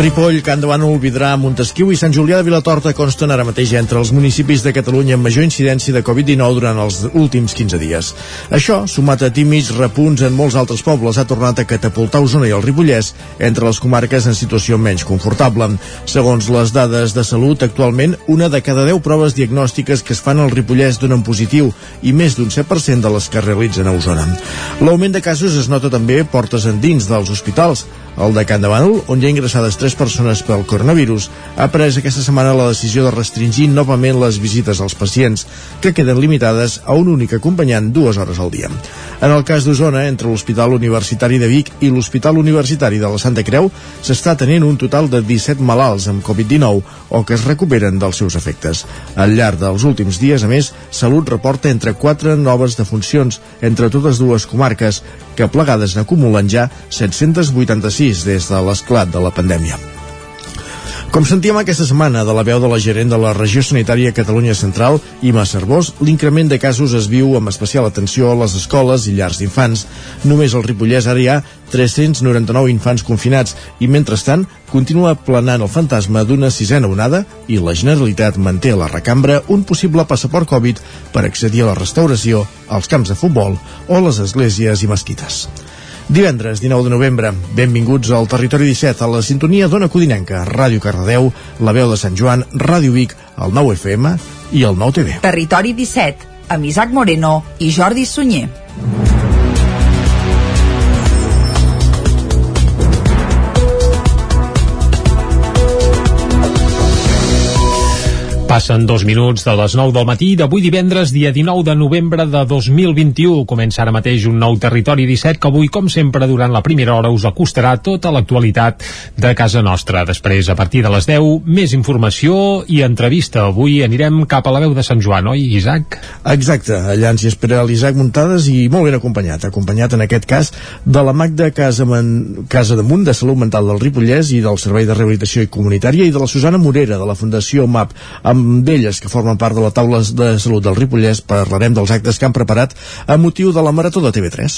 Ripoll, Can de Bànol, Vidrà, Montesquieu i Sant Julià de Vilatorta consten ara mateix entre els municipis de Catalunya amb major incidència de Covid-19 durant els últims 15 dies. Això, sumat a tímids repunts en molts altres pobles, ha tornat a catapultar Osona i el Ripollès entre les comarques en situació menys confortable. Segons les dades de salut, actualment, una de cada 10 proves diagnòstiques que es fan al Ripollès donen positiu i més d'un 7% de les que realitzen a Osona. L'augment de casos es nota també portes endins dels hospitals, el de Can de Bànol, on hi ha ingressades tres persones pel coronavirus, ha pres aquesta setmana la decisió de restringir novament les visites als pacients, que queden limitades a un únic acompanyant dues hores al dia. En el cas d'Osona, entre l'Hospital Universitari de Vic i l'Hospital Universitari de la Santa Creu, s'està tenint un total de 17 malalts amb Covid-19 o que es recuperen dels seus efectes. Al llarg dels últims dies, a més, Salut reporta entre 4 noves defuncions entre totes dues comarques, que plegades n'acumulen ja 786 des de l'esclat de la pandèmia. Com sentíem aquesta setmana de la veu de la gerent de la regió sanitària Catalunya Central, Ima Cervós, l'increment de casos es viu amb especial atenció a les escoles i llars d'infants. Només al Ripollès ara hi ha 399 infants confinats i, mentrestant, continua planant el fantasma d'una sisena onada i la Generalitat manté a la recambra un possible passaport Covid per accedir a la restauració, als camps de futbol o les esglésies i mesquites. Divendres, 19 de novembre, benvinguts al Territori 17, a la sintonia d'Ona Codinenca, Ràdio Cardedeu, la veu de Sant Joan, Ràdio Vic, el 9 FM i el 9 TV. Territori 17, amb Isaac Moreno i Jordi Sunyer. Passen dos minuts de les 9 del matí d'avui divendres, dia 19 de novembre de 2021. Comença ara mateix un nou Territori 17 que avui, com sempre, durant la primera hora us acostarà tota l'actualitat de casa nostra. Després, a partir de les 10, més informació i entrevista. Avui anirem cap a la veu de Sant Joan, oi, Isaac? Exacte, allà ens hi espera l'Isaac Muntades i molt ben acompanyat. Acompanyat, en aquest cas, de la Magda Casaman, Casa de Munt, de Salut Mental del Ripollès i del Servei de Rehabilitació i Comunitària i de la Susana Morera, de la Fundació MAP, amb amb elles que formen part de la taula de salut del Ripollès parlarem dels actes que han preparat a motiu de la Marató de TV3.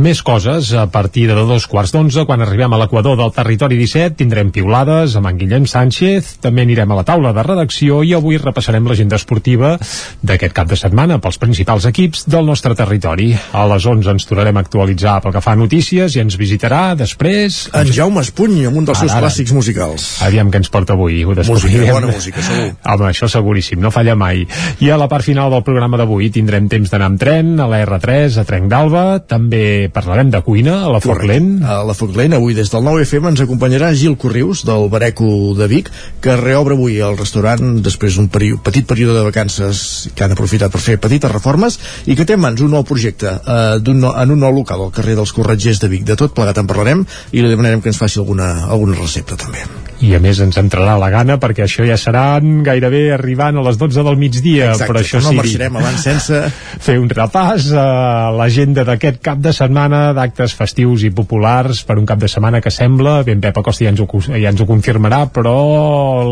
Més coses, a partir de dos quarts d'onze, quan arribem a l'equador del territori 17, tindrem piulades amb en Guillem Sánchez, també anirem a la taula de redacció i avui repassarem l'agenda esportiva d'aquest cap de setmana pels principals equips del nostre territori. A les 11 ens tornarem a actualitzar pel que fa a notícies i ens visitarà després... En Jaume Espuny, amb un dels seus ara, clàssics musicals. Aviam què ens porta avui. Ho música, bona música, segur. Home, això seguríssim, no falla mai. I a la part final del programa d'avui tindrem temps d'anar amb tren, a la R3, a Trenc d'Alba, també parlarem de cuina a la Forlent. A la Forlent, avui des del 9FM ens acompanyarà Gil Corrius, del Bareco de Vic, que reobre avui el restaurant després d'un petit període de vacances que han aprofitat per fer petites reformes i que té en mans un nou projecte eh, un no, en un nou local al carrer dels Corretgers de Vic. De tot plegat en parlarem i li demanarem que ens faci alguna, alguna recepta també. I a més ens entrarà la gana perquè això ja seran gairebé arribant a les 12 del migdia, Exacte, però això no sí, marxarem abans sense fer un repàs a l'agenda d'aquest cap de setmana d'actes festius i populars per un cap de setmana que sembla, ben Pep Acosta ja ens, ho, ja ens ho confirmarà, però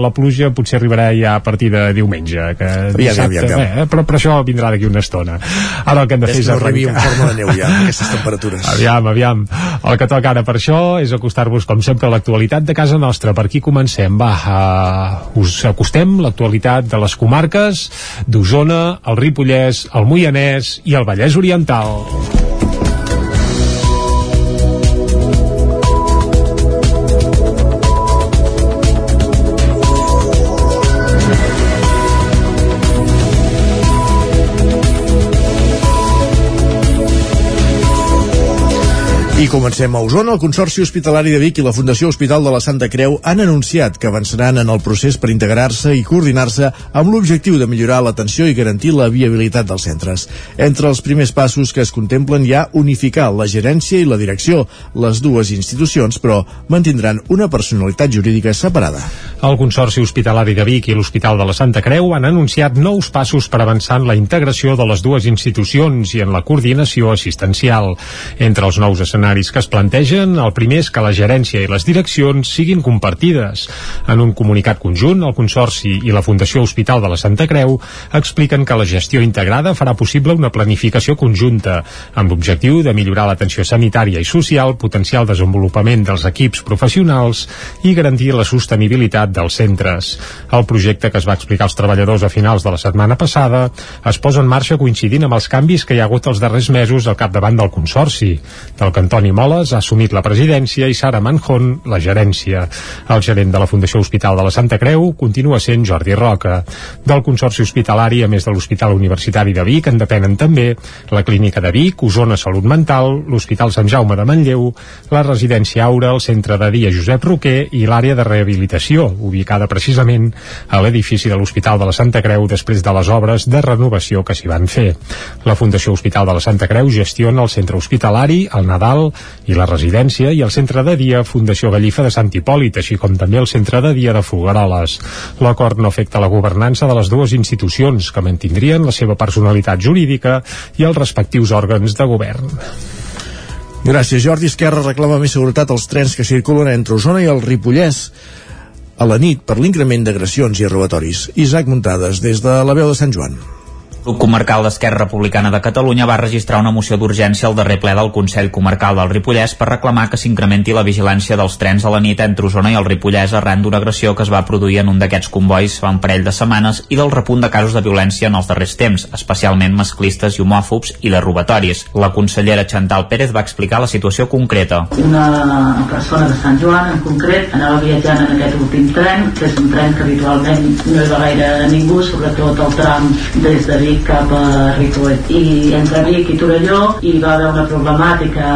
la pluja potser arribarà ja a partir de diumenge, que dissabte, ja, ja, ja. Eh, però, però això vindrà d'aquí una estona. Ara el que hem de fer és arrencar... en forma de neu ja, aquestes temperatures. Aviam, aviam. El que toca ara per això és acostar-vos, com sempre, a l'actualitat de casa nostra. Per aquí comencem. Va, uh, us acostem l'actualitat de les comarques d'Osona, el Ripollès, el Moianès i el Vallès Oriental. I comencem a Osona. El Consorci Hospitalari de Vic i la Fundació Hospital de la Santa Creu han anunciat que avançaran en el procés per integrar-se i coordinar-se amb l'objectiu de millorar l'atenció i garantir la viabilitat dels centres. Entre els primers passos que es contemplen hi ha unificar la gerència i la direcció. Les dues institucions, però, mantindran una personalitat jurídica separada. El Consorci Hospitalari de Vic i l'Hospital de la Santa Creu han anunciat nous passos per avançar en la integració de les dues institucions i en la coordinació assistencial. Entre els nous escenaris escenaris que es plantegen, el primer és que la gerència i les direccions siguin compartides. En un comunicat conjunt, el Consorci i la Fundació Hospital de la Santa Creu expliquen que la gestió integrada farà possible una planificació conjunta, amb l'objectiu de millorar l'atenció sanitària i social, potenciar el desenvolupament dels equips professionals i garantir la sostenibilitat dels centres. El projecte que es va explicar als treballadors a finals de la setmana passada es posa en marxa coincidint amb els canvis que hi ha hagut els darrers mesos al capdavant del Consorci, del que Antoni Moles ha assumit la presidència i Sara Manjón la gerència. El gerent de la Fundació Hospital de la Santa Creu continua sent Jordi Roca. Del Consorci Hospitalari, a més de l'Hospital Universitari de Vic, en depenen també la Clínica de Vic, Osona Salut Mental, l'Hospital Sant Jaume de Manlleu, la Residència Aura, el Centre de Dia Josep Roquer i l'àrea de rehabilitació, ubicada precisament a l'edifici de l'Hospital de la Santa Creu després de les obres de renovació que s'hi van fer. La Fundació Hospital de la Santa Creu gestiona el centre hospitalari, el Nadal i la residència i el centre de dia Fundació Gallifa de Sant Hipòlit, així com també el centre de dia de Fogaroles. L'acord no afecta la governança de les dues institucions, que mantindrien la seva personalitat jurídica i els respectius òrgans de govern. Gràcies, Jordi. Esquerra reclama més seguretat als trens que circulen entre Osona i el Ripollès a la nit per l'increment d'agressions i robatoris. Isaac Muntades, des de la veu de Sant Joan grup comarcal d'Esquerra Republicana de Catalunya va registrar una moció d'urgència al darrer ple del Consell Comarcal del Ripollès per reclamar que s'incrementi la vigilància dels trens a la nit entre Osona i el Ripollès arran d'una agressió que es va produir en un d'aquests convois fa un parell de setmanes i del repunt de casos de violència en els darrers temps, especialment masclistes i homòfobs i de robatoris. La consellera Chantal Pérez va explicar la situació concreta. Una persona de Sant Joan, en concret, anava viatjant en aquest últim tren, que és un tren que habitualment no hi va gaire ningú, sobretot el tram des de Vic cap a Ripoll i entre Vic i Torelló hi va haver una problemàtica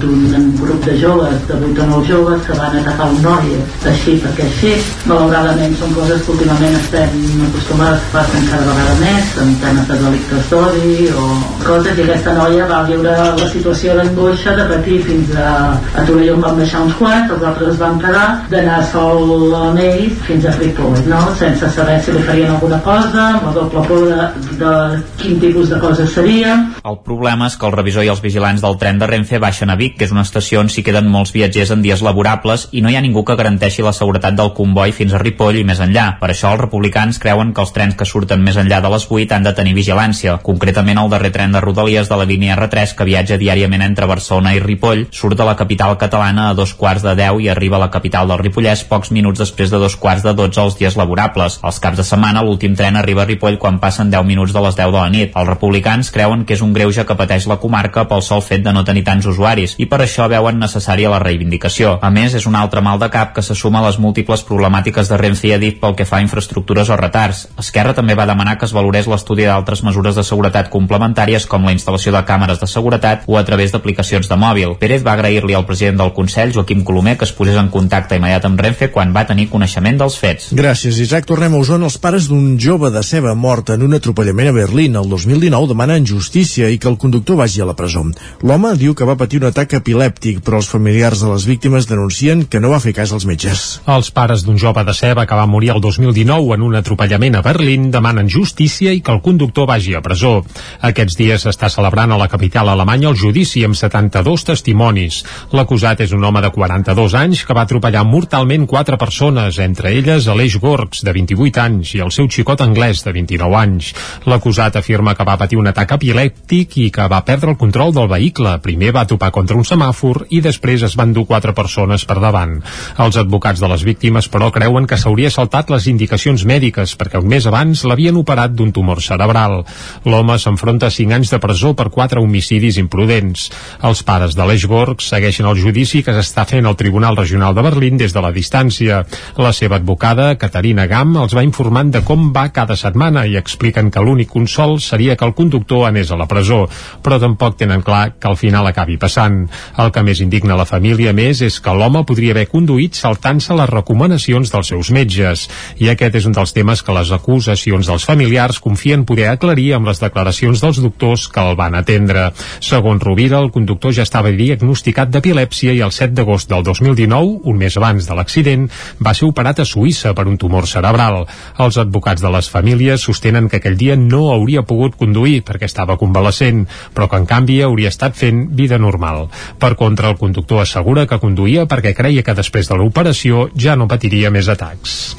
d'un grup de joves de 8 o 9 joves que van atacar un noi així perquè així malauradament són coses que últimament estem acostumats a fer cada vegada més en temes de delictes d'odi o coses i aquesta noia va viure la situació d'angoixa de patir fins a, a Torelló en van baixar uns quants els altres es van quedar d'anar sol amb ells fins a Ripoll no? sense saber si li farien alguna cosa amb el doble por de, de quin tipus de coses seria. El problema és que el revisor i els vigilants del tren de Renfe baixen a Vic, que és una estació on s'hi queden molts viatgers en dies laborables i no hi ha ningú que garanteixi la seguretat del comboi fins a Ripoll i més enllà. Per això els republicans creuen que els trens que surten més enllà de les 8 han de tenir vigilància. Concretament el darrer tren de Rodalies de la línia R3 que viatja diàriament entre Barcelona i Ripoll surt de la capital catalana a dos quarts de 10 i arriba a la capital del Ripollès pocs minuts després de dos quarts de 12 els dies laborables. Els caps de setmana l'últim tren arriba a Ripoll quan passen 10 minuts de les 10 de la nit. Els republicans creuen que és un greuge que pateix la comarca pel sol fet de no tenir tants usuaris i per això veuen necessària la reivindicació. A més, és un altre mal de cap que se suma a les múltiples problemàtiques de Renfe i Adif pel que fa a infraestructures o retards. Esquerra també va demanar que es valorés l'estudi d'altres mesures de seguretat complementàries com la instal·lació de càmeres de seguretat o a través d'aplicacions de mòbil. Pérez va agrair-li al president del Consell, Joaquim Colomer, que es posés en contacte immediat amb Renfe quan va tenir coneixement dels fets. Gràcies, Isaac. Tornem a Osona. Els pares d'un jove de ceba mort en un atropellament a Berlín el 2019 demanen justícia i que el conductor vagi a la presó. L'home diu que va patir un atac epilèptic, però els familiars de les víctimes denuncien que no va fer cas als metges. Els pares d'un jove de ceba que va morir el 2019 en un atropellament a Berlín demanen justícia i que el conductor vagi a presó. Aquests dies s'està celebrant a la capital alemanya el judici amb 72 testimonis. L'acusat és un home de 42 anys que va atropellar mortalment quatre persones, entre elles Aleix Gorgs, de 28 anys, i el seu xicot anglès, de 29 anys. L'acusat afirma que va patir un atac epilèptic i que va perdre el control del vehicle. Primer va topar contra un semàfor i després es van dur quatre persones per davant. Els advocats de les víctimes, però, creuen que s'hauria saltat les indicacions mèdiques perquè un mes abans l'havien operat d'un tumor cerebral. L'home s'enfronta a 5 anys de presó per quatre homicidis imprudents. Els pares de l'Eixborg segueixen el judici que s'està fent al Tribunal Regional de Berlín des de la distància. La seva advocada, Caterina Gam, els va informant de com va cada setmana i expliquen que l'únic consol seria que el conductor anés a la presó, però tampoc tenen clar que al final acabi passant. El que més indigna la família, més, és que l'home podria haver conduït saltant-se les recomanacions dels seus metges. I aquest és un dels temes que les acusacions dels familiars confien poder aclarir amb les declaracions dels doctors que el van atendre. Segons Rovira, el conductor ja estava diagnosticat d'epilèpsia i el 7 d'agost del 2019, un mes abans de l'accident, va ser operat a Suïssa per un tumor cerebral. Els advocats de les famílies sostenen asseguraven que aquell dia no hauria pogut conduir perquè estava convalescent, però que en canvi hauria estat fent vida normal. Per contra, el conductor assegura que conduïa perquè creia que després de l'operació ja no patiria més atacs.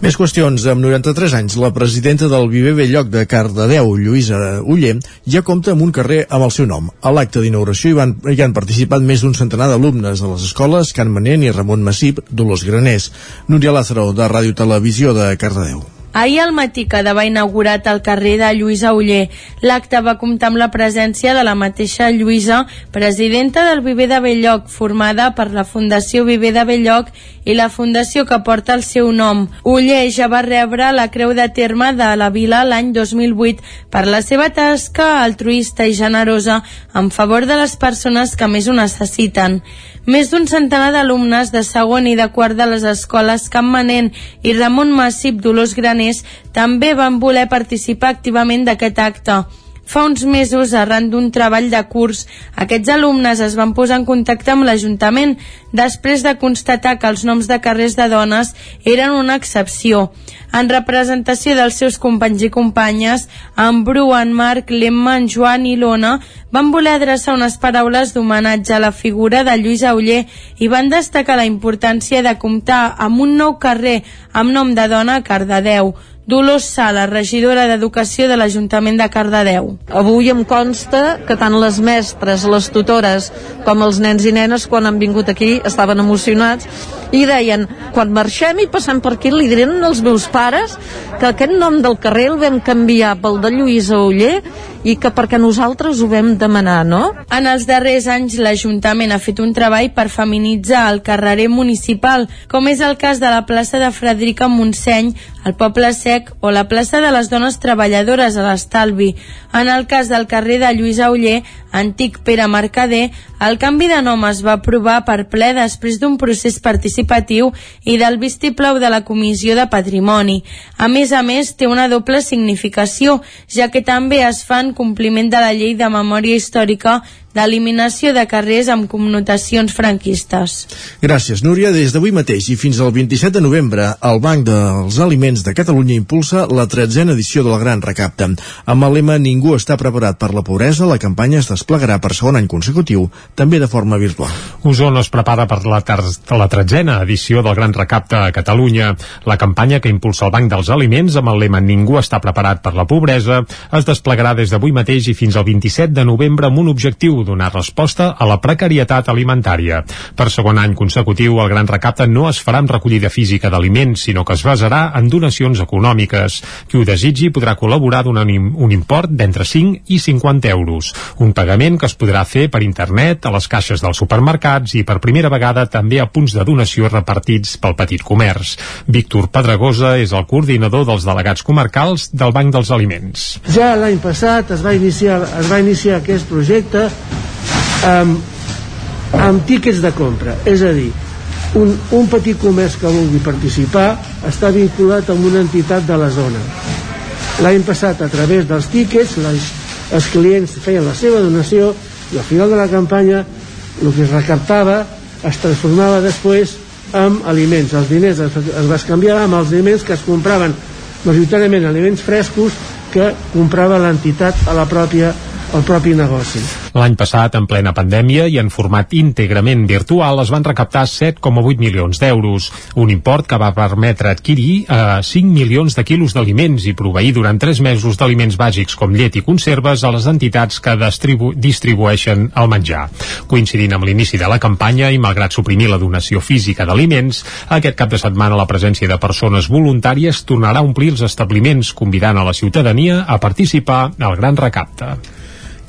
Més qüestions. Amb 93 anys, la presidenta del Viver Belloc de Cardedeu, Lluïsa Uller, ja compta amb un carrer amb el seu nom. A l'acte d'inauguració hi, van, hi han participat més d'un centenar d'alumnes de les escoles Can Manent i Ramon Massip, Dolors Graners. Núria Lázaro, de Ràdio Televisió de Cardedeu. Ahir al matí quedava inaugurat el carrer de Lluïsa Uller. L'acte va comptar amb la presència de la mateixa Lluïsa, presidenta del Viver de Belloc, formada per la Fundació Viver de Belloc i la fundació que porta el seu nom. Uller ja va rebre la Creu de Terme de la Vila l'any 2008 per la seva tasca altruista i generosa en favor de les persones que més ho necessiten. Més d'un centenar d'alumnes de segon i de quart de les escoles Manent i Ramon Massip Dolors Graners també van voler participar activament d'aquest acte. Fa uns mesos, arran d'un treball de curs, aquests alumnes es van posar en contacte amb l'Ajuntament després de constatar que els noms de carrers de dones eren una excepció. En representació dels seus companys i companyes, en Bru, en Marc, l'Emma, en Joan i l'Ona van voler adreçar unes paraules d'homenatge a la figura de Lluís Auller i van destacar la importància de comptar amb un nou carrer amb nom de dona a Cardedeu, Dolors Sala, regidora d'Educació de l'Ajuntament de Cardedeu. Avui em consta que tant les mestres, les tutores, com els nens i nenes, quan han vingut aquí, estaven emocionats i deien, quan marxem i passem per aquí, li diran als meus pares que aquest nom del carrer el vam canviar pel de Lluïsa Oller i que perquè nosaltres ho vam demanar, no? En els darrers anys l'Ajuntament ha fet un treball per feminitzar el carrerer municipal, com és el cas de la plaça de Frederica Montseny, el Poble Sec o la plaça de les Dones Treballadores a l'Estalvi. En el cas del carrer de Lluïsa Oller, antic Pere Mercader, el canvi de nom es va aprovar per ple després d'un procés participatiu i del vistiplau de la Comissió de Patrimoni. A més a més, té una doble significació, ja que també es fa en compliment de la llei de memòria històrica d'eliminació de carrers amb connotacions franquistes. Gràcies, Núria. Des d'avui mateix i fins al 27 de novembre, el Banc dels Aliments de Catalunya impulsa la tretzena edició del Gran Recapte. Amb el lema Ningú està preparat per la pobresa, la campanya es desplegarà per segon any consecutiu, també de forma virtual. Osona es prepara per la, la tretzena edició del Gran Recapte a Catalunya. La campanya que impulsa el Banc dels Aliments amb el lema Ningú està preparat per la pobresa es desplegarà des d'avui mateix i fins al 27 de novembre amb un objectiu donar resposta a la precarietat alimentària. Per segon any consecutiu, el Gran Recapte no es farà amb recollida física d'aliments, sinó que es basarà en donacions econòmiques. Qui ho desitgi podrà col·laborar donant un import d'entre 5 i 50 euros. Un pagament que es podrà fer per internet, a les caixes dels supermercats i per primera vegada també a punts de donació repartits pel petit comerç. Víctor Pedregosa és el coordinador dels delegats comarcals del Banc dels Aliments. Ja l'any passat es va iniciar, es va iniciar aquest projecte amb, amb tíquets de compra és a dir, un, un petit comerç que vulgui participar està vinculat amb una entitat de la zona. L'any passat a través dels tíquets les, els clients feien la seva donació i al final de la campanya el que es recaptava es transformava després en aliments. Els diners es, es canviar amb els aliments que es compraven majoritàriament aliments frescos que comprava l'entitat a la pròpia el propi negoci. L'any passat, en plena pandèmia i en format íntegrament virtual, es van recaptar 7,8 milions d'euros, un import que va permetre adquirir eh, 5 milions de quilos d'aliments i proveir durant 3 mesos d'aliments bàsics com llet i conserves a les entitats que distribu distribueixen el menjar. Coincidint amb l'inici de la campanya i malgrat suprimir la donació física d'aliments, aquest cap de setmana la presència de persones voluntàries tornarà a omplir els establiments, convidant a la ciutadania a participar al gran recapte.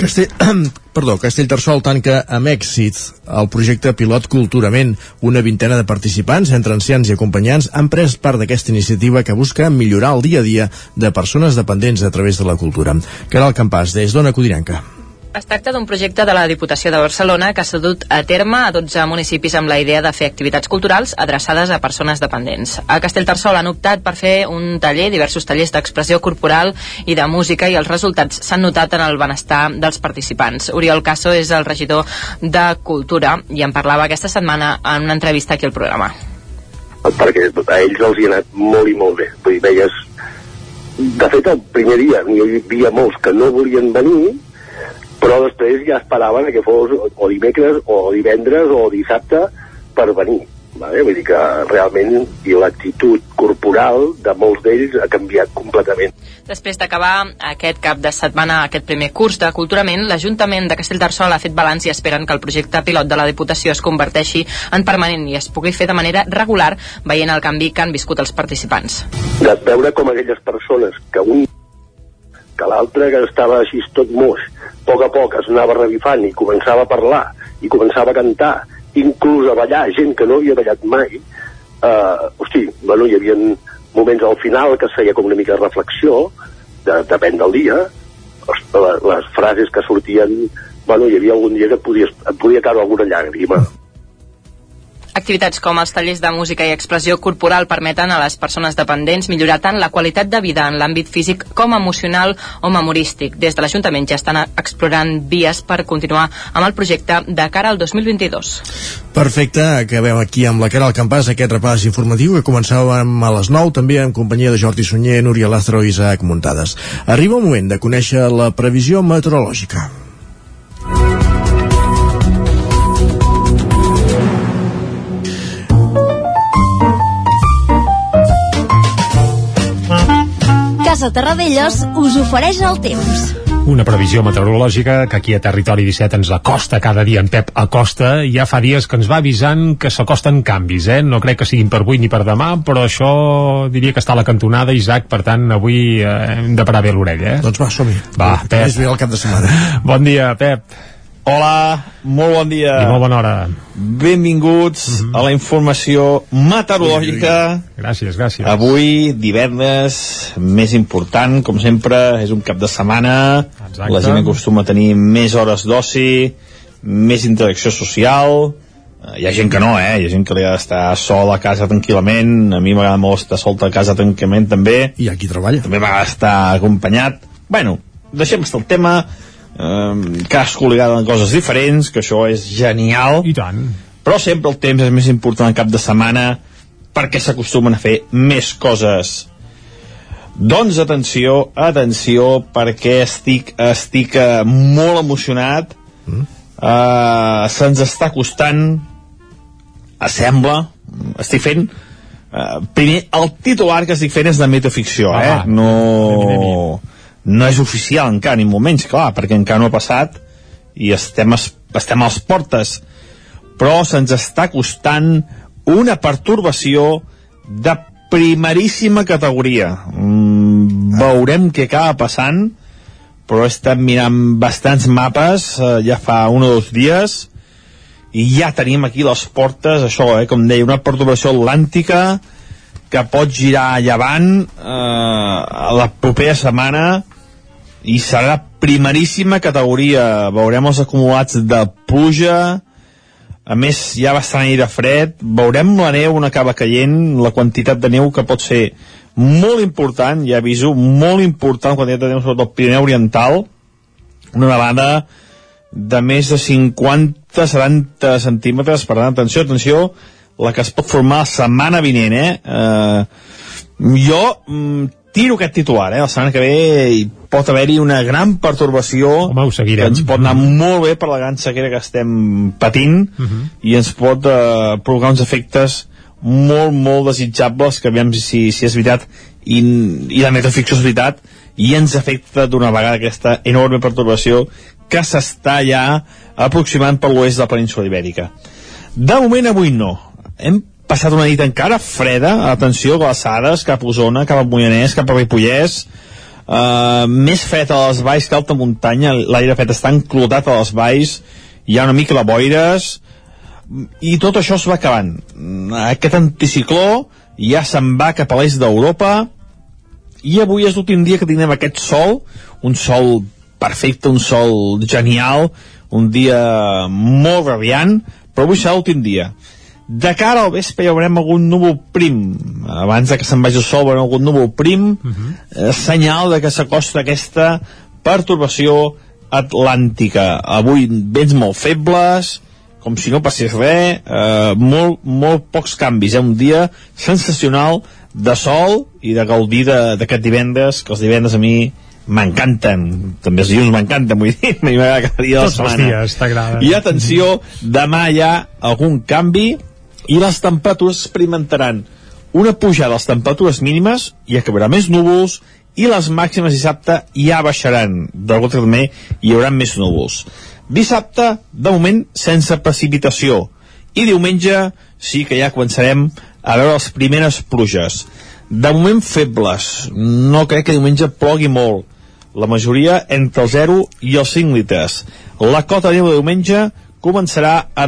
Castell, perdó, Castellterçol tanca amb èxit el projecte Pilot Culturament. Una vintena de participants, entre ancians i acompanyants, han pres part d'aquesta iniciativa que busca millorar el dia a dia de persones dependents a través de la cultura. Caral Campàs, des d'Ona Codinenca. Es tracta d'un projecte de la Diputació de Barcelona que s'ha dut a terme a 12 municipis amb la idea de fer activitats culturals adreçades a persones dependents. A Castellterçol han optat per fer un taller, diversos tallers d'expressió corporal i de música i els resultats s'han notat en el benestar dels participants. Oriol Caso és el regidor de Cultura i en parlava aquesta setmana en una entrevista aquí al programa. Perquè a ells els hi ha anat molt i molt bé. Vull dir, veies de fet, el primer dia n'hi havia molts que no volien venir, però després ja esperaven que fos o dimecres o divendres o dissabte per venir. Vale? Vull dir que realment i l'actitud corporal de molts d'ells ha canviat completament. Després d'acabar aquest cap de setmana, aquest primer curs de Culturament, l'Ajuntament de Castellterçol ha fet balanç i esperen que el projecte pilot de la Diputació es converteixi en permanent i es pugui fer de manera regular veient el canvi que han viscut els participants. De veure com aquelles persones que un que l'altre que estava així tot moix, a poc a poc es anava revifant i començava a parlar i començava a cantar inclús a ballar gent que no havia ballat mai, eh, hosti, bueno, hi havia moments al final que es feia com una mica de reflexió, de, depèn del dia, les, les frases que sortien, bueno, hi havia algun dia que et, podies, et podia caure alguna llàgrima. Activitats com els tallers de música i expressió corporal permeten a les persones dependents millorar tant la qualitat de vida en l'àmbit físic com emocional o memorístic. Des de l'Ajuntament ja estan explorant vies per continuar amb el projecte de cara al 2022. Perfecte, acabem aquí amb la cara al campàs aquest repàs informatiu que començàvem a les 9 també en companyia de Jordi Sunyer, Núria Lázaro i Isaac Muntades. Arriba el moment de conèixer la previsió meteorològica. Casa Terradellos us ofereix el temps. Una previsió meteorològica que aquí a Territori 17 ens acosta cada dia en Pep Acosta i ja fa dies que ens va avisant que s'acosten canvis, eh? No crec que siguin per avui ni per demà, però això diria que està a la cantonada, Isaac, per tant avui eh, hem de parar bé l'orella, eh? Doncs va, som-hi. Va, Pep. És bé el cap de setmana. Bon dia, Pep. Hola, molt bon dia. I molt bona hora. Benvinguts mm -hmm. a la informació meteorològica. Gràcies, gràcies. Avui, divendres, més important, com sempre, és un cap de setmana. Exacte. La gent acostuma a tenir més hores d'oci, més interacció social. Hi ha gent que no, eh? Hi ha gent que li ha d'estar sol a casa tranquil·lament. A mi m'agrada molt estar sol a casa tranquil·lament, també. I aquí treballa. També m'agrada estar acompanyat. Bueno, deixem estar el tema eh, cadascú li agraden coses diferents, que això és genial. I tant. Però sempre el temps és més important al cap de setmana perquè s'acostumen a fer més coses. Doncs atenció, atenció, perquè estic, estic uh, molt emocionat. Mm. Uh, Se'ns està costant, sembla, estic fent... Uh, primer, el titular que estic fent és de metaficció, Ah, eh? No no és oficial encara, ni molt menys, clar, perquè encara no ha passat i estem, es, estem a les portes. Però se'ns està costant una pertorbació de primeríssima categoria. Mm, veurem què acaba passant, però estat mirant bastants mapes eh, ja fa un o dos dies i ja tenim aquí les portes, això, eh, com deia, una perturbació atlàntica que pot girar a llevant eh, la propera setmana i serà primeríssima categoria. Veurem els acumulats de pluja a més hi ha bastant aire fred. Veurem la neu on acaba caient la quantitat de neu que pot ser molt important, ja aviso, molt important quantitat de neu sobretot al Pirineu Oriental. Una nevada de més de 50-70 centímetres. Per tant, atenció, atenció la que es pot formar la setmana vinent eh? eh jo mm, tiro aquest titular, eh? la setmana que ve hi pot haver-hi una gran pertorbació Home, ho seguirem. que ens pot anar molt bé per la gran sequera que estem patint Uh -huh. i ens pot eh, provocar uns efectes molt, molt desitjables que aviam si, si és veritat i, i la metaficció és veritat i ens afecta d'una vegada aquesta enorme pertorbació que s'està ja aproximant per l'oest de la península ibèrica. De moment avui no. Hem passat una nit encara freda, atenció, glaçades, cap a Osona, cap a Moianès, cap a Ripollès, uh, més fred a les valls que alta muntanya, l'aire fred està enclotat a les valls, hi ha una mica de boires, i tot això es va acabant. Aquest anticicló ja se'n va cap a l'est d'Europa, i avui és l'últim dia que tindrem aquest sol, un sol perfecte, un sol genial, un dia molt radiant, però avui serà l'últim dia. De cara al vespre ja veurem algun núvol prim. Abans de que se'n vagi el sol veurem algun núvol prim, uh -huh. eh, senyal de que s'acosta aquesta pertorbació atlàntica. Avui vents molt febles, com si no passés res, eh, molt, molt pocs canvis, eh? un dia sensacional de sol i de gaudir d'aquest divendres, que els divendres a mi m'encanten, també els dilluns m'encanten, vull dir, m'agrada cada dia de la Tots els setmana. dies t'agrada. I atenció, demà hi ha algun canvi i les temperatures experimentaran una pujada de les temperatures mínimes i acabarà més núvols i les màximes dissabte ja baixaran. D'algú també hi haurà més núvols. Dissabte, de moment, sense precipitació. I diumenge sí que ja començarem a veure les primeres pluges. De moment febles. No crec que diumenge plogui molt. La majoria entre el 0 i els 5 litres. La cota de de diumenge començarà a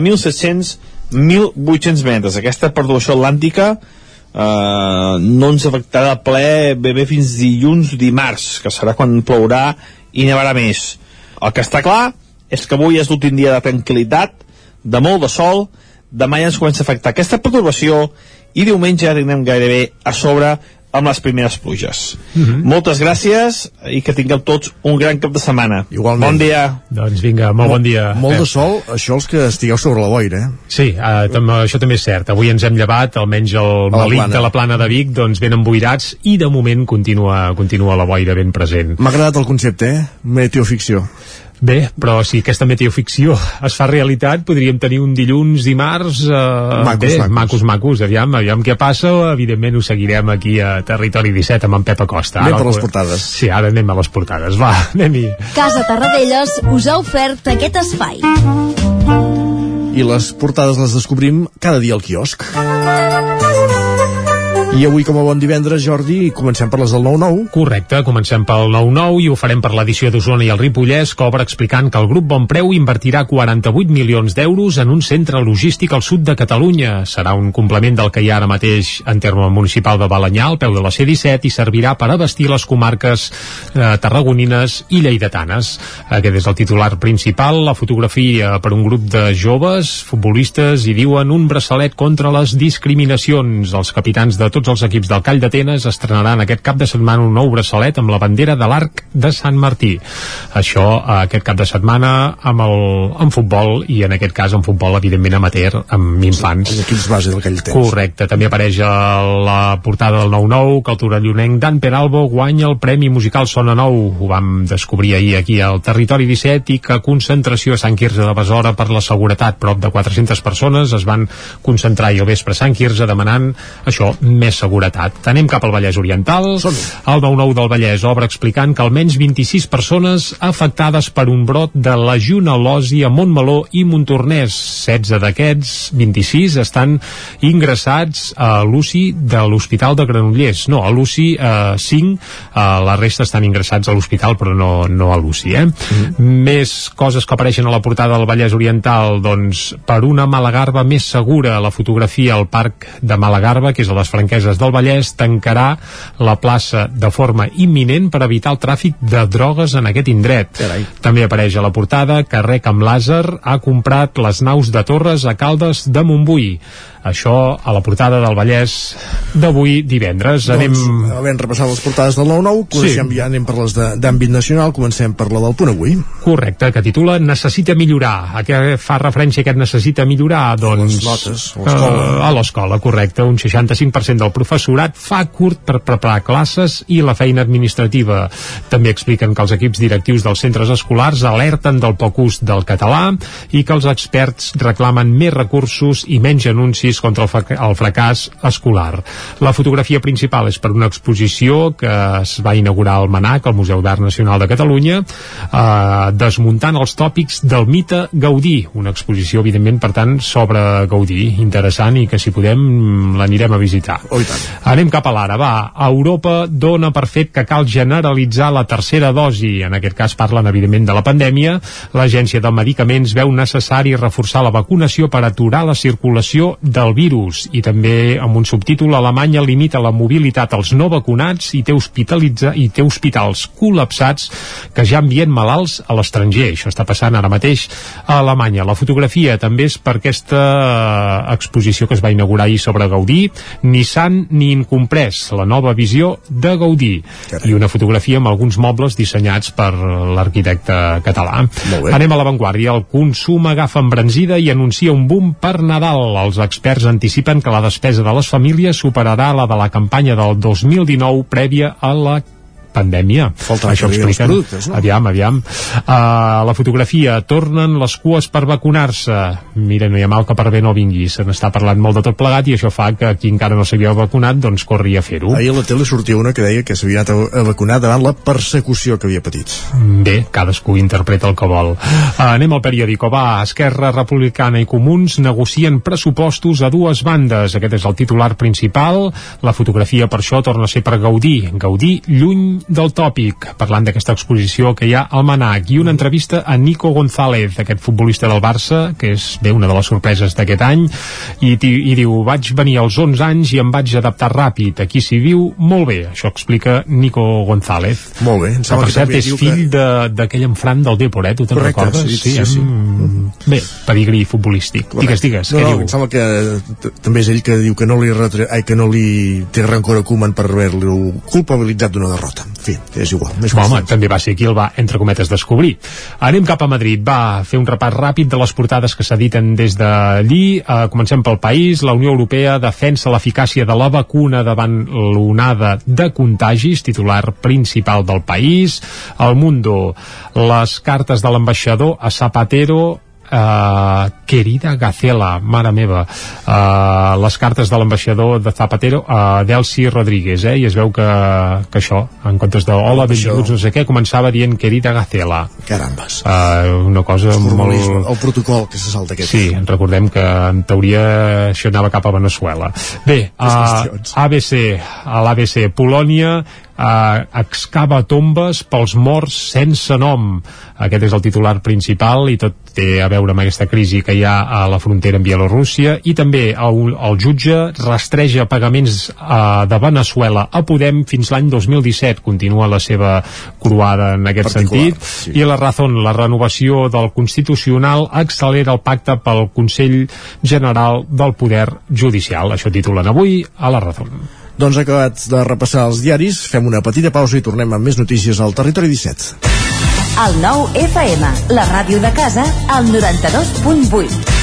1.700-1.800 metres aquesta perturbació atlàntica eh, no ens afectarà de ple bé, bé fins dilluns dimarts que serà quan plourà i nevarà més. El que està clar és que avui és l'últim dia de tranquil·litat de molt de sol demà ja ens comença a afectar aquesta perturbació i diumenge ja tindrem gairebé a sobre amb les primeres pluges. Mm -hmm. Moltes gràcies i que tingueu tots un gran cap de setmana. Igualment. Bon dia. Doncs vinga, molt bon dia. Molt Pep. de sol, això els que estigueu sobre la boira, eh? Sí, uh, tam això també és cert. Avui ens hem llevat, almenys el malic de la plana de Vic, doncs ben emboirats i de moment continua, continua la boira ben present. M'ha agradat el concepte, eh? Meteoficció. Bé, però si aquesta meteoficció es fa realitat, podríem tenir un dilluns, dimarts... Eh, Macos, bé, macos. macos, macos. Aviam, aviam què passa. Evidentment ho seguirem aquí a Territori 17 amb en Pep Acosta. Anem Ara per les el- portades. Sí, ara anem a les portades. Va, anem-hi. Casa Tarradellas us ha ofert aquest espai. I les portades les descobrim cada dia al quiosc. I avui, com a bon divendres, Jordi, comencem per les del 9-9. Correcte, comencem pel 9-9 i ho farem per l'edició d'Osona i el Ripollès, que obre explicant que el grup Bon Preu invertirà 48 milions d'euros en un centre logístic al sud de Catalunya. Serà un complement del que hi ha ara mateix en terme municipal de Balanyà, al peu de la C-17, i servirà per abastir les comarques eh, tarragonines i lleidatanes. Aquest és el titular principal, la fotografia per un grup de joves, futbolistes, i diuen un braçalet contra les discriminacions. Els capitans de tots els equips del Call d'Atenes estrenaran aquest cap de setmana un nou braçalet amb la bandera de l'Arc de Sant Martí. Això eh, aquest cap de setmana amb el, en futbol i en aquest cas en futbol evidentment amateur amb infants. Els equips base del Call d'Atenes. Correcte, també apareix a la portada del 9-9 que el torellonenc Dan Peralbo guanya el Premi Musical Sona Nou. Ho vam descobrir ahir aquí al Territori 17 i que concentració a Sant Quirze de Besora per la seguretat. Prop de 400 persones es van concentrar ahir al vespre a Sant Quirze demanant això, més seguretat. Anem cap al Vallès Oriental. El 9-9 del Vallès obre explicant que almenys 26 persones afectades per un brot de legionel·losi a Montmeló i Montornès. 16 d'aquests, 26, estan ingressats a l'UCI de l'Hospital de Granollers. No, a l'UCI eh, 5, eh, la resta estan ingressats a l'hospital, però no, no a l'UCI. Eh? Mm. Més coses que apareixen a la portada del Vallès Oriental, doncs, per una Malagarba més segura, la fotografia al Parc de Malagarba, que és a les Franqueses del Vallès, tancarà la plaça de forma imminent per evitar el tràfic de drogues en aquest indret. Carai. També apareix a la portada que Rec amb Làser ha comprat les naus de Torres a Caldes de Montbui. Això a la portada del Vallès d'avui divendres. Anem... Doncs, havent repassat les portades del 9-9, coneixem Sí. ja, anem per les de- d'àmbit nacional, comencem per la del punt avui. Correcte, que titula Necessita millorar. A què fa referència aquest necessita millorar? Doncs, les notes, eh, a l'escola, correcte. Un 65% del professorat fa curt per preparar classes i la feina administrativa. També expliquen que els equips directius dels centres escolars alerten del poc ús del català i que els experts reclamen més recursos i menys anuncis contra el, frac el fracàs escolar. La fotografia principal és per una exposició que es va inaugurar al MANAC, al Museu d'Art Nacional de Catalunya, eh, desmuntant els tòpics del mite Gaudí. Una exposició, evidentment, per tant, sobre Gaudí. Interessant i que, si podem, l'anirem a visitar. Oh. Anem cap a l'ara, va. Europa dona per fet que cal generalitzar la tercera dosi. En aquest cas parlen, evidentment, de la pandèmia. L'Agència de Medicaments veu necessari reforçar la vacunació per aturar la circulació del virus. I també, amb un subtítol, Alemanya limita la mobilitat als no vacunats i té, hospitalitza, i té hospitals col·lapsats que ja envien malalts a l'estranger. Això està passant ara mateix a Alemanya. La fotografia també és per aquesta exposició que es va inaugurar ahir sobre Gaudí. Nissan tant ni incomprès, la nova visió de Gaudí. Carai. I una fotografia amb alguns mobles dissenyats per l'arquitecte català. Anem a l'avantguàrdia. El consum agafa embranzida i anuncia un boom per Nadal. Els experts anticipen que la despesa de les famílies superarà la de la campanya del 2019 prèvia a la pandèmia. Falta Això que expliquen. productes, no? Aviam, aviam. Uh, la fotografia, tornen les cues per vacunar-se. Mira, no hi ha mal que per bé no vingui. Se n'està parlant molt de tot plegat i això fa que qui encara no s'havia vacunat doncs corri a fer-ho. Ahir a la tele sortia una que deia que s'havia anat a- a vacunar davant la persecució que havia patit. Bé, cadascú interpreta el que vol. Uh, anem al periòdico. Va, Esquerra Republicana i Comuns negocien pressupostos a dues bandes. Aquest és el titular principal. La fotografia, per això, torna a ser per Gaudí. Gaudí lluny del tòpic, parlant d'aquesta exposició que hi ha al Manac. I una entrevista a Nico González, aquest futbolista del Barça, que és bé una de les sorpreses d'aquest any, i, i diu, vaig venir als 11 anys i em vaig adaptar ràpid. Aquí s'hi viu molt bé. Això explica Nico González. Molt bé. Em Que, sembla per que cert, també és fill de- d'aquell enfrant del Depor, eh? Tu te'n Correcte, recordes? sí, sí, sí. Amb... Bé, pedigrí futbolístic. Digues, digues, no, què no, diu? Em sembla que també és ell que diu que no li, retre... Ai, que no li té rancor a Koeman per haver-lo culpabilitzat d'una derrota. Fi, és igual. Més Home, també va ser qui el va, entre cometes, descobrir. Anem cap a Madrid. Va fer un repàs ràpid de les portades que s'editen des d'allí. Uh, comencem pel país. La Unió Europea defensa l'eficàcia de la vacuna davant l'onada de contagis, titular principal del país. El Mundo, les cartes de l'ambaixador a Zapatero Uh, querida Gacela, mare meva uh, les cartes de l'ambaixador de Zapatero a uh, Delcy Rodríguez eh? i es veu que, que això en comptes de hola, benvinguts, no sé què començava dient querida Gacela Carambes. uh, una cosa Formalisme, molt el protocol que se salta aquest. Sí, recordem que en teoria això anava cap a Venezuela. Bé, uh, ABC, a l'ABC, Polònia uh, excava tombes pels morts sense nom. Aquest és el titular principal i tot té a veure amb aquesta crisi que hi ha a la frontera amb Bielorússia i també el, el jutge rastreja pagaments uh, de Venezuela a Podem fins l'any 2017. Continua la seva croada en aquest Particular, sentit. sí. I la Razón, la renovació del Constitucional accelera el pacte pel Consell General del Poder Judicial. Això titulen avui a la Razón. Doncs acabats de repassar els diaris, fem una petita pausa i tornem amb més notícies al Territori 17. El nou FM, la ràdio de casa, al 92.8.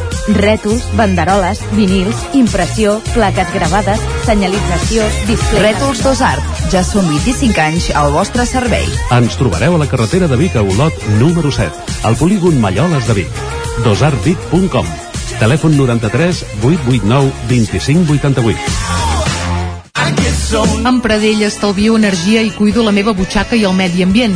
Rètols, banderoles, vinils, impressió, plaques gravades, senyalització, display... Rètols Dos Art. Ja són 25 anys al vostre servei. Ens trobareu a la carretera de Vic a Olot, número 7, al polígon Malloles de Vic. dosartvic.com Telèfon 93 889 2588 Amb Pradell estalvio energia i cuido la meva butxaca i el medi ambient.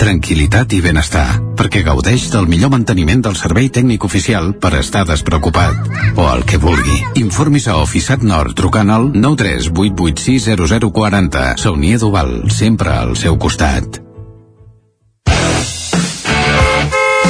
Tranquilitat i benestar, perquè gaudeix del millor manteniment del servei tècnic oficial per estar despreocupat. O el que vulgui. Informis a Oficiat Nord trucant al 938860040. Saunia d'Oval, sempre al seu costat.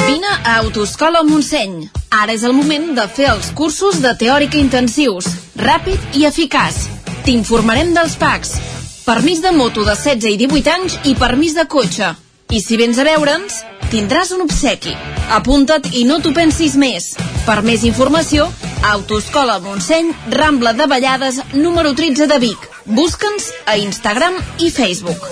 Vine a Autoscola Montseny. Ara és el moment de fer els cursos de teòrica intensius, ràpid i eficaç. T'informarem dels PACs. Permís de moto de 16 i 18 anys i permís de cotxe. I si vens a veure'ns, tindràs un obsequi. Apunta't i no t'ho pensis més. Per més informació, Autoscola Montseny, Rambla de Vallades, número 13 de Vic. Busca'ns a Instagram i Facebook.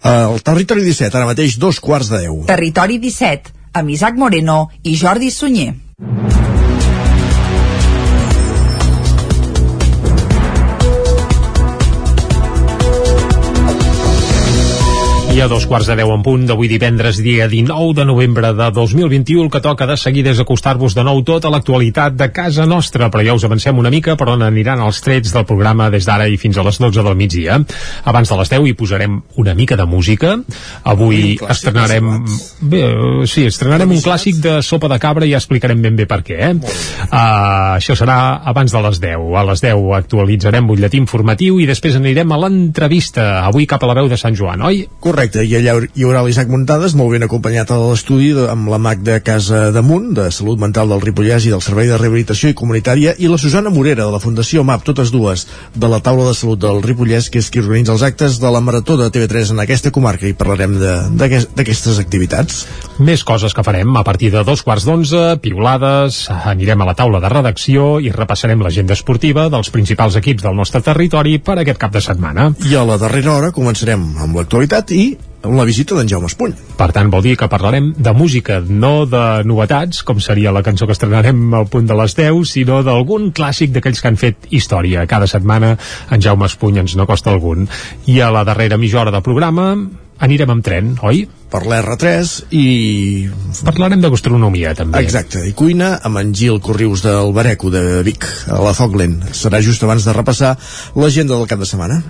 El territori 17, ara mateix dos quarts de deu. Territori 17, amb Isaac Moreno i Jordi Sunyer. I a dos quarts de deu en punt d'avui divendres, dia 19 de novembre de 2021, el que toca de seguida és acostar-vos de nou tota l'actualitat de casa nostra, però ja us avancem una mica per on aniran els trets del programa des d'ara i fins a les 12 del migdia. Abans de les 10 hi posarem una mica de música. Avui estrenarem... Bé, sí, estrenarem un clàssic de sopa de cabra i ja explicarem ben bé per què. Eh? Uh, això serà abans de les 10. A les 10 actualitzarem butlletí informatiu i després anirem a l'entrevista, avui cap a la veu de Sant Joan, oi? Correcte, i allà hi haurà l'Isaac Muntades, molt ben acompanyat a l'estudi amb la MAC de Casa Damunt, de Salut Mental del Ripollès i del Servei de Rehabilitació i Comunitària, i la Susana Morera, de la Fundació MAP, totes dues, de la Taula de Salut del Ripollès, que és qui organitza els actes de la Marató de TV3 en aquesta comarca, i parlarem d'aquestes activitats. Més coses que farem a partir de dos quarts d'onze, piulades, anirem a la taula de redacció i repassarem l'agenda esportiva dels principals equips del nostre territori per aquest cap de setmana. I a la darrera hora començarem amb l'actualitat i amb la visita d'en Jaume Espuny. Per tant, vol dir que parlarem de música, no de novetats, com seria la cançó que estrenarem al punt de les 10, sinó d'algun clàssic d'aquells que han fet història. Cada setmana en Jaume Espuny ens no costa algun. I a la darrera mitja hora de programa anirem amb tren, oi? Per l'R3 i... Parlarem de gastronomia, també. Exacte, i cuina amb en Gil Corrius del Bareco de Vic, a la Foglen. Serà just abans de repassar l'agenda del cap de setmana.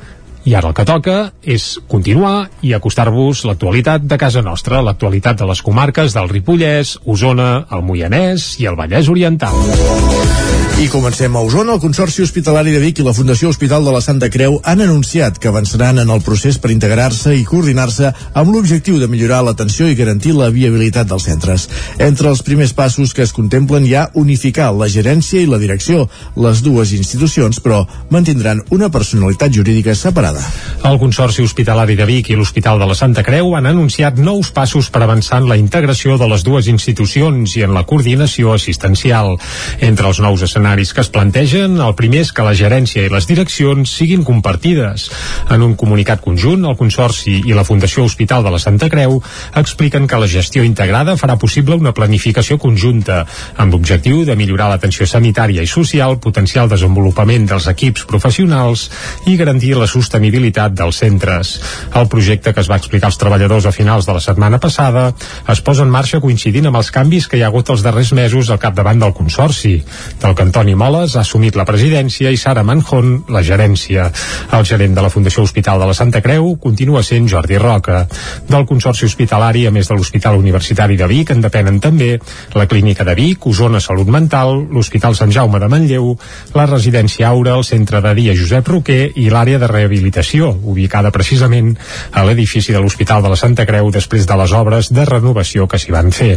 I ara el que toca és continuar i acostar-vos l'actualitat de casa nostra, l'actualitat de les comarques del Ripollès, Osona, el Moianès i el Vallès Oriental. I comencem a Osona. El Consorci Hospitalari de Vic i la Fundació Hospital de la Santa Creu han anunciat que avançaran en el procés per integrar-se i coordinar-se amb l'objectiu de millorar l'atenció i garantir la viabilitat dels centres. Entre els primers passos que es contemplen hi ha unificar la gerència i la direcció. Les dues institucions, però, mantindran una personalitat jurídica separada. El Consorci Hospitalari de Vic i l'Hospital de la Santa Creu han anunciat nous passos per avançar en la integració de les dues institucions i en la coordinació assistencial. Entre els nous escenaris que es plantegen, el primer és que la gerència i les direccions siguin compartides. En un comunicat conjunt, el Consorci i la Fundació Hospital de la Santa Creu expliquen que la gestió integrada farà possible una planificació conjunta, amb l'objectiu de millorar l'atenció sanitària i social, potenciar el desenvolupament dels equips professionals i garantir la sostenibilitat dels centres. El projecte que es va explicar als treballadors a finals de la setmana passada es posa en marxa coincidint amb els canvis que hi ha hagut els darrers mesos al capdavant del Consorci, del que Antoni Moles ha assumit la presidència i Sara Manjón la gerència. El gerent de la Fundació Hospital de la Santa Creu continua sent Jordi Roca. Del Consorci Hospitalari, a més de l'Hospital Universitari de Vic, en depenen també la Clínica de Vic, Osona Salut Mental, l'Hospital Sant Jaume de Manlleu, la Residència Aura, el Centre de Dia Josep Roquer i l'àrea de rehabilitació, ubicada precisament a l'edifici de l'Hospital de la Santa Creu després de les obres de renovació que s'hi van fer.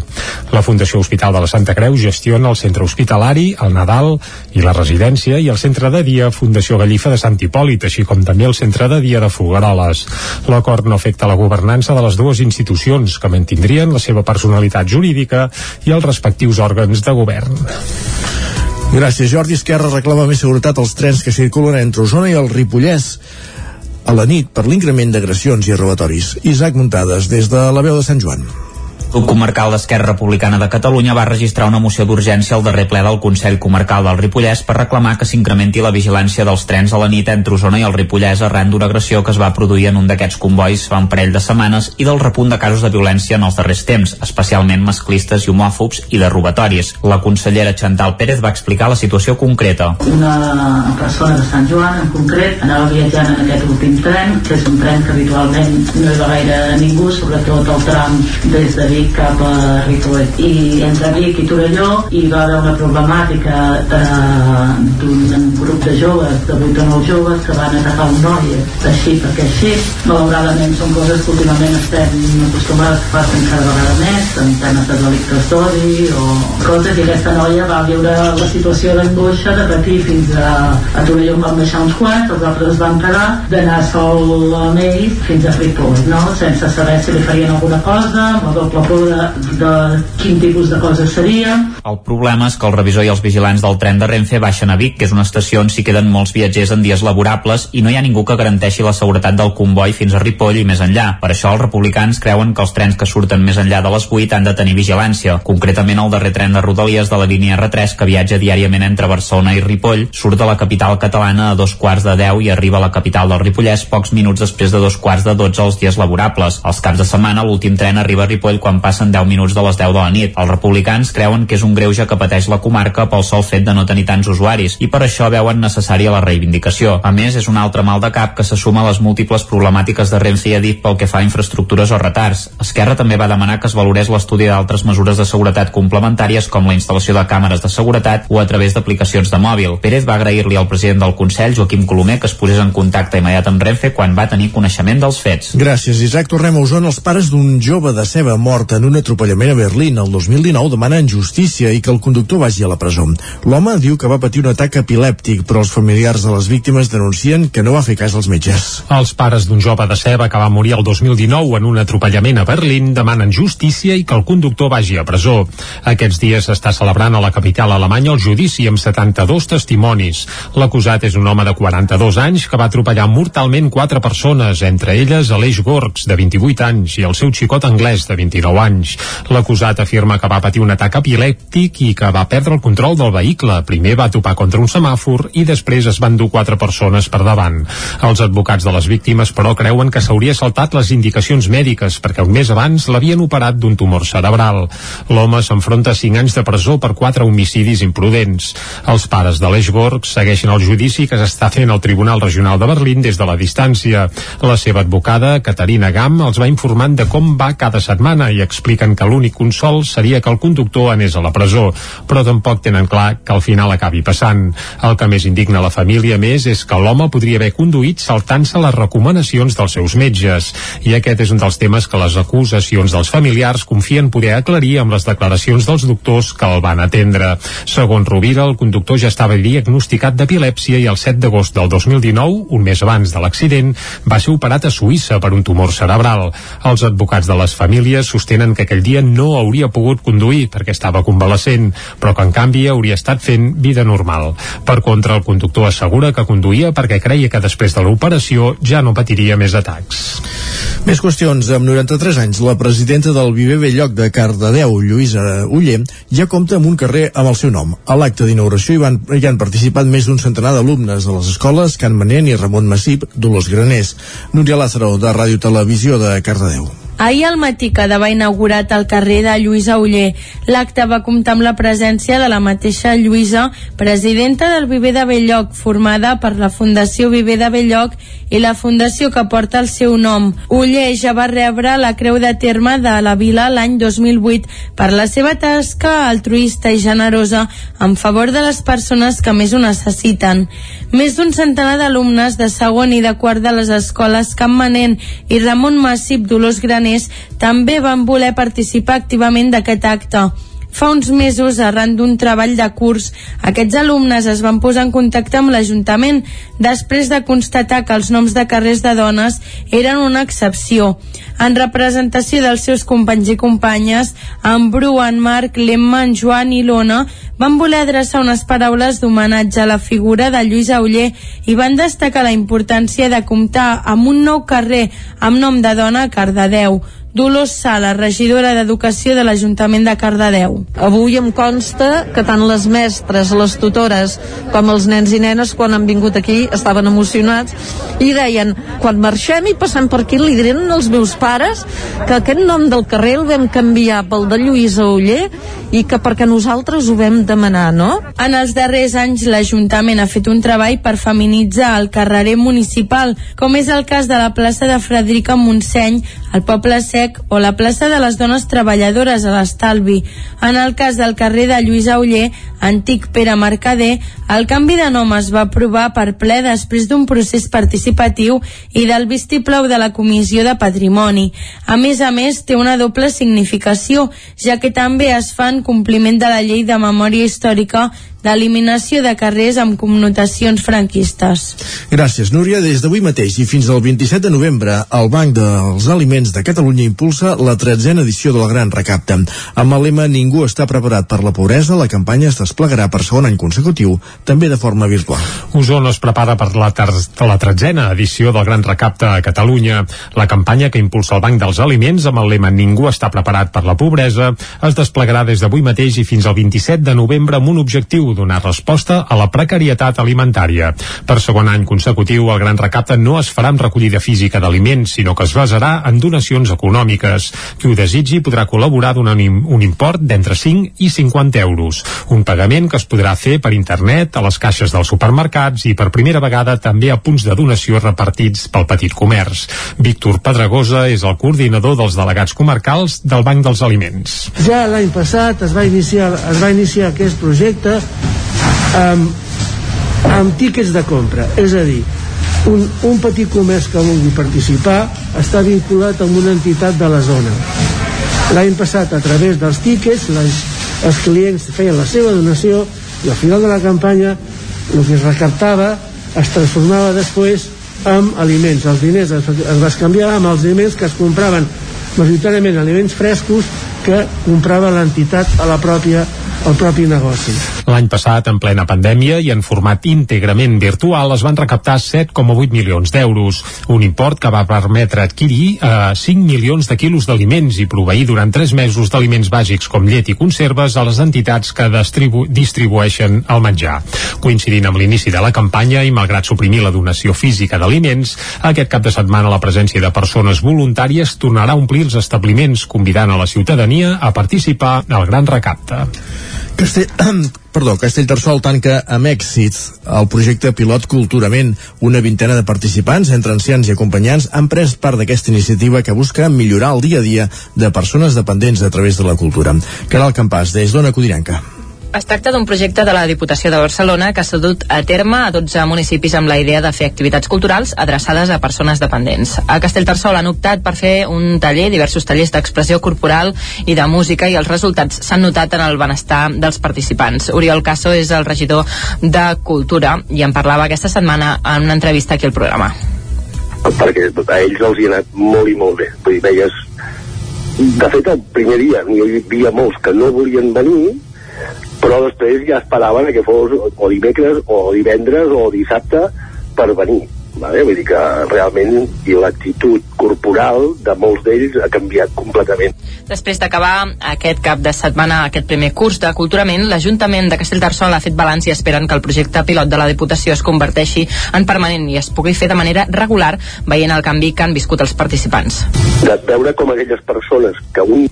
La Fundació Hospital de la Santa Creu gestiona el centre hospitalari, el Nadal i la residència i el centre de dia Fundació Gallifa de Sant Hipòlit, així com també el centre de dia de Folgueroles. L'acord no afecta la governança de les dues institucions, que mantindrien la seva personalitat jurídica i els respectius òrgans de govern. Gràcies, Jordi. Esquerra reclama més seguretat als trens que circulen entre Osona i el Ripollès a la nit per l'increment d'agressions i robatoris. Isaac Muntades, des de la veu de Sant Joan. Grup comarcal d'Esquerra Republicana de Catalunya va registrar una moció d'urgència al darrer ple del Consell Comarcal del Ripollès per reclamar que s'incrementi la vigilància dels trens a la nit entre Osona i el Ripollès arran d'una agressió que es va produir en un d'aquests convois fa un parell de setmanes i del repunt de casos de violència en els darrers temps, especialment masclistes i homòfobs i de robatoris. La consellera Chantal Pérez va explicar la situació concreta. Una persona de Sant Joan, en concret, anava viatjant en aquest últim tren, que és un tren que habitualment no hi va gaire ningú, sobretot el tram des de Vic Vic cap a Ripoll i entre Vic i Torelló hi va haver una problemàtica d'un grup de joves de 8 o 9 joves que van atacar un noi així perquè així malauradament són coses que últimament estem acostumats que passen cada vegada més en temes de delictes d'odi o coses i aquesta noia va viure la situació d'angoixa de patir fins a, a Torelló en van baixar uns quants els altres es van quedar d'anar sol amb ells fins a Ripoll no? sense saber si li farien alguna cosa amb la doble por de, de quin tipus de cosa seria el problema és que el revisor i els vigilants del tren de Renfe baixen a Vic, que és una estació on s'hi queden molts viatgers en dies laborables i no hi ha ningú que garanteixi la seguretat del comboi fins a Ripoll i més enllà. Per això els republicans creuen que els trens que surten més enllà de les 8 han de tenir vigilància. Concretament el darrer tren de Rodalies de la línia R3 que viatja diàriament entre Barcelona i Ripoll surt de la capital catalana a dos quarts de 10 i arriba a la capital del Ripollès pocs minuts després de dos quarts de 12 els dies laborables. Els caps de setmana l'últim tren arriba a Ripoll quan passen 10 minuts de les 10 de la nit. Els republicans creuen que és un greuge que pateix la comarca pel sol fet de no tenir tants usuaris i per això veuen necessària la reivindicació. A més, és un altre mal de cap que se suma a les múltiples problemàtiques de Renfe i Adif pel que fa a infraestructures o retards. Esquerra també va demanar que es valorés l'estudi d'altres mesures de seguretat complementàries com la instal·lació de càmeres de seguretat o a través d'aplicacions de mòbil. Pérez va agrair-li al president del Consell, Joaquim Colomer, que es posés en contacte immediat amb Renfe quan va tenir coneixement dels fets. Gràcies, Isaac. Tornem a Osona. Els pares d'un jove de ceba mort en un atropellament a Berlín el 2019 demanen justícia i que el conductor vagi a la presó. L'home diu que va patir un atac epilèptic, però els familiars de les víctimes denuncien que no va fer cas als metges. Els pares d'un jove de ceba que va morir el 2019 en un atropellament a Berlín demanen justícia i que el conductor vagi a presó. Aquests dies s'està celebrant a la capital alemanya el judici amb 72 testimonis. L'acusat és un home de 42 anys que va atropellar mortalment quatre persones, entre elles Aleix Gorgs, de 28 anys, i el seu xicot anglès, de 29 anys. L'acusat afirma que va patir un atac epilèptic i que va perdre el control del vehicle. Primer va topar contra un semàfor i després es van dur quatre persones per davant. Els advocats de les víctimes, però, creuen que s'hauria saltat les indicacions mèdiques perquè un mes abans l'havien operat d'un tumor cerebral. L'home s'enfronta a 5 anys de presó per quatre homicidis imprudents. Els pares de l'Eix Borg segueixen el judici que s'està fent al Tribunal Regional de Berlín des de la distància. La seva advocada, Caterina Gam, els va informant de com va cada setmana i expliquen que l'únic consol seria que el conductor anés a la presó, però tampoc tenen clar que al final acabi passant. El que més indigna la família més és que l'home podria haver conduït saltant-se les recomanacions dels seus metges. I aquest és un dels temes que les acusacions dels familiars confien poder aclarir amb les declaracions dels doctors que el van atendre. Segons Rovira, el conductor ja estava diagnosticat d'epilèpsia i el 7 d'agost del 2019, un mes abans de l'accident, va ser operat a Suïssa per un tumor cerebral. Els advocats de les famílies sostenen que aquell dia no hauria pogut conduir perquè estava convalescent, però que en canvi hauria estat fent vida normal. Per contra, el conductor assegura que conduïa perquè creia que després de l'operació ja no patiria més atacs. Més qüestions. Amb 93 anys, la presidenta del Viver Belloc de Cardedeu, Lluïsa Uller, ja compta amb un carrer amb el seu nom. A l'acte d'inauguració hi, van, hi han participat més d'un centenar d'alumnes de les escoles Can Manent i Ramon Massip, Dolors Graners. Núria Lázaro, de Ràdio Televisió de Cardedeu. Ahir al matí quedava va inaugurat al carrer de Lluïsa Uller. L'acte va comptar amb la presència de la mateixa Lluïsa, presidenta del Viver de Belloc, formada per la Fundació Viver de Belloc i la fundació que porta el seu nom. Uller ja va rebre la Creu de Terme de la Vila l'any 2008 per la seva tasca altruista i generosa en favor de les persones que més ho necessiten. Més d'un centenar d'alumnes de segon i de quart de les escoles Camp Manent i Ramon Massip Dolors Graners també van voler participar activament d'aquest acte. Fa uns mesos, arran d'un treball de curs, aquests alumnes es van posar en contacte amb l'Ajuntament després de constatar que els noms de carrers de dones eren una excepció. En representació dels seus companys i companyes, en Bru, en Marc, l'Emma, en Joan i l'Ona van voler adreçar unes paraules d'homenatge a la figura de Lluís Auller i van destacar la importància de comptar amb un nou carrer amb nom de dona a Cardedeu. Dolors Sala, regidora d'Educació de l'Ajuntament de Cardedeu. Avui em consta que tant les mestres, les tutores, com els nens i nenes, quan han vingut aquí, estaven emocionats i deien, quan marxem i passem per aquí, li diran als meus pares que aquest nom del carrer el vam canviar pel de Lluïsa Uller i que perquè nosaltres ho vam demanar, no? En els darrers anys, l'Ajuntament ha fet un treball per feminitzar el carrer municipal, com és el cas de la plaça de Frederica Montseny, al poble 7 Sec o la plaça de les Dones Treballadores a l'Estalvi. En el cas del carrer de Lluís Auller, antic Pere Mercader, el canvi de nom es va aprovar per ple després d'un procés participatiu i del vistiplau de la Comissió de Patrimoni. A més a més, té una doble significació, ja que també es fa en compliment de la Llei de Memòria Històrica d'eliminació de carrers amb connotacions franquistes. Gràcies, Núria. Des d'avui mateix i fins al 27 de novembre, el Banc dels Aliments de Catalunya impulsa la tretzena edició del Gran Recapte. Amb el lema Ningú està preparat per la pobresa, la campanya es desplegarà per segon any consecutiu, també de forma virtual. Osona es prepara per la, la tretzena edició del Gran Recapte a Catalunya. La campanya que impulsa el Banc dels Aliments amb el lema Ningú està preparat per la pobresa es desplegarà des d'avui mateix i fins al 27 de novembre amb un objectiu donar resposta a la precarietat alimentària. Per segon any consecutiu, el Gran Recapte no es farà amb recollida física d'aliments, sinó que es basarà en donacions econòmiques. Qui ho desitgi podrà col·laborar donant un import d'entre 5 i 50 euros. Un pagament que es podrà fer per internet, a les caixes dels supermercats i per primera vegada també a punts de donació repartits pel petit comerç. Víctor Pedragosa és el coordinador dels delegats comarcals del Banc dels Aliments. Ja l'any passat es va iniciar, es va iniciar aquest projecte amb, amb tíquets de compra és a dir, un, un petit comerç que vulgui participar està vinculat amb una entitat de la zona. L'any passat a través dels tíquets les, els clients feien la seva donació i al final de la campanya el que es recaptava es transformava després en aliments. Els diners es, es bescanviava amb els aliments que es compraven majoritàriament aliments frescos que comprava l'entitat a la pròpia el propi negoci. L'any passat, en plena pandèmia i en format íntegrament virtual, es van recaptar 7,8 milions d'euros, un import que va permetre adquirir eh, 5 milions de quilos d'aliments i proveir durant 3 mesos d'aliments bàsics com llet i conserves a les entitats que distribu distribueixen el menjar. Coincidint amb l'inici de la campanya i malgrat suprimir la donació física d'aliments, aquest cap de setmana la presència de persones voluntàries tornarà a omplir els establiments, convidant a la ciutadania a participar al gran recapte. Castell, perdó, Castellterçol tanca amb èxit el projecte pilot Culturament. Una vintena de participants, entre ancians i acompanyants, han pres part d'aquesta iniciativa que busca millorar el dia a dia de persones dependents a través de la cultura. Caral Campàs, des d'Ona Codinenca. Es tracta d'un projecte de la Diputació de Barcelona que s'ha dut a terme a 12 municipis amb la idea de fer activitats culturals adreçades a persones dependents. A Castellterçol han optat per fer un taller, diversos tallers d'expressió corporal i de música i els resultats s'han notat en el benestar dels participants. Oriol Caso és el regidor de Cultura i en parlava aquesta setmana en una entrevista aquí al programa. Perquè a ells els hi ha anat molt i molt bé. Vull dir, veies... De fet, el primer dia hi havia molts que no volien venir però després ja esperaven que fos o dimecres o divendres o dissabte per venir vale? vull dir que realment i l'actitud corporal de molts d'ells ha canviat completament Després d'acabar aquest cap de setmana aquest primer curs de Culturament, l'Ajuntament de Castellterçol ha fet balanç i esperen que el projecte pilot de la Diputació es converteixi en permanent i es pugui fer de manera regular veient el canvi que han viscut els participants. de veure com aquelles persones que un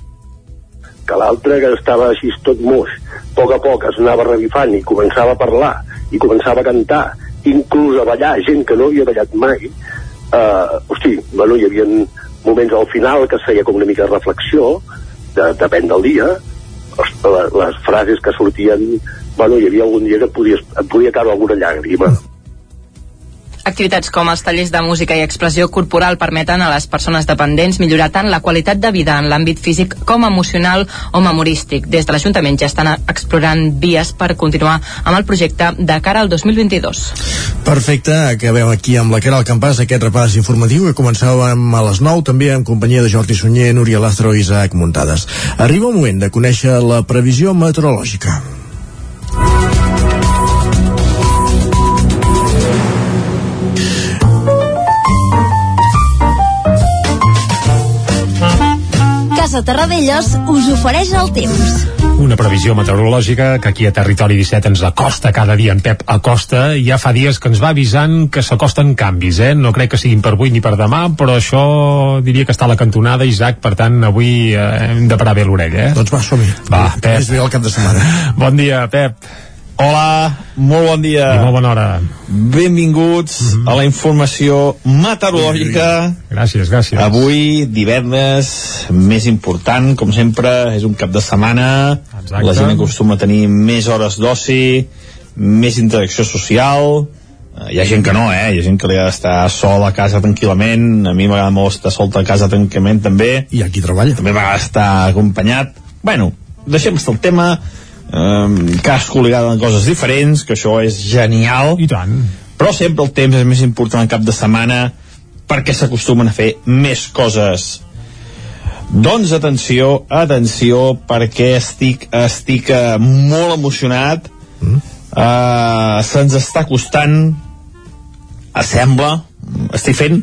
que l'altre que estava així tot moix a poc a poc es anava revifant i començava a parlar i començava a cantar inclús a ballar gent que no havia ballat mai eh, hosti, bueno, hi havia moments al final que es feia com una mica de reflexió de, depèn del dia les, les frases que sortien bueno, hi havia algun dia que podies, et podia caure alguna llàgrima Activitats com els tallers de música i expressió corporal permeten a les persones dependents millorar tant la qualitat de vida en l'àmbit físic com emocional o memorístic. Des de l'Ajuntament ja estan explorant vies per continuar amb el projecte de cara al 2022. Perfecte, acabem aquí amb la Caral Campàs, aquest repàs informatiu que començàvem a les 9, també en companyia de Jordi Sunyer, Núria Lastro i Isaac Muntades. Arriba el moment de conèixer la previsió meteorològica. Casa Terradellos us ofereix el temps. Una previsió meteorològica que aquí a Territori 17 ens acosta cada dia en Pep Acosta i ja fa dies que ens va avisant que s'acosten canvis, eh? No crec que siguin per avui ni per demà, però això diria que està a la cantonada, Isaac, per tant avui eh, hem de parar bé l'orella, eh? Doncs va, som-hi. Va, Pep. És bé el cap de setmana. Bon dia, Pep. Hola, molt bon dia. I molt bona hora. Benvinguts mm -hmm. a la informació meteorològica. Gràcies, gràcies. Avui, divendres, més important, com sempre, és un cap de setmana. Exacte. La gent acostuma a tenir més hores d'oci, més interacció social. Eh, Hi ha gent que no, eh? Hi ha gent que li ha d'estar sol a casa tranquil·lament. A mi m'agrada molt estar sol a casa tranquil·lament, també. I aquí treballa. També m'agrada estar acompanyat. Bueno, deixem estar el tema um, cadascú li agraden coses diferents, que això és genial. I tant. Però sempre el temps és més important al cap de setmana perquè s'acostumen a fer més coses. Doncs atenció, atenció, perquè estic, estic uh, molt emocionat. Mm. Uh, Se'ns està costant, sembla, estic fent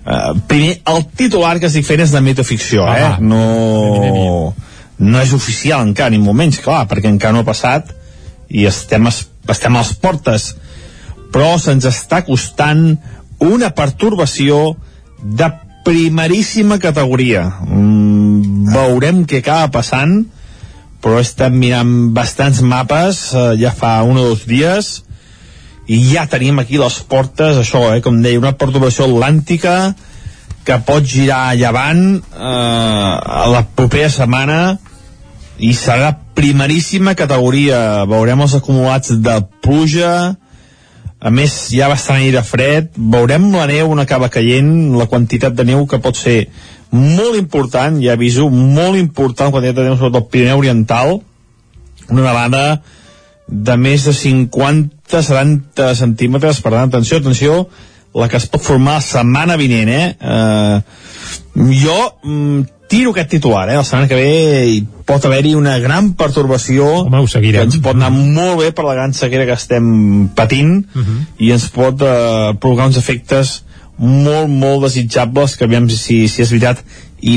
Uh, primer, el titular que estic fent és de metaficció, Ah, eh? va. No, no és oficial encara, ni molt menys, clar, perquè encara no ha passat i estem, es, estem a les portes. Però se'ns està costant una pertorbació de primeríssima categoria. Mm, veurem què acaba passant, però estem mirant bastants mapes eh, ja fa un o dos dies i ja tenim aquí les portes, això, eh, com deia, una perturbació atlàntica que pot girar a llevant eh, a la propera setmana i serà primeríssima categoria. Veurem els acumulats de pluja, a més ha bastant aire fred, veurem la neu on acaba caient, la quantitat de neu que pot ser molt important, ja aviso, molt important la quantitat de neu sobretot al Pirineu Oriental, una nevada de més de 50-70 centímetres, per tant, atenció, atenció, la que es pot formar la setmana vinent, eh? eh jo mm, tiro aquest titular, eh? La setmana que ve hi pot haver-hi una gran pertorbació Home, ho seguirem. que ens pot anar molt bé per la gran sequera que estem patint Uh -huh. i ens pot eh, provocar uns efectes molt, molt desitjables que aviam si, si és veritat i,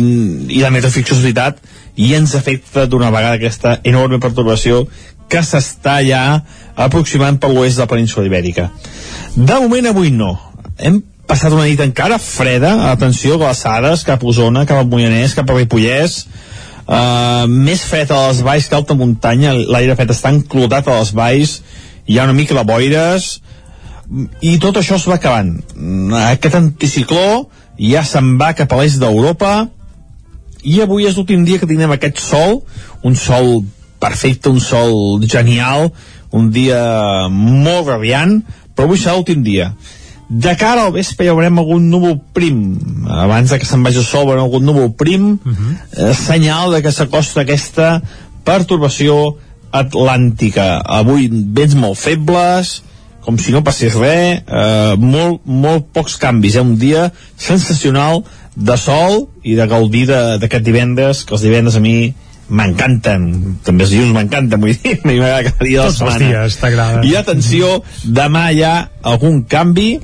i la metaficció és veritat i ens afecta d'una vegada aquesta enorme pertorbació que s'està ja aproximant per l'oest de la península ibèrica. De moment avui no. Hem passat una nit encara freda, atenció, glaçades, cap a Osona, cap a Moianès, cap a Ripollès, uh, més fred a les valls que alta muntanya, l'aire fred està enclotat a les valls, hi ha una mica de boires, i tot això es va acabant. Aquest anticicló ja se'n va cap a l'est d'Europa, i avui és l'últim dia que tindrem aquest sol, un sol perfecte, un sol genial, un dia molt radiant, però avui serà l'últim dia. De cara al vespre ja veurem algun núvol prim. Abans de que se'n vagi el sol veurem algun núvol prim, uh -huh. eh, senyal de que s'acosta aquesta pertorbació atlàntica. Avui vents molt febles, com si no passés res, eh, molt, molt pocs canvis, eh? un dia sensacional de sol i de gaudir d'aquest divendres, que els divendres a mi m'encanten, també els dilluns m'encanten, vull dir, a mi m'agrada cada dia de la Tots els setmana. dies t'agrada. I atenció, demà hi ha algun canvi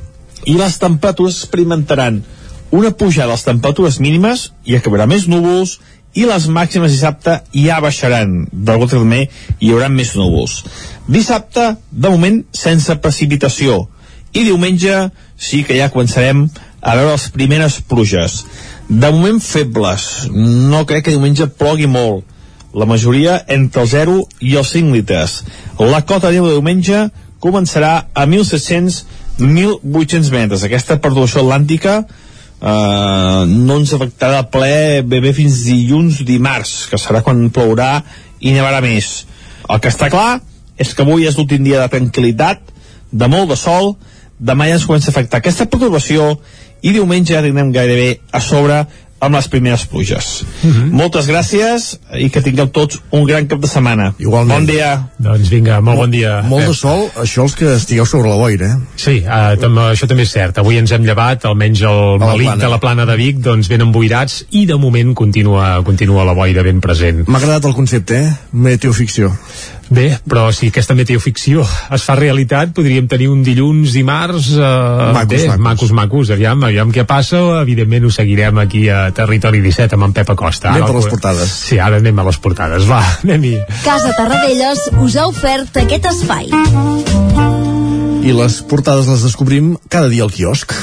i les temperatures experimentaran una pujada de les temperatures mínimes i acabarà més núvols i les màximes dissabte ja baixaran. Del també hi haurà més núvols. Dissabte, de moment, sense precipitació. I diumenge sí que ja començarem a veure les primeres pluges. De moment febles. No crec que diumenge plogui molt. La majoria entre el 0 i els 5 litres. La cota de diumenge començarà a 1.700-1.800 metres. Aquesta perturbació atlàntica eh, no ens afectarà ple bé bé fins dilluns dimarts que serà quan plourà i nevarà més. El que està clar és que avui és l'últim dia de tranquil·litat de molt de sol demà ja ens comença a afectar aquesta perturbació i diumenge ja tindrem gairebé a sobre amb les primeres pluges. Mm -hmm. Moltes gràcies i que tingueu tots un gran cap de setmana. Igualment. Bon dia. Doncs vinga, molt bon dia. Molt de Pep. sol, això els que estigueu sobre la boira, eh? Sí, uh, tam això també és cert. Avui ens hem llevat, almenys el malic de la plana de Vic, doncs ben emboirats i de moment continua, continua la boira ben present. M'ha agradat el concepte, eh? Meteoficció. Bé, però si aquesta meteoficció es fa realitat, podríem tenir un dilluns, dimarts... Eh, Macos, bé, macos. macos, macos. Aviam, aviam què passa. Evidentment ho seguirem aquí a Territori 17 amb en Pep Acosta. Anem Ara per les portades. Sí, ara anem a les portades. Va, anem-hi. Casa Tarradellas us ha ofert aquest espai. I les portades les descobrim cada dia al quiosc.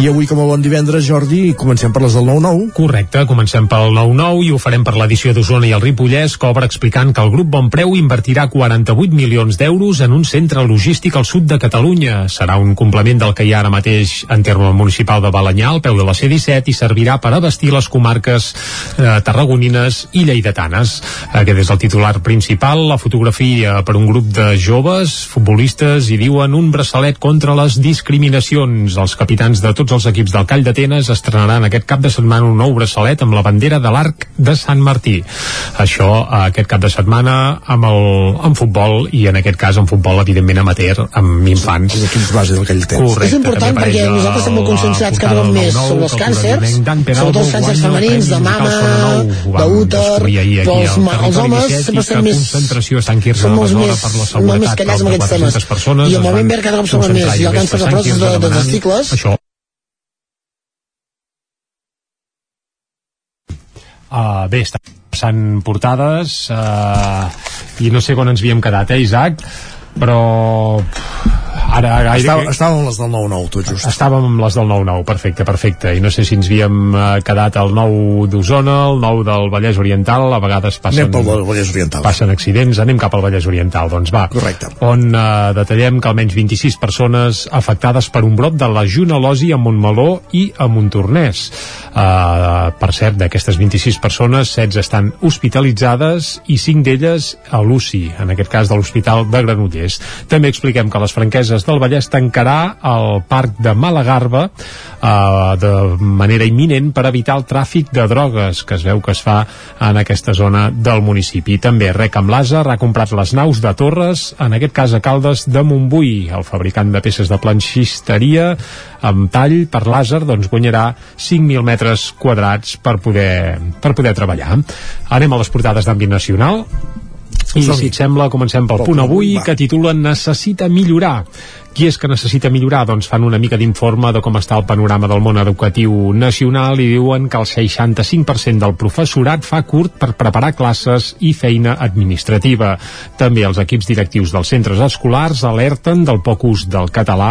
I avui, com a bon divendres, Jordi, comencem per les del 9-9. Correcte, comencem pel 9-9 i ho farem per l'edició d'Osona i el Ripollès, que obre explicant que el grup Bonpreu invertirà 48 milions d'euros en un centre logístic al sud de Catalunya. Serà un complement del que hi ha ara mateix en terme municipal de Balanyà, al peu de la C-17, i servirà per abastir les comarques eh, tarragonines i lleidatanes. Aquest és el titular principal, la fotografia per un grup de joves, futbolistes, i diuen un braçalet contra les discriminacions. Els capitans de tots els equips del Call d'Atenes estrenaran aquest cap de setmana un nou braçalet amb la bandera de l'arc de Sant Martí. Això eh, aquest cap de setmana amb el amb futbol i en aquest cas en futbol evidentment amateur amb infants. Els equips base del Call d'Atenes. És important perquè nosaltres estem molt a conscienciats cada cop més 9-9, sobre els el càncers, sobretot els càncers el femenins de mama, Musical Sona 9. Ho vam d'úter, ahir aquí però els, homes 17 sempre i estan més... concentració està en Quirze són de molts Besora més, per la molt més seguretat callats amb aquests temes. 400 persones I el moviment verd cada cop som concentrar més. Ha ahir càncer de a Sant pròstata, de, de testicles. Això Uh, bé, està passant portades uh, i no sé on ens havíem quedat, eh, Isaac? Però ara gaire... Estava, que- estàvem amb les del 9-9, tot just. Estàvem amb les del 9-9, perfecte, perfecte. I no sé si ens havíem eh, quedat al 9 d'Osona, el 9 del Vallès Oriental, a vegades passen... Anem pel Vallès Oriental. Passen accidents, anem cap al Vallès Oriental, doncs va. Correcte. On eh, detallem que almenys 26 persones afectades per un brot de legionel·losi a Montmeló i a Montornès. Uh, per cert, d'aquestes 26 persones, 16 estan hospitalitzades i 5 d'elles a l'UCI, en aquest cas de l'Hospital de Granollers. També expliquem que les franqueses del Vallès tancarà el parc de Malagarba uh, de manera imminent per evitar el tràfic de drogues que es veu que es fa en aquesta zona del municipi. També Rec amb Làser ha comprat les naus de Torres, en aquest cas a Caldes de Montbui, el fabricant de peces de planxisteria amb tall per làser doncs guanyarà 5.000 metres quadrats per poder, per poder treballar. Anem a les portades d'àmbit nacional i si et sembla comencem pel punt avui que titula Necessita millorar qui és que necessita millorar? Doncs fan una mica d'informe de com està el panorama del món educatiu nacional i diuen que el 65% del professorat fa curt per preparar classes i feina administrativa. També els equips directius dels centres escolars alerten del poc ús del català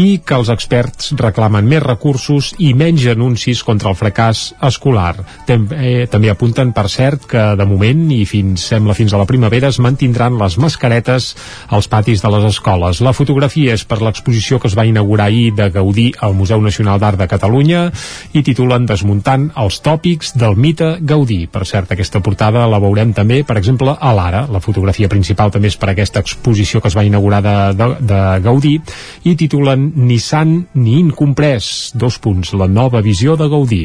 i que els experts reclamen més recursos i menys anuncis contra el fracàs escolar. També, també apunten, per cert, que de moment i fins sembla fins a la primavera es mantindran les mascaretes als patis de les escoles. La fotografia és per l'exposició que es va inaugurar ahir de Gaudí al Museu Nacional d'Art de Catalunya i titulen Desmuntant els tòpics del mite Gaudí. Per cert, aquesta portada la veurem també, per exemple, a l'Ara. La fotografia principal també és per aquesta exposició que es va inaugurar de, de, de Gaudí i titulen Ni sant ni incomprès, dos punts, la nova visió de Gaudí.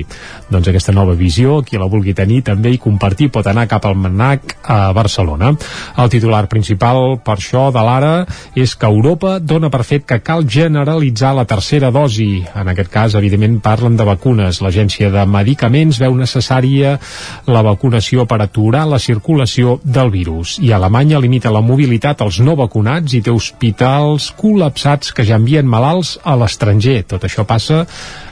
Doncs aquesta nova visió, qui la vulgui tenir també i compartir pot anar cap al Manac a Barcelona. El titular principal per això de l'Ara és que Europa dona per fet que cal generalitzar la tercera dosi. En aquest cas, evidentment, parlen de vacunes. L'Agència de Medicaments veu necessària la vacunació per aturar la circulació del virus. I Alemanya limita la mobilitat als no vacunats i té hospitals col·lapsats que ja envien malalts a l'estranger. Tot això passa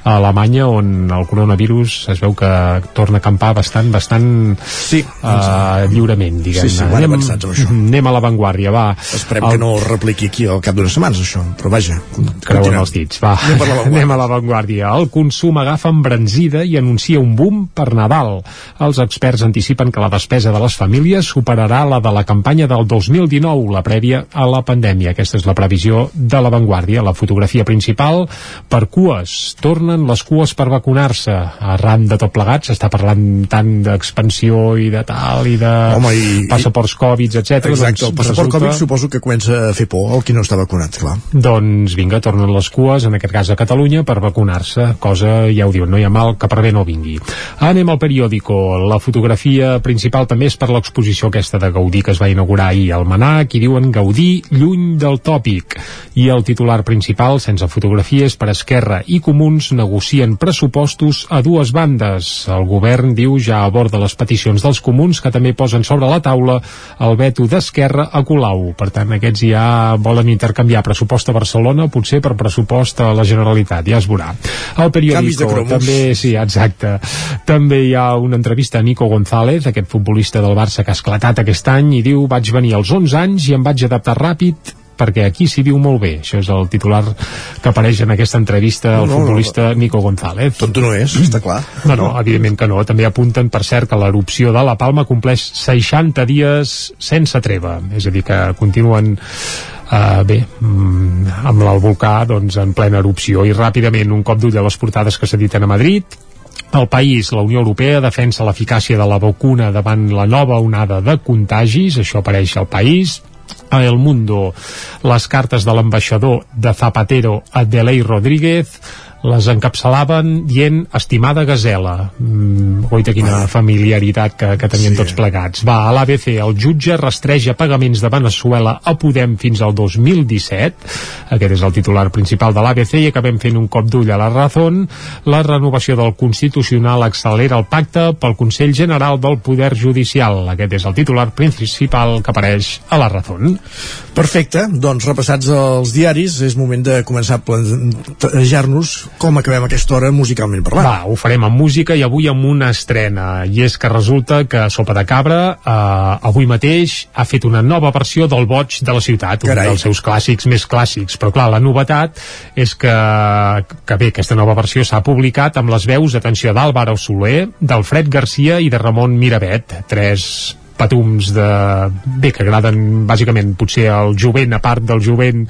a Alemanya on el coronavirus es veu que torna a acampar bastant bastant sí, uh, lliurement diguem Sí, sí, avançats amb això. anem a l'avantguàrdia, va Esperem El- que no repliqui aquí al cap d'unes setmanes, això. Però vaja, creuen els dits, va Anem per l'avantguàrdia. anem a l'avantguàrdia el consum agafa embranzida i anuncia un boom per Nadal els experts anticipen que la despesa de les famílies superarà la de la campanya del 2019 la prèvia a la pandèmia aquesta és la previsió de l'avantguàrdia la fotografia principal per cues tornen les cues per vacunar-se arran de tot plegat s'està parlant tant d'expansió i de tal i de Home, i- passaports Covid, etc. Exacte, el passaport resulta- Covid suposo que comença a fer por al qui no està vacunat, clar. Doncs vinga, tornen les cues, en aquest cas a Catalunya, per vacunar-se, cosa, ja ho diuen, no hi ha mal que per bé no vingui. Anem al periòdico. La fotografia principal també és per l'exposició aquesta de Gaudí que es va inaugurar ahir al Manac i diuen Gaudí lluny del tòpic. I el titular principal, sense fotografies, per Esquerra i Comuns negocien pressupostos a dues bandes. El govern diu ja aborda les peticions dels comuns que també posen sobre la taula el veto d'Esquerra a Colau. Per tant, aquests ja volen intercanviar pressupost a Barcelona, potser per pressupost a la Generalitat, ja es veurà. El periòdico també, sí, exacte. També hi ha una entrevista a Nico González, aquest futbolista del Barça que ha esclatat aquest any, i diu, vaig venir als 11 anys i em vaig adaptar ràpid perquè aquí s'hi viu molt bé. Això és el titular que apareix en aquesta entrevista al No, no, futbolista Nico González. Tonto no és, està clar. No, no, evidentment que no. També apunten, per cert, que l'erupció de la Palma compleix 60 dies sense treva. És a dir, que continuen Uh, bé, mm, amb el volcà doncs, en plena erupció. I ràpidament un cop d'ull a les portades que s'editen a Madrid el país, la Unió Europea, defensa l'eficàcia de la vacuna davant la nova onada de contagis, això apareix al país. A El Mundo, les cartes de l'ambaixador de Zapatero a Delei Rodríguez, les encapçalaven dient estimada gazela. Mm, oita quina familiaritat que, que tenien sí. tots plegats. Va, a l'ABC el jutge rastreja pagaments de Venezuela a Podem fins al 2017 aquest és el titular principal de l'ABC i acabem fent un cop d'ull a la Razón. La renovació del Constitucional accelera el pacte pel Consell General del Poder Judicial. Aquest és el titular principal que apareix a la Razón. Perfecte, doncs repassats els diaris és moment de començar a plantejar-nos com acabem aquesta hora musicalment parlant. Va, ho farem amb música i avui amb una estrena i és que resulta que Sopa de Cabra eh, avui mateix ha fet una nova versió del Boig de la ciutat, Carai. un dels seus clàssics més clàssics, però clar, la novetat és que, que bé, aquesta nova versió s'ha publicat amb les veus, atenció, d'Àlvaro Soler, d'Alfred Garcia i de Ramon Miravet, tres patums de... bé, que agraden bàsicament potser el jovent, a part del jovent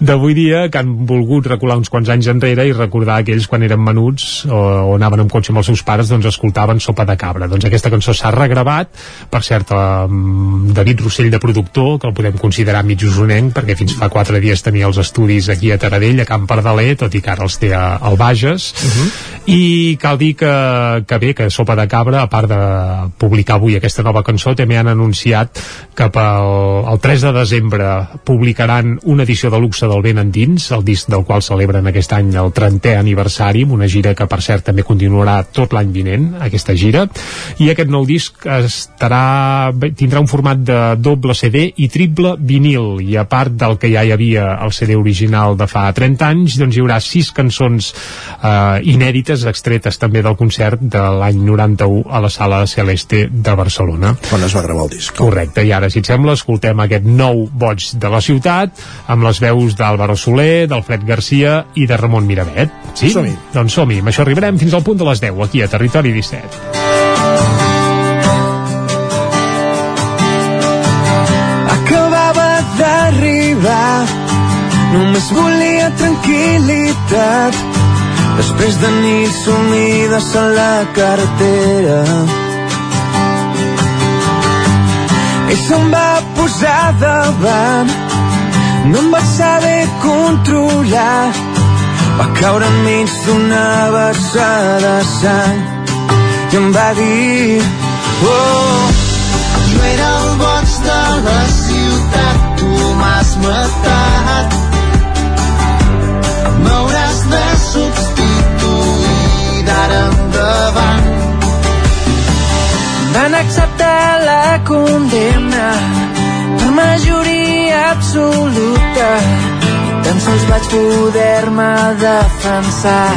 d'avui dia, que han volgut recular uns quants anys enrere i recordar aquells quan eren menuts o, o anaven amb cotxe amb els seus pares, doncs escoltaven Sopa de Cabra. Doncs aquesta cançó s'ha regravat, per cert, amb David Rossell de productor, que el podem considerar mig usonenc, perquè fins fa quatre dies tenia els estudis aquí a Taradell, a Camp Pardaler, tot i que ara els té a, al Bages, uh -huh. i cal dir que, que bé, que Sopa de Cabra, a part de publicar avui aquesta nova cançó, també han anunciat que pel el 3 de desembre publicaran una edició de luxe del Vent Endins, el disc del qual celebren aquest any el 30è aniversari, amb una gira que per cert també continuarà tot l'any vinent, aquesta gira, i aquest nou disc estarà, tindrà un format de doble CD i triple vinil, i a part del que ja hi havia al CD original de fa 30 anys, doncs hi haurà sis cançons eh, inèdites, extretes també del concert de l'any 91 a la Sala Celeste de Barcelona. Quan es va gravar el disc. Correcte, i ara, si et sembla, escoltem aquest nou boig de la ciutat amb les veus d'Àlvaro Soler, d'Alfred Garcia i de Ramon Miravet. Sí? Som-hi. Doncs som-hi. Amb això arribarem fins al punt de les 10, aquí a Territori 17. Acabava d'arribar Només volia tranquil·litat Després de nits sumides a la carretera i se'm va posar davant. No em va saber controlar. Va caure enmig d'una vessada de sang. I em va dir oh, Jo era el boig de la ciutat, tu m'has matat. M'hauràs de substituir van acceptar la condemna per majoria absoluta. Tan sols vaig poder-me defensar.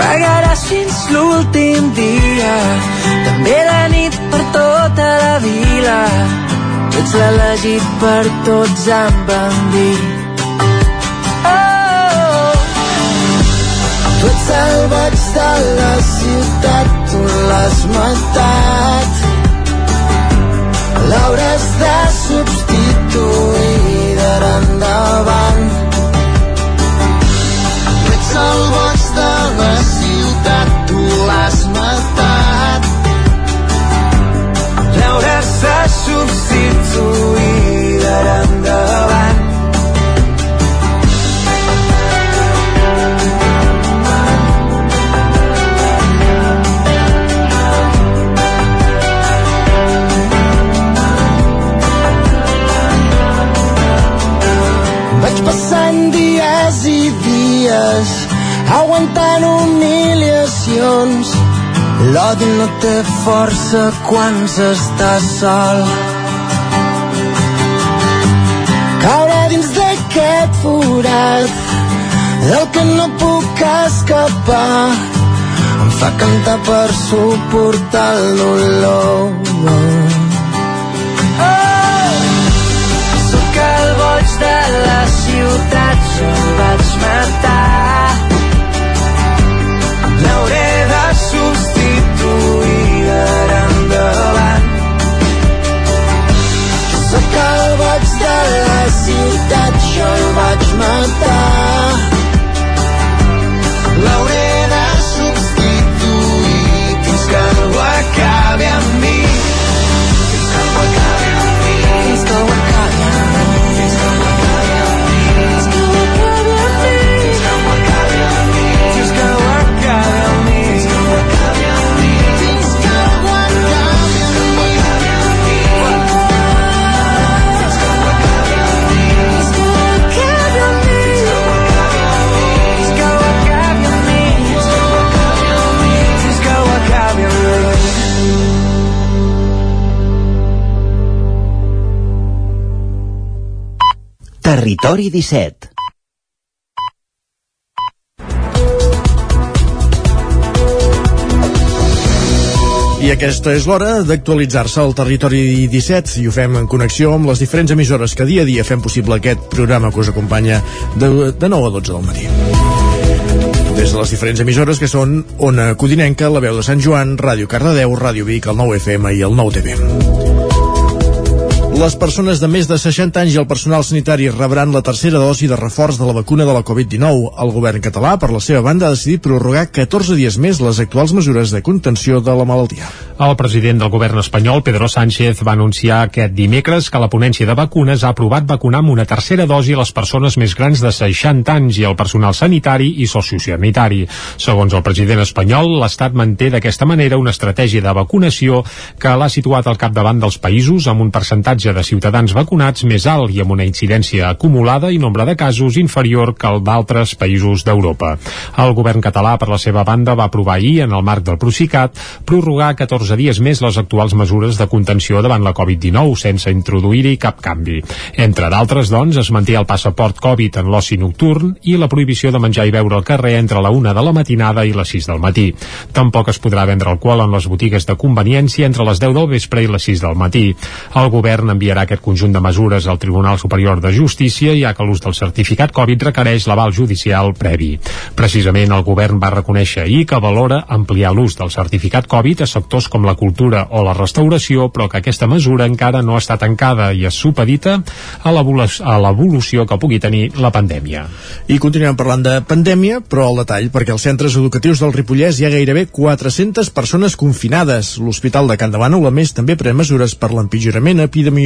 Pagaràs fins l'últim dia. També la nit per tota la vila. Ets l'elegit per tots em van dir Boig de la ciutat, tu l'has matat. L'hauràs de substituir d'ara endavant. Tu ets el boig dies i dies aguantant humiliacions. L'odi no té força quan s'està sol. Caure dins d'aquest forat del que no puc escapar em fa cantar per suportar el dolor. Oh, de la ciutat el vaig matar. L'hauré de substituir d'ara endavant. Sóc el la ciutat, jo el vaig matar. Territori 17 I aquesta és l'hora d'actualitzar-se al territori 17 i ho fem en connexió amb les diferents emissores que dia a dia fem possible aquest programa que us acompanya de, de 9 a 12 del matí. Des de les diferents emissores que són Ona Codinenca, La Veu de Sant Joan, Ràdio Cardedeu, Ràdio Vic, el 9 FM i el 9 TV. Les persones de més de 60 anys i el personal sanitari rebran la tercera dosi de reforç de la vacuna de la Covid-19. El govern català, per la seva banda, ha decidit prorrogar 14 dies més les actuals mesures de contenció de la malaltia. El president del govern espanyol, Pedro Sánchez, va anunciar aquest dimecres que la ponència de vacunes ha aprovat vacunar amb una tercera dosi les persones més grans de 60 anys i el personal sanitari i sociosanitari. Segons el president espanyol, l'Estat manté d'aquesta manera una estratègia de vacunació que l'ha situat al capdavant dels països amb un percentatge de ciutadans vacunats més alt i amb una incidència acumulada i nombre de casos inferior que el d'altres països d'Europa. El govern català, per la seva banda, va aprovar ahir, en el marc del Procicat, prorrogar 14 dies més les actuals mesures de contenció davant la Covid-19 sense introduir-hi cap canvi. Entre d'altres, doncs, es manté el passaport Covid en l'oci nocturn i la prohibició de menjar i beure al carrer entre la 1 de la matinada i les 6 del matí. Tampoc es podrà vendre alcohol en les botigues de conveniència entre les 10 del vespre i les 6 del matí. El govern enviarà aquest conjunt de mesures al Tribunal Superior de Justícia, ja que l'ús del certificat Covid requereix l'aval judicial previ. Precisament el govern va reconèixer ahir que valora ampliar l'ús del certificat Covid a sectors com la cultura o la restauració, però que aquesta mesura encara no està tancada i és supedita a l'evolució que pugui tenir la pandèmia. I continuem parlant de pandèmia, però al detall, perquè als centres educatius del Ripollès hi ha gairebé 400 persones confinades. L'Hospital de Can de Bànol, a més, també pren mesures per l'empitjorament epidemiològic.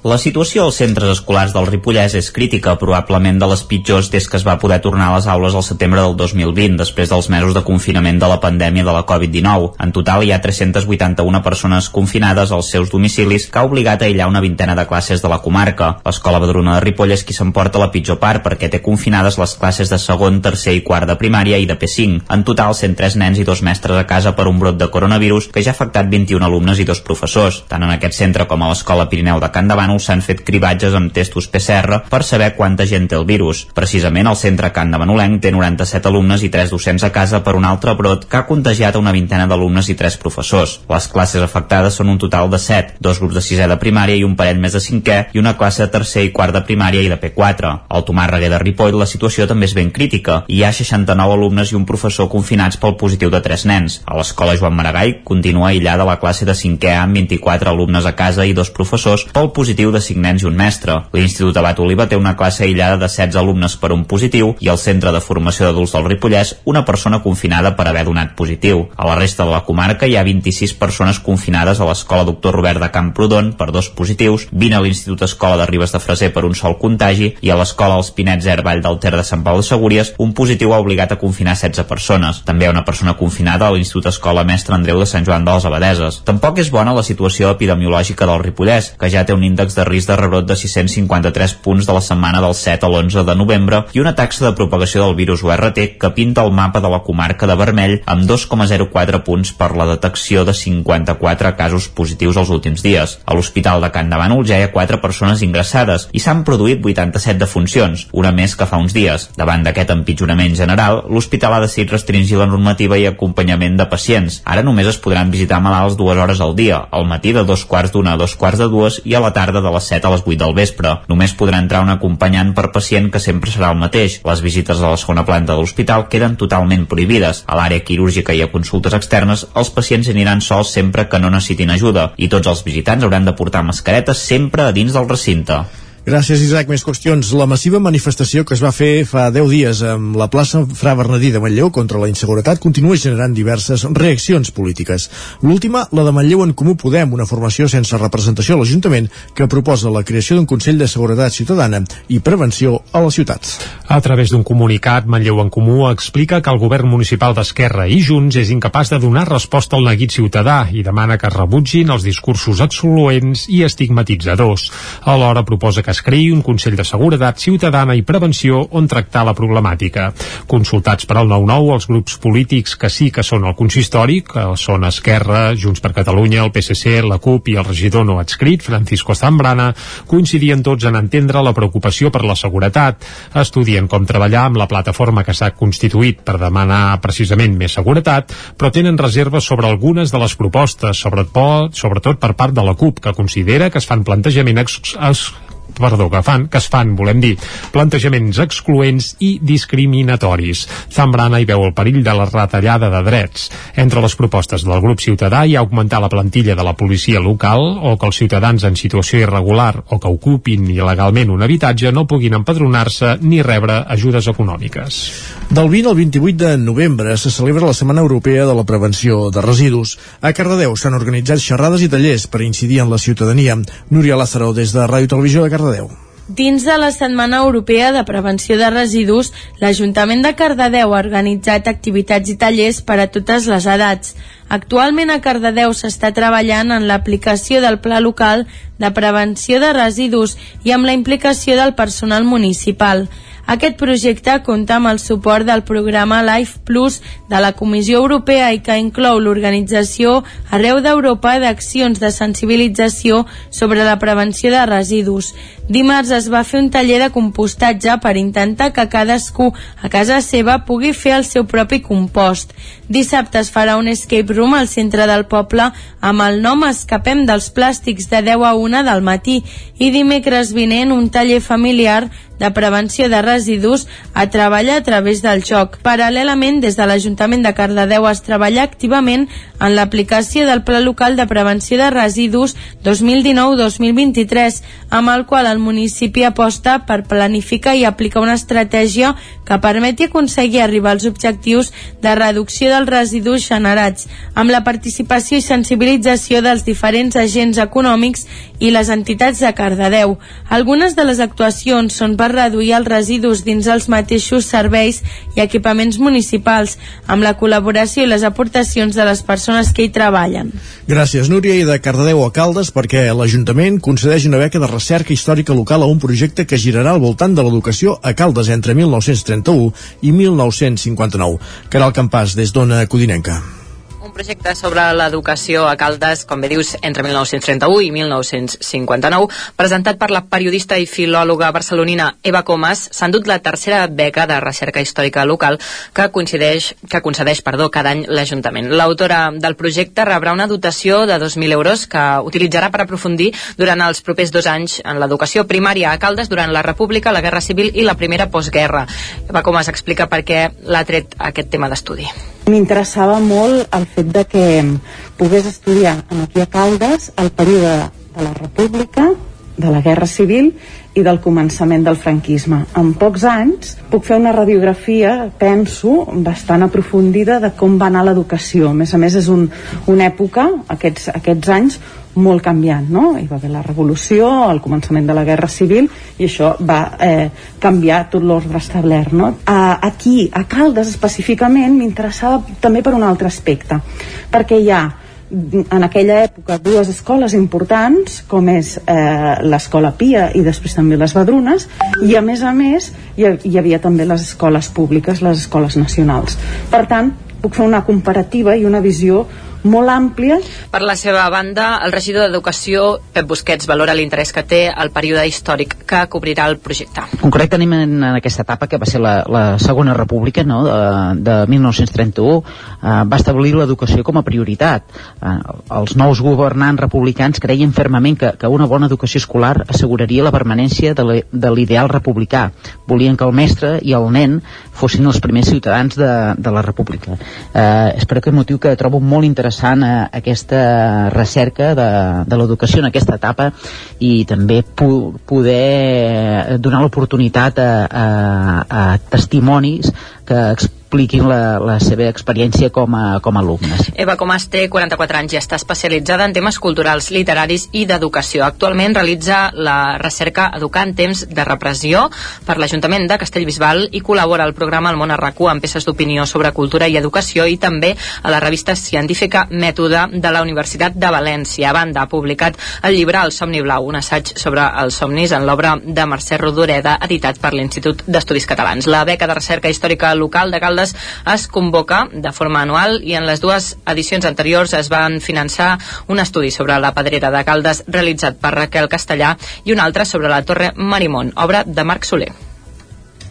La situació als centres escolars del Ripollès és crítica, probablement de les pitjors des que es va poder tornar a les aules al setembre del 2020, després dels mesos de confinament de la pandèmia de la Covid-19. En total hi ha 381 persones confinades als seus domicilis, que ha obligat a aïllar una vintena de classes de la comarca. L'Escola Badruna de Ripoll és qui s'emporta la pitjor part, perquè té confinades les classes de segon, tercer i quart de primària i de P5. En total, 103 nens i dos mestres a casa per un brot de coronavirus que ja ha afectat 21 alumnes i dos professors. Tant en aquest centre com a l'Escola Pirineu de Can Davant Bànol s'han fet cribatges amb testos PCR per saber quanta gent té el virus. Precisament el centre Can de Manolenc té 97 alumnes i 3 docents a casa per un altre brot que ha contagiat a una vintena d'alumnes i 3 professors. Les classes afectades són un total de 7, dos grups de sisè de primària i un parell més de cinquè i una classe de tercer i quart de primària i de P4. Al Tomàs Reguer de Ripoll la situació també és ben crítica. Hi ha 69 alumnes i un professor confinats pel positiu de 3 nens. A l'escola Joan Maragall continua aïllada la classe de 5è amb 24 alumnes a casa i dos professors pel positiu de 5 nens i un mestre. L'Institut Abat Oliva té una classe aïllada de 16 alumnes per un positiu i al Centre de Formació d'Adults del Ripollès una persona confinada per haver donat positiu. A la resta de la comarca hi ha 26 persones confinades a l'Escola Doctor Robert de Camprodon per dos positius, 20 a l'Institut Escola de Ribes de Freser per un sol contagi i a l'Escola Els Pinets Air Vall del Ter de Sant Pau de Segúries un positiu ha obligat a confinar 16 persones. També hi ha una persona confinada a l'Institut Escola Mestre Andreu de Sant Joan de les Abadeses. Tampoc és bona la situació epidemiològica del Ripollès, que ja té un índex de risc de rebrot de 653 punts de la setmana del 7 a l'11 de novembre i una taxa de propagació del virus URT que pinta el mapa de la comarca de vermell amb 2,04 punts per la detecció de 54 casos positius els últims dies. A l'Hospital de Can de Bànol ja hi ha 4 persones ingressades i s'han produït 87 defuncions, una més que fa uns dies. Davant d'aquest empitjorament general, l'hospital ha decidit restringir la normativa i acompanyament de pacients. Ara només es podran visitar malalts dues hores al dia, al matí de dos quarts d'una a dos quarts de dues i a la tarda centre de les 7 a les 8 del vespre. Només podrà entrar un acompanyant per pacient que sempre serà el mateix. Les visites a la segona planta de l'hospital queden totalment prohibides. A l'àrea quirúrgica i a consultes externes, els pacients aniran sols sempre que no necessitin ajuda i tots els visitants hauran de portar mascaretes sempre a dins del recinte. Gràcies, Isaac. Més qüestions. La massiva manifestació que es va fer fa 10 dies amb la plaça Fra Bernadí de Manlleu contra la inseguretat continua generant diverses reaccions polítiques. L'última, la de Manlleu en Comú Podem, una formació sense representació a l'Ajuntament que proposa la creació d'un Consell de Seguretat Ciutadana i Prevenció a la ciutat. A través d'un comunicat, Manlleu en Comú explica que el govern municipal d'Esquerra i Junts és incapaç de donar resposta al neguit ciutadà i demana que rebutgin els discursos excloents i estigmatitzadors. Alhora proposa que es creï un Consell de Seguretat Ciutadana i Prevenció on tractar la problemàtica. Consultats per al 9-9, els grups polítics que sí que són al consistori, que són Esquerra, Junts per Catalunya, el PSC, la CUP i el regidor no adscrit, Francisco Zambrana, coincidien tots en entendre la preocupació per la seguretat. Estudien com treballar amb la plataforma que s'ha constituït per demanar precisament més seguretat, però tenen reserves sobre algunes de les propostes, sobretot, sobretot per part de la CUP, que considera que es fan plantejaments ex, ex, perdó, que fan, que es fan, volem dir, plantejaments excloents i discriminatoris. Zambrana hi veu el perill de la retallada de drets. Entre les propostes del grup ciutadà hi ha augmentar la plantilla de la policia local o que els ciutadans en situació irregular o que ocupin il·legalment un habitatge no puguin empadronar-se ni rebre ajudes econòmiques. Del 20 al 28 de novembre se celebra la Setmana Europea de la Prevenció de Residus. A Cardedeu s'han organitzat xerrades i tallers per incidir en la ciutadania. Núria Lázaro, des de Ràdio Televisió de Cardedeu. Dins de la Setmana Europea de Prevenció de Residus, l'Ajuntament de Cardedeu ha organitzat activitats i tallers per a totes les edats. Actualment a Cardedeu s'està treballant en l'aplicació del Pla Local de Prevenció de Residus i amb la implicació del personal municipal. Aquest projecte compta amb el suport del programa Life Plus de la Comissió Europea i que inclou l'organització arreu d'Europa d'accions de sensibilització sobre la prevenció de residus. Dimarts es va fer un taller de compostatge per intentar que cadascú a casa seva pugui fer el seu propi compost. Dissabte es farà un escape room al centre del poble amb el nom Escapem dels plàstics de 10 a 1 del matí i dimecres vinent un taller familiar de prevenció de residus a treballar a través del joc. Paral·lelament, des de l'Ajuntament de Cardedeu es treballa activament en l'aplicació del Pla Local de Prevenció de Residus 2019-2023, amb el qual el municipi aposta per planificar i aplicar una estratègia que permeti aconseguir arribar als objectius de reducció dels residus generats, amb la participació i sensibilització dels diferents agents econòmics i les entitats de Cardedeu. Algunes de les actuacions són per reduir els residus dins els mateixos serveis i equipaments municipals, amb la col·laboració i les aportacions de les persones que hi treballen. Gràcies, Núria, i de Cardedeu a Caldes, perquè l'Ajuntament concedeix una beca de recerca històrica local a un projecte que girarà al voltant de l'educació a Caldes entre 1931 i 1959. Caral Campàs, des d'Ona Codinenca. Projecte sobre l'educació a Caldes, com bé dius, entre 1931 i 1959, presentat per la periodista i filòloga barcelonina Eva Comas, s'ha endut la tercera beca de recerca històrica local que coincideix que concedeix perdó, cada any l'Ajuntament. L'autora del projecte rebrà una dotació de 2.000 euros que utilitzarà per aprofundir durant els propers dos anys en l'educació primària a Caldes durant la República, la Guerra Civil i la primera postguerra. Eva Comas explica per què l'ha tret aquest tema d'estudi. M'interessava molt el fet de que pogués estudiar aquí a Caldes el període de la República, de la Guerra Civil i del començament del franquisme. En pocs anys puc fer una radiografia, penso, bastant aprofundida de com va anar l'educació. A més a més, és un, una època, aquests, aquests anys, molt canviant, no? Hi va haver la revolució, el començament de la Guerra Civil, i això va eh, canviar tot l'ordre establert, no? A, aquí, a Caldes específicament, m'interessava també per un altre aspecte, perquè hi ha en aquella època dues escoles importants com és eh, l'escola Pia i després també les Badrunes i a més a més hi, hi havia també les escoles públiques, les escoles nacionals per tant puc fer una comparativa i una visió molt àmplies. Per la seva banda, el regidor d'Educació, Pep Busquets, valora l'interès que té el període històric que cobrirà el projecte. concret tenim en, en aquesta etapa que va ser la, la segona república no? de, de 1931 eh, va establir l'educació com a prioritat eh, els nous governants republicans creien fermament que, que una bona educació escolar asseguraria la permanència de l'ideal republicà volien que el mestre i el nen fossin els primers ciutadans de, de la república eh, és per aquest motiu que trobo molt interessant eh, aquesta recerca de, de l'educació en aquesta etapa i també po poder donar l'oportunitat a, a, a testimonis que expliquin la, la seva experiència com a, com a alumnes. Eva Comas té 44 anys i està especialitzada en temes culturals, literaris i d'educació. Actualment realitza la recerca Educar en temps de repressió per l'Ajuntament de Castellbisbal i col·labora al programa El món RAC1 amb peces d'opinió sobre cultura i educació i també a la revista científica Mètode de la Universitat de València. A banda, ha publicat el llibre El somni blau, un assaig sobre els somnis en l'obra de Mercè Rodoreda, editat per l'Institut d'Estudis Catalans. La beca de recerca històrica local de Caldes es convoca de forma anual i en les dues edicions anteriors es van finançar un estudi sobre la pedrera de Caldes realitzat per Raquel Castellà i un altre sobre la Torre Marimón, obra de Marc Soler.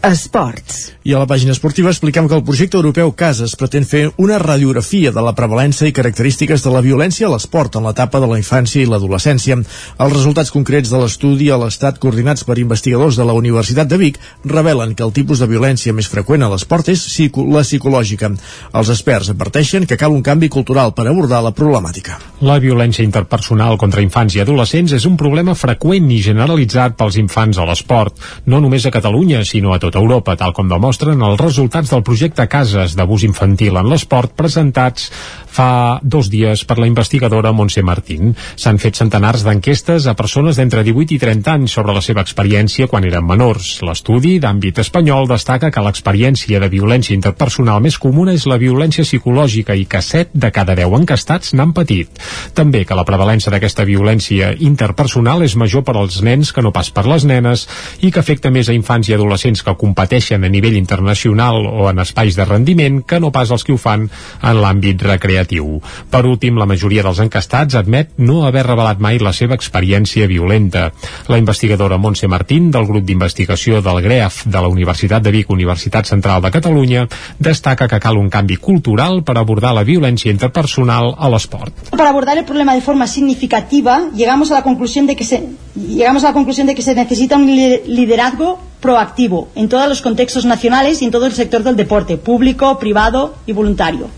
Esports. I a la pàgina esportiva expliquem que el projecte europeu CASAS pretén fer una radiografia de la prevalença i característiques de la violència a l'esport en l'etapa de la infància i l'adolescència. Els resultats concrets de l'estudi a l'Estat coordinats per investigadors de la Universitat de Vic revelen que el tipus de violència més freqüent a l'esport és psico la psicològica. Els experts adverteixen que cal un canvi cultural per abordar la problemàtica. La violència interpersonal contra infants i adolescents és un problema freqüent i generalitzat pels infants a l'esport, no només a Catalunya, sinó a tota Europa, tal com demostren els resultats del projecte Cases d'abús infantil en l'esport presentats fa dos dies per la investigadora Montse Martín. S'han fet centenars d'enquestes a persones d'entre 18 i 30 anys sobre la seva experiència quan eren menors. L'estudi d'àmbit espanyol destaca que l'experiència de violència interpersonal més comuna és la violència psicològica i que 7 de cada 10 encastats n'han patit. També que la prevalença d'aquesta violència interpersonal és major per als nens que no pas per les nenes i que afecta més a infants i adolescents que competeixen a nivell internacional o en espais de rendiment que no pas els que ho fan en l'àmbit recreatiu. Per últim, la majoria dels encastats admet no haver revelat mai la seva experiència violenta. La investigadora Montse Martín, del grup d'investigació del GREAF de la Universitat de Vic, Universitat Central de Catalunya, destaca que cal un canvi cultural per abordar la violència interpersonal a l'esport. Para abordar el problema de forma significativa, llegamos a la conclusión de que se, llegamos a la conclusión de que se necesita un li- liderazgo proactivo en todos los contextos nacionales y en todo el sector del deporte, público, privado y voluntario.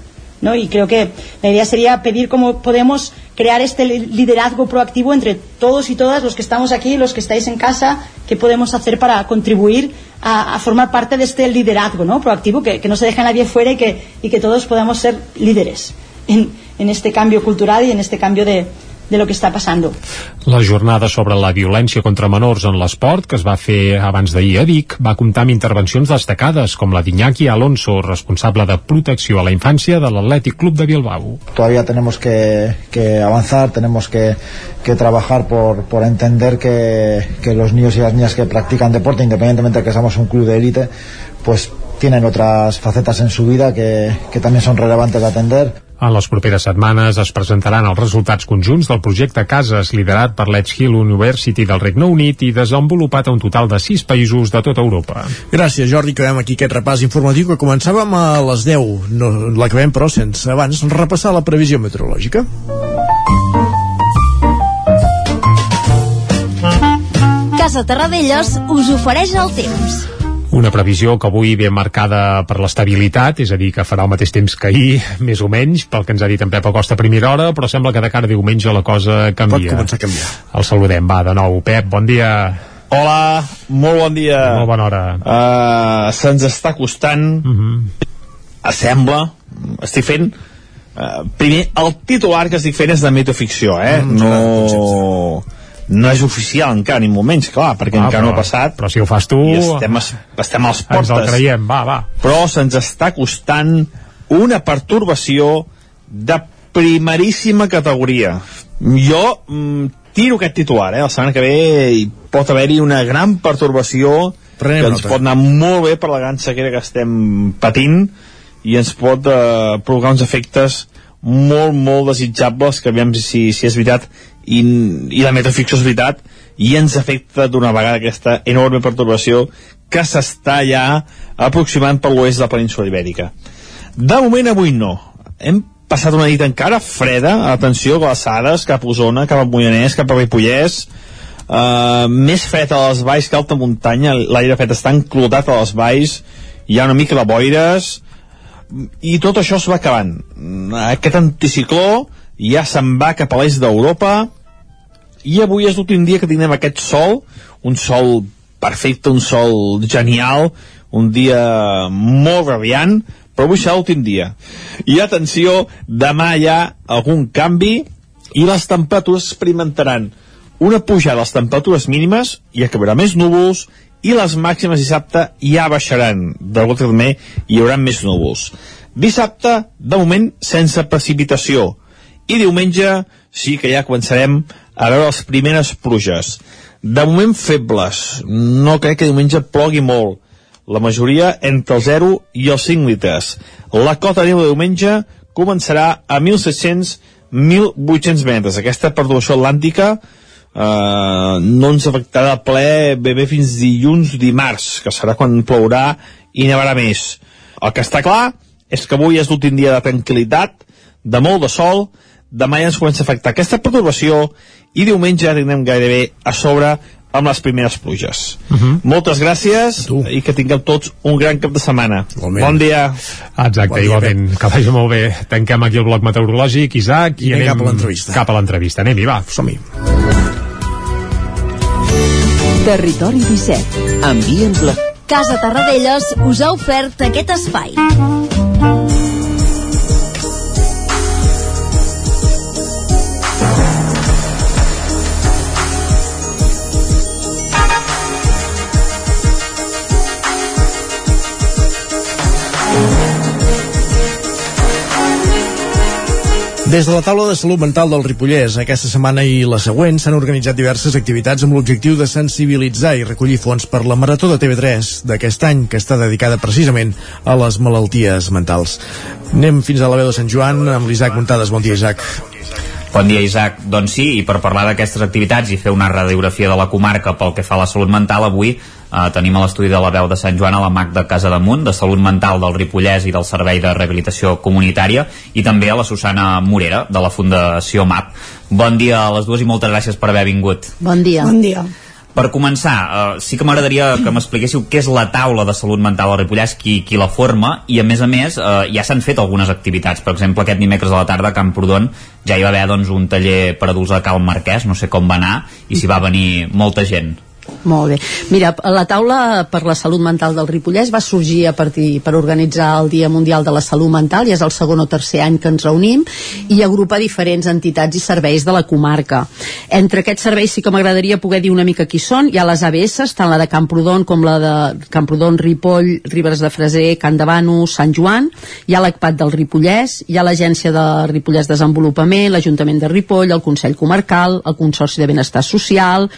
¿no? Y creo que la idea sería pedir cómo podemos crear este li- liderazgo proactivo entre todos y todas los que estamos aquí, los que estáis en casa, qué podemos hacer para contribuir a, formar parte de este liderazgo ¿no? proactivo, que, no se deje nadie fuera y que, y que todos podamos ser líderes en este cambio cultural y en este cambio de, de lo que está pasando. La jornada sobre la violència contra menors en l'esport, que es va fer abans d'ahir a Vic, va comptar amb intervencions destacades, com la d'Iñaki Alonso, responsable de protecció a la infància de l'Atlètic Club de Bilbao. todavía tenemos que, que avanzar, tenemos que, que trabajar por, por entender que, que los niños y las niñas que practican deporte, independientemente de que seamos un club de élite, pues tienen otras facetas en su vida que, que también son relevantes de atender. En les properes setmanes es presentaran els resultats conjunts del projecte Cases, liderat per l'Edge Hill University del Regne Unit i desenvolupat a un total de sis països de tota Europa. Gràcies, Jordi. Acabem aquí aquest repàs informatiu que començàvem a les 10. No, L'acabem, però, sense abans repassar la previsió meteorològica. Casa Terradellos us ofereix el temps. Una previsió que avui ve marcada per l'estabilitat, és a dir, que farà el mateix temps que ahir, més o menys, pel que ens ha dit en Pep Acosta a primera hora, però sembla que de cara a diumenge la cosa canvia. Pot començar a canviar. El saludem, va, de nou. Pep, bon dia. Hola, molt bon dia. Molt bona hora. Uh, Se'ns està costant, uh -huh. sembla, estic fent... Uh, primer, el titular que estic fent és de metaficció, eh? Mm, no... No és oficial encara, ni molt menys, clar, perquè Ah, encara no però- ha passat. Però si ho fas tu... I estem, es, estem als portes. Ens el creiem, va, va. Però se'ns està costant una pertorbació de primeríssima categoria. Jo mm, tiro aquest titular, eh? La setmana que ve hi pot haver-hi una gran pertorbació Prenem que ens nota. pot anar molt bé per la gran sequera que estem patint i ens pot eh, provocar uns efectes molt, molt desitjables, que aviam si, si és veritat i, i la metaficció és veritat, i ens afecta d'una vegada aquesta enorme perturbació que s'està ja aproximant per l'oest de la península ibèrica. De moment avui no. Hem passat una nit encara freda, atenció, glaçades, cap a Osona, cap a Moianès, cap a Ripollès, uh, més fred a les valls que alta muntanya, l'aire fred està enclotat a les valls, hi ha una mica de boires, i tot això es va acabant. Aquest anticicló ja se'n va cap a l'est d'Europa, i avui és l'últim dia que tindrem aquest sol, un sol perfecte, un sol genial, un dia molt radiant, però avui serà l'últim dia. I atenció, demà hi ha algun canvi i les temperatures experimentaran una pujada de les temperatures mínimes, i acabarà més núvols, i les màximes dissabte ja baixaran. De volta també hi haurà més núvols. Dissabte, de moment, sense precipitació. I diumenge sí que ja començarem a veure les primeres pluges. De moment febles. No crec que diumenge plogui molt. La majoria entre el 0 i els 5 litres. La cota de diumenge començarà a 1.700-1.800 metres. Aquesta perturbació atlàntica eh, no ens afectarà ple bé, bé fins dilluns dimarts, que serà quan plourà i nevarà més. El que està clar és que avui és l'últim dia de tranquil·litat, de molt de sol, demà ja ens comença a afectar aquesta perturbació i diumenge ja tindrem gairebé a sobre amb les primeres pluges. Uh -huh. Moltes gràcies i que tingueu tots un gran cap de setmana. Bon dia. Exacte, Bon dia, igualment, que vagi molt bé. Tanquem aquí el bloc meteorològic, Isaac, i, I anem anem cap a l'entrevista. Cap a l'entrevista. Anem-hi, va. Som-hi. Territori 17. Envia'ns la... Casa Tarradellas us ha ofert aquest espai. Des de la taula de salut mental del Ripollès, aquesta setmana i la següent s'han organitzat diverses activitats amb l'objectiu de sensibilitzar i recollir fons per la Marató de TV3 d'aquest any, que està dedicada precisament a les malalties mentals. Anem fins a la veu de Sant Joan amb l'Isaac Muntades. Bon dia, Isaac. Bon dia, Isaac. Doncs sí, i per parlar d'aquestes activitats i fer una radiografia de la comarca pel que fa a la salut mental, avui eh, tenim a l'estudi de la veu de Sant Joan a la MAC de Casa Damunt, de Salut Mental del Ripollès i del Servei de Rehabilitació Comunitària, i també a la Susana Morera, de la Fundació MAP. Bon dia a les dues i moltes gràcies per haver vingut. Bon dia. Bon dia. Per començar, eh, sí que m'agradaria que m'expliquéssiu què és la taula de salut mental al Ripollès, qui, qui la forma, i a més a més eh, ja s'han fet algunes activitats. Per exemple, aquest dimecres a la tarda a Camprodon ja hi va haver doncs, un taller per adults a Cal Marquès, no sé com va anar, i s'hi va venir molta gent. Molt bé. Mira, la taula per la salut mental del Ripollès va sorgir a partir per organitzar el Dia Mundial de la Salut Mental, ja és el segon o tercer any que ens reunim, i agrupar diferents entitats i serveis de la comarca. Entre aquests serveis sí que m'agradaria poder dir una mica qui són. Hi ha les ABS, tant la de Camprodon com la de Camprodon, Ripoll, Ribes de Freser, Can de Bano, Sant Joan. Hi ha l'ACPAT del Ripollès, hi ha l'Agència de Ripollès Desenvolupament, l'Ajuntament de Ripoll, el Consell Comarcal, el Consorci de Benestar Social,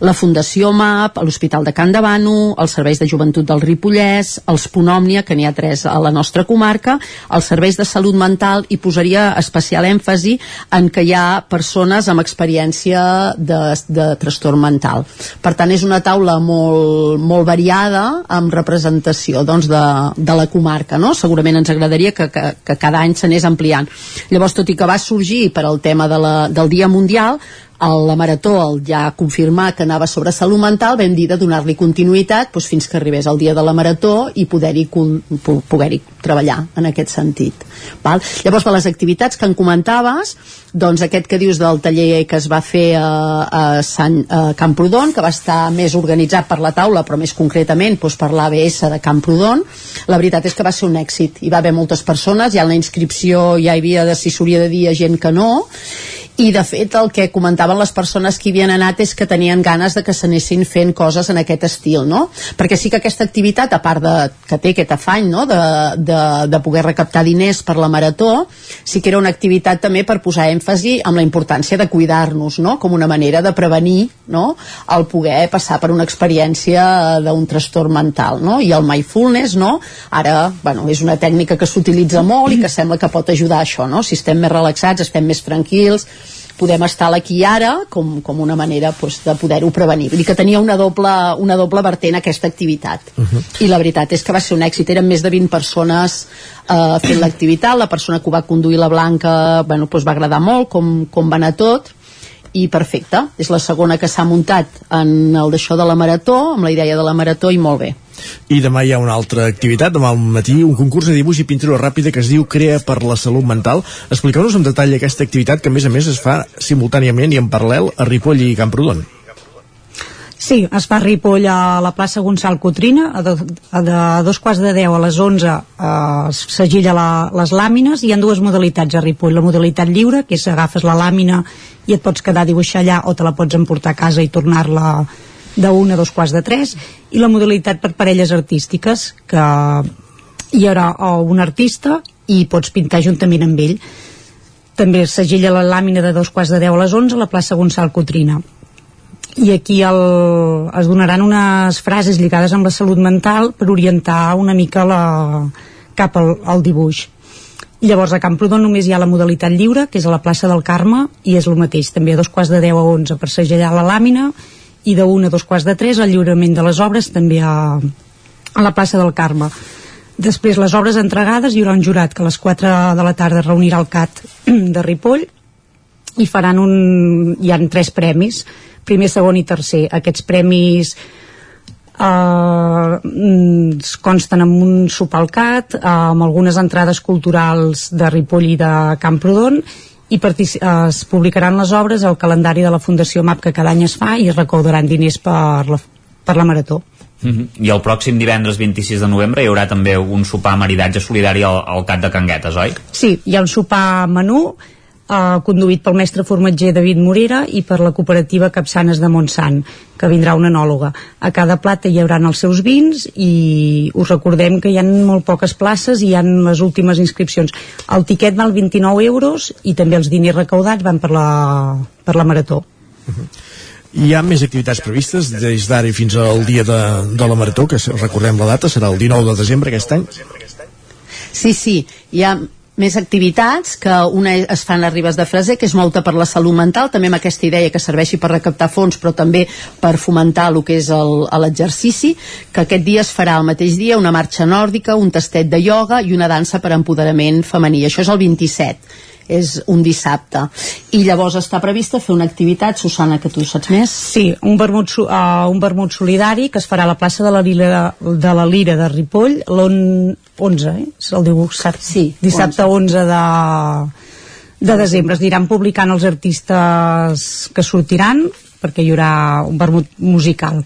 la Fundació MAP, l'Hospital de Can de Bano, els serveis de joventut del Ripollès, els Punòmnia, que n'hi ha tres a la nostra comarca, els serveis de salut mental i posaria especial èmfasi en que hi ha persones amb experiència de, de trastorn mental. Per tant, és una taula molt, molt variada amb representació doncs, de, de la comarca. No? Segurament ens agradaria que, que, que cada any s'anés ampliant. Llavors, tot i que va sorgir per al tema de la, del Dia Mundial, el, la Marató el ja confirmar que anava sobre salut mental vam dir de donar-li continuïtat doncs, fins que arribés el dia de la Marató i poder-hi poder treballar en aquest sentit val? llavors de les activitats que en comentaves doncs aquest que dius del taller que es va fer a, a, Sant, a Camprodon que va estar més organitzat per la taula però més concretament doncs, per l'ABS de Camprodon la veritat és que va ser un èxit hi va haver moltes persones, ja en la inscripció ja hi havia de si s'hauria de dir a gent que no i de fet el que comentaven les persones que hi havien anat és que tenien ganes de que s'anessin fent coses en aquest estil, no? Perquè sí que aquesta activitat, a part de que té aquest afany no? de, de, de poder recaptar diners per la marató, sí que era una activitat també per posar èmfasi amb la importància de cuidar-nos, no? Com una manera de prevenir no? el poder passar per una experiència d'un trastorn mental, no? I el mindfulness, no? Ara, bueno, és una tècnica que s'utilitza molt i que sembla que pot ajudar a això, no? Si estem més relaxats, estem més tranquils, podem estar a l'aquí i ara com, com una manera pues, de poder-ho prevenir. Vull dir que tenia una doble, una doble vertent aquesta activitat. Uh -huh. I la veritat és que va ser un èxit. Eren més de 20 persones eh, fent l'activitat. La persona que ho va conduir, la Blanca, bueno, pues, va agradar molt com, com va anar tot i perfecte. És la segona que s'ha muntat en el d'això de la marató, amb la idea de la marató i molt bé. I demà hi ha una altra activitat, demà al matí, un concurs de dibuix i pintura ràpida que es diu Crea per la Salut Mental. Expliqueu-nos en detall aquesta activitat que a més a més es fa simultàniament i en paral·lel a Ripoll i Camprodon. Sí, es fa a Ripoll a la plaça Gonçal Cotrina, a, do, a de dos quarts de deu a les 11 eh, s'agilla la, les làmines i hi ha dues modalitats a Ripoll. La modalitat lliure, que és agafes la làmina i et pots quedar a dibuixar allà o te la pots emportar a casa i tornar-la d'una a dos quarts de tres i la modalitat per parelles artístiques que hi haurà un artista i pots pintar juntament amb ell. També s'agilla la làmina de dos quarts de deu a les 11 a la plaça Gonçal Cotrina. I aquí el, es donaran unes frases lligades amb la salut mental per orientar una mica la, cap al, al dibuix. Llavors a Camprodon només hi ha la modalitat lliure, que és a la plaça del Carme, i és el mateix, també a dos quarts de 10 a 11 per segellar la làmina, i de 1 a dos quarts de 3 el lliurament de les obres també a, a la plaça del Carme. Després, les obres entregades, hi haurà un jurat que a les 4 de la tarda reunirà al CAT de Ripoll i faran un... hi han tres premis, primer, segon i tercer. Aquests premis eh, es consten amb un sopar al CAT, eh, amb algunes entrades culturals de Ripoll i de Camprodon i eh, es publicaran les obres al calendari de la Fundació MAP que cada any es fa i es recaudaran diners per la, per la marató. Uh -huh. I el pròxim divendres 26 de novembre hi haurà també un sopar maridatge solidari al, al Cat de Canguetes, oi? Sí, hi ha un sopar menú eh, conduït pel mestre formatger David Morera i per la cooperativa Capçanes de Montsant, que vindrà una anòloga. A cada plat hi haurà els seus vins i us recordem que hi ha molt poques places i hi ha les últimes inscripcions. El tiquet val 29 euros i també els diners recaudats van per la, per la marató. Hi ha més activitats previstes des d'ara fins al dia de, de la Marató, que recordem la data, serà el 19 de desembre aquest any. Sí, sí, hi ha més activitats que una es fan a Ribes de Freser que és molta per la salut mental també amb aquesta idea que serveixi per recaptar fons però també per fomentar el que és l'exercici que aquest dia es farà el mateix dia una marxa nòrdica, un tastet de ioga i una dansa per empoderament femení. Això és el 27 és un dissabte i llavors està prevista fer una activitat Susana que tu saps més Sí, un vermut, uh, un vermut solidari que es farà a la plaça de la Lira de, la Lira de Ripoll l'on 11, eh? El dibuix, sí, dissabte 11 de, de desembre. Es aniran publicant els artistes que sortiran perquè hi haurà un vermut musical.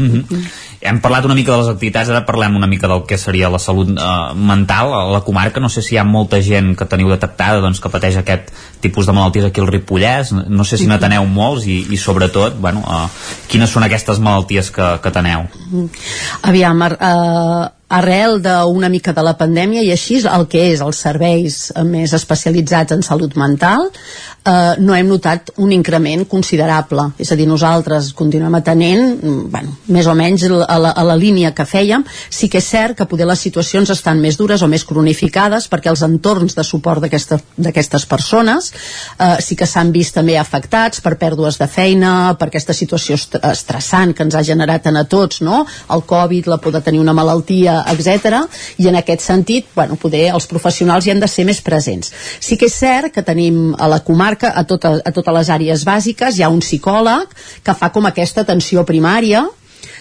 Uh -huh. Hem parlat una mica de les activitats, ara parlem una mica del que seria la salut eh, mental a la comarca. No sé si hi ha molta gent que teniu detectada doncs, que pateix aquest tipus de malalties aquí al Ripollès. No sé si n'ateneu molts i, i sobretot, bueno, eh, quines són aquestes malalties que, que teneu? Aviam, ar, uh, arrel d'una mica de la pandèmia i així el que és els serveis eh, més especialitzats en salut mental. Eh, no hem notat un increment considerable. És a dir, nosaltres continuem atenent mm, bueno, més o menys a la, a la línia que fèiem. Sí que és cert que poder les situacions estan més dures o més cronificades perquè els entorns de suport d'aquestes persones eh, sí que s'han vist també afectats per pèrdues de feina per aquesta situació est estressant que ens ha generat a tots no? el Covid, la por de tenir una malaltia etc. i en aquest sentit bueno, poder els professionals hi han de ser més presents sí que és cert que tenim a la comarca a, tota, a totes les àrees bàsiques hi ha un psicòleg que fa com aquesta atenció primària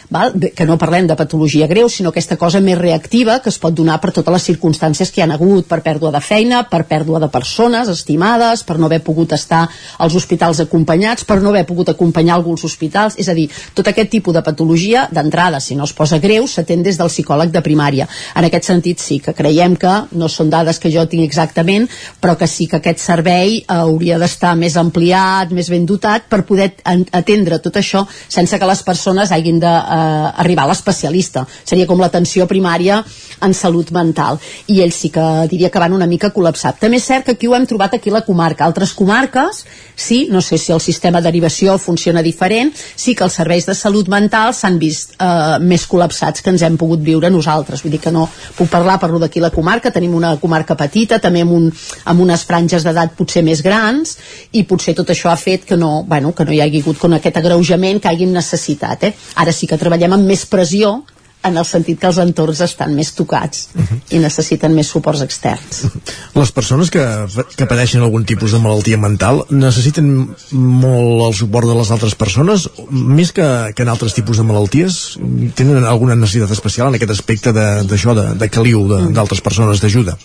val? De- que no parlem de patologia greu, sinó aquesta cosa més reactiva que es pot donar per totes les circumstàncies que hi han hagut, per pèrdua de feina, per pèrdua de persones estimades, per no haver pogut estar als hospitals acompanyats, per no haver pogut acompanyar algú als hospitals, és a dir, tot aquest tipus de patologia, d'entrada, si no es posa greu, s'atén des del psicòleg de primària. En aquest sentit, sí, que creiem que no són dades que jo tinc exactament, però que sí que aquest servei eh, hauria d'estar més ampliat, més ben dotat, per poder en- atendre tot això sense que les persones hagin d'arribar a l'especialista. Seria com l'atenció primària en salut mental. I ells sí que diria que van una mica col·lapsat. També és cert que aquí ho hem trobat aquí a la comarca. Altres comarques, sí, no sé si el sistema de derivació funciona diferent, sí que els serveis de salut mental s'han vist eh, més col·lapsats que ens hem pogut viure nosaltres. Vull dir que no puc parlar, parlo d'aquí la comarca, tenim una comarca petita, també amb, un, amb unes franges d'edat potser més grans, i potser tot això ha fet que no, bueno, que no hi hagi hagut con aquest agreujament que hàgim necessitat. Eh? Ara sí que treballem amb més pressió en el sentit que els entorns estan més tocats i necessiten més suports externs. Les persones que, que pateixen algun tipus de malaltia mental necessiten molt el suport de les altres persones, més que, que en altres tipus de malalties? Tenen alguna necessitat especial en aquest aspecte de- d'això, de, de caliu de- d'altres persones, d'ajuda?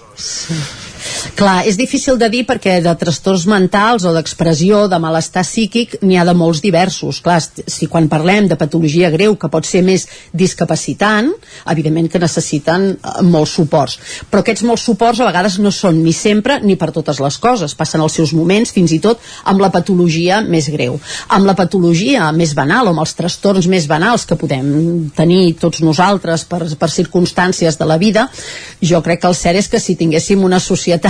Clar, és difícil de dir perquè de trastorns mentals o d'expressió, de malestar psíquic, n'hi ha de molts diversos. Clar, si quan parlem de patologia greu, que pot ser més discapacitant, evidentment que necessiten eh, molts suports. Però aquests molts suports a vegades no són ni sempre ni per totes les coses. Passen els seus moments, fins i tot amb la patologia més greu. Amb la patologia més banal o amb els trastorns més banals que podem tenir tots nosaltres per, per circumstàncies de la vida, jo crec que el cert és que si tinguéssim una societat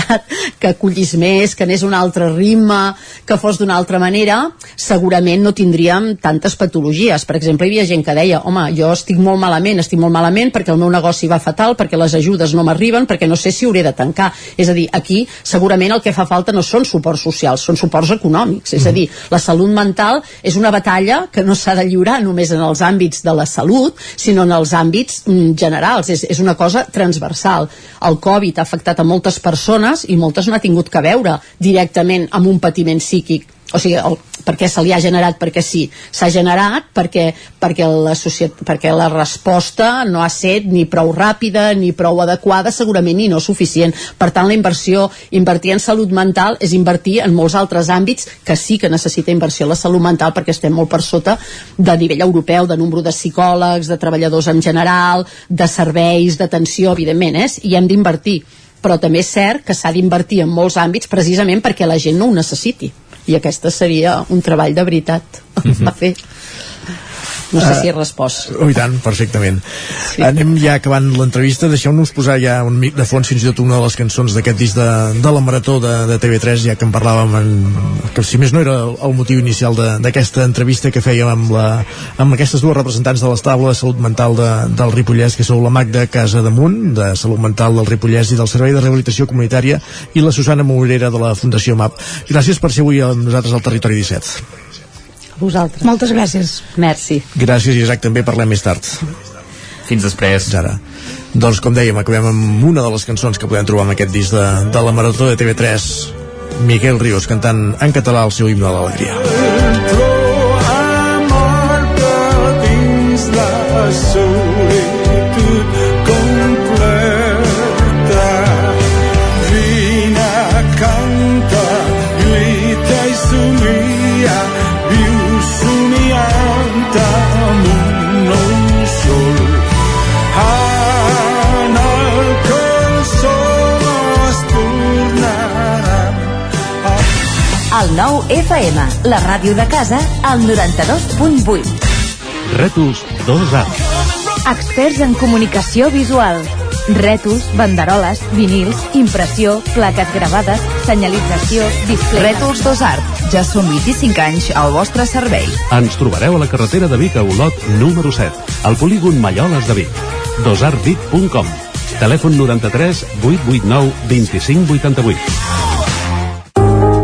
que acollís més, que anés un altre ritme, que fos d'una altra manera, segurament no tindríem tantes patologies. Per exemple, hi havia gent que deia, home, jo estic molt malament, estic molt malament perquè el meu negoci va fatal, perquè les ajudes no m'arriben, perquè no sé si hauré de tancar. És a dir, aquí segurament el que fa falta no són suports socials, són suports econòmics. És a dir, la salut mental és una batalla que no s'ha de lliurar només en els àmbits de la salut, sinó en els àmbits mm, generals. És, és una cosa transversal. El Covid ha afectat a moltes persones i moltes no ha tingut que veure directament amb un patiment psíquic. O sigui, el, perquè se li ha generat perquè sí, s'ha generat perquè, perquè, la societat, perquè la resposta no ha set ni prou ràpida ni prou adequada, segurament ni no suficient. Per tant la inversió, invertir en salut mental és invertir en molts altres àmbits que sí que necessita inversió la salut mental perquè estem molt per sota de nivell europeu de número de psicòlegs, de treballadors en general de serveis, d'atenció evidentment, eh? i hem d'invertir però també és cert que s'ha d'invertir en molts àmbits precisament perquè la gent no ho necessiti. I aquesta seria un treball de veritat. A fer no sé si he respost Oh, i tant, perfectament. Sí. Anem ja acabant l'entrevista, deixeu-nos posar ja un mic de fons fins i tot una de les cançons d'aquest disc de, de la Marató de, de TV3, ja que en parlàvem en, que si més no era el, motiu inicial d'aquesta entrevista que fèiem amb, la, amb aquestes dues representants de l'estable de salut mental de, del Ripollès, que sou la Magda Casa Damunt, de Salut Mental del Ripollès i del Servei de Rehabilitació Comunitària, i la Susana Morera de la Fundació MAP. Gràcies per ser avui amb nosaltres al Territori 17. A vosaltres Moltes gràcies. Merci. Gràcies, Isaac, també parlem més tard. Fins després. Ara. Doncs, com dèiem, acabem amb una de les cançons que podem trobar en aquest disc de, de la Marató de TV3, Miquel Ríos, cantant en català el seu himne de l'alegria. 9 FM, la ràdio de casa, al 92.8. Retus 2A. Experts en comunicació visual. Retus, banderoles, vinils, impressió, plaques gravades, senyalització, display... Rètols Dos Art. Ja són 25 anys al vostre servei. Ens trobareu a la carretera de Vic a Olot, número 7, al polígon Malloles de Vic. dosartvic.com Telèfon 93 889 2588.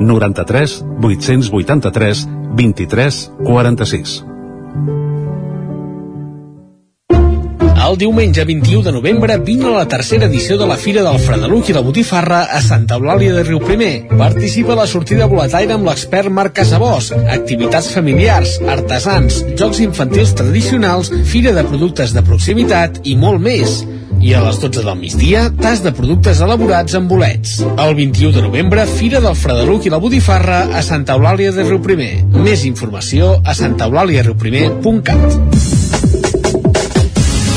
93 883 23 46. El diumenge 21 de novembre vine a la tercera edició de la Fira del Fredeluc i la Botifarra a Santa Eulàlia de Riuprimer. Participa a la sortida boletaire amb l'expert Marc Casabós, activitats familiars, artesans, jocs infantils tradicionals, fira de productes de proximitat i molt més. I a les 12 del migdia, tas de productes elaborats amb bolets. El 21 de novembre, Fira del Fredeluc i la Botifarra a Santa Eulàlia de Riuprimer. Més informació a santaeulàliariuprimer.cat.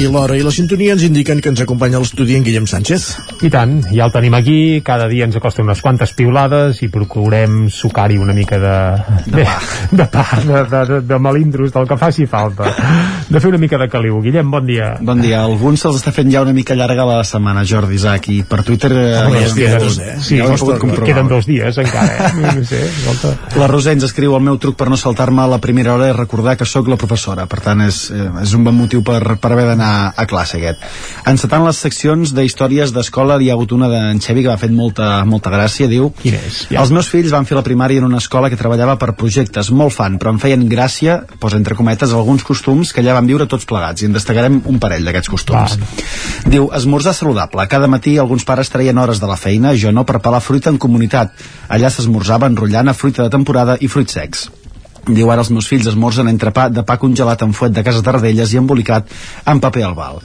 I l'hora i la sintonia ens indiquen que ens acompanya a l'estudi en Guillem Sánchez. I tant, ja el tenim aquí, cada dia ens acosta unes quantes piulades i procurem sucar-hi una mica de... De. De, pa, de, de, de, de melindros, del que faci falta. De fer una mica de caliu. Guillem, bon dia. Bon dia. Alguns se'ls està fent ja una mica llarga la setmana, Jordi Isaac, i per Twitter... eh, Home, ja ja queden, dos, eh? Sí, ja costa, queden dos dies encara, eh? No sé. La Roser ens escriu el meu truc per no saltar-me a la primera hora és recordar que sóc la professora, per tant és, eh, és un bon motiu per, per haver d'anar a classe aquest. Encetant les seccions d'històries d'escola hi ha hagut una d'en Xevi que m'ha fet molta, molta gràcia, diu Quin és? Ja. Els meus fills van fer la primària en una escola que treballava per projectes, molt fan, però em feien gràcia, posa entre cometes, alguns costums que allà van viure tots plegats, i en destacarem un parell d'aquests costums. Diu, esmorzar saludable. Cada matí alguns pares traien hores de la feina, jo no, per pelar fruita en comunitat. Allà s'esmorzava enrotllant a fruita de temporada i fruits secs. Diu, ara els meus fills esmorzen entrepà de pa congelat en fuet de casa Tarradellas i embolicat en paper albal.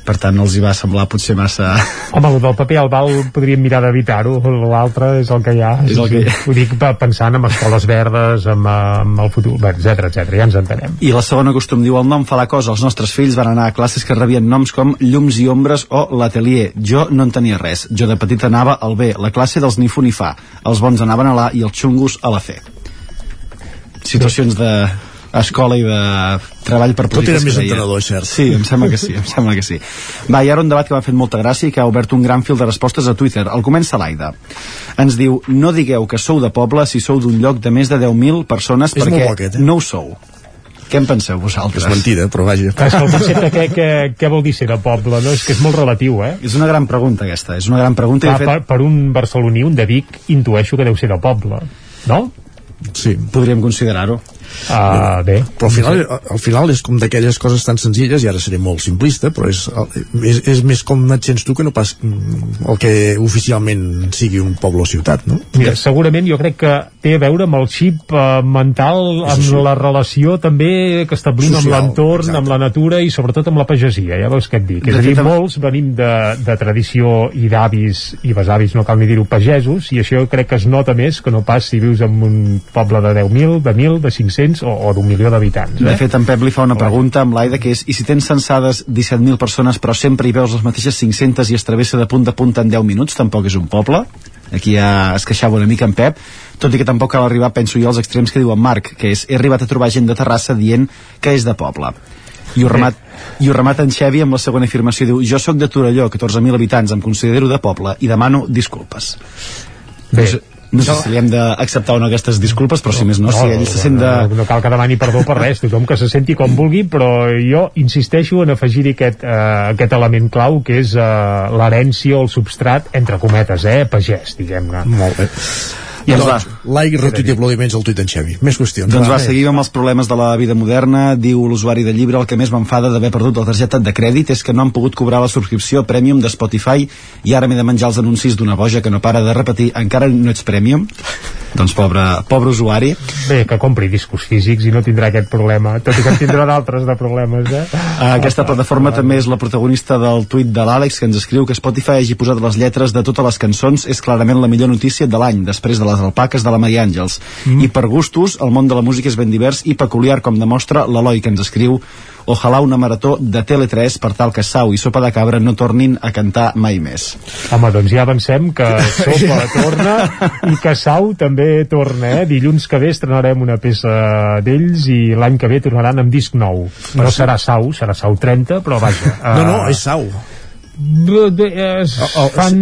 Per tant, els hi va semblar potser massa... Home, el del paper al val podríem mirar d'evitar-ho, l'altre és el que hi ha. És el que hi ha. Ho dic pe- pensant en escoles verdes, amb, amb el futur, etcètera, etcètera, ja ens entenem. I la segona costum diu el nom fa la cosa. Els nostres fills van anar a classes que rebien noms com llums i ombres o l'atelier. Jo no en tenia res. Jo de petit anava al B, la classe dels ni fu ni fa. Els bons anaven a l'A i els xungos a la C. Situacions de escola i de treball per Tot era més que entenedor, cert. Sí, em sembla que sí, em sembla que sí. Va, i ara un debat que m'ha fet molta gràcia i que ha obert un gran fil de respostes a Twitter. El comença l'Aida. Ens diu, no digueu que sou de poble si sou d'un lloc de més de 10.000 persones És perquè bo aquest, eh? no ho sou. Què en penseu vosaltres? És mentida, però vaja. Clar, és que el concepte, què, què, què vol dir ser de poble? No? És que és molt relatiu, eh? És una gran pregunta aquesta, és una gran pregunta i Clar, fet per, per un barceloní, un de Vic, intueixo que deu ser de poble, no? Sí. podríem considerar-ho. Uh, bé. Però al final, al final és com d'aquelles coses tan senzilles, i ara seré molt simplista, però és, és, és més com et sents tu que no pas mm, el que oficialment sigui un poble o ciutat, no? Mira, segurament jo crec que té a veure amb el xip eh, mental, amb la relació també que establim amb Social, l'entorn, exacte. amb la natura i sobretot amb la pagesia, ja veus què et dic. És a dir, amb- molts venim de, de tradició i d'avis i besavis, no cal ni dir-ho, pagesos, i això crec que es nota més que no pas si vius en un poble de 10.000, de 1.000, de 500 o, o d'un milió d'habitants. De Eh? fet, en Pep li fa una pregunta amb l'Aida que és i si tens censades 17.000 persones però sempre hi veus les mateixes 500 i es travessa de punt a punt en 10 minuts, tampoc és un poble? Aquí ja es queixava una mica en Pep, tot i que tampoc cal arribar, penso jo, als extrems que diu en Marc, que és he arribat a trobar gent de Terrassa dient que és de poble. I ho, remat, i ho remata en Xevi amb la següent afirmació, diu jo sóc de Torelló, 14.000 habitants, em considero de poble i demano disculpes. Bé, no sé, no si li hem d'acceptar o no aquestes disculpes, però si més no, si ell se sent de... no, no cal que demani perdó per res, tothom que se senti com vulgui, però jo insisteixo en afegir-hi aquest, uh, aquest element clau que és uh, l'herència o el substrat, entre cometes, eh, pagès, diguem-ne. Molt bé. I ens doncs, like, retuit i aplaudiments al tuit d'en Xevi. Més qüestions. Doncs va, seguim amb els problemes de la vida moderna. Diu l'usuari de llibre, el que més m'enfada d'haver perdut la targeta de crèdit és que no han pogut cobrar la subscripció Premium de Spotify i ara m'he de menjar els anuncis d'una boja que no para de repetir encara no ets Premium. Doncs pobre, pobre usuari. Bé, que compri discos físics i no tindrà aquest problema, tot i que en tindrà d'altres de problemes, eh? Aquesta plataforma també és la protagonista del tuit de l'Àlex que ens escriu que Spotify hagi posat les lletres de totes les cançons és clarament la millor notícia de l'any després de les alpaques de la Maria Àngels mm. i per gustos el món de la música és ben divers i peculiar com demostra l'Eloi que ens escriu ojalà una marató de Tele3 per tal que Sau i Sopa de Cabra no tornin a cantar mai més Home, doncs ja avancem que Sopa torna i que Sau també torna, eh? Dilluns que ve estrenarem una peça d'ells i l'any que ve tornaran amb disc nou. No serà Sau, serà Sau 30, però vaja. No, no, és Sau. Bé, es fan...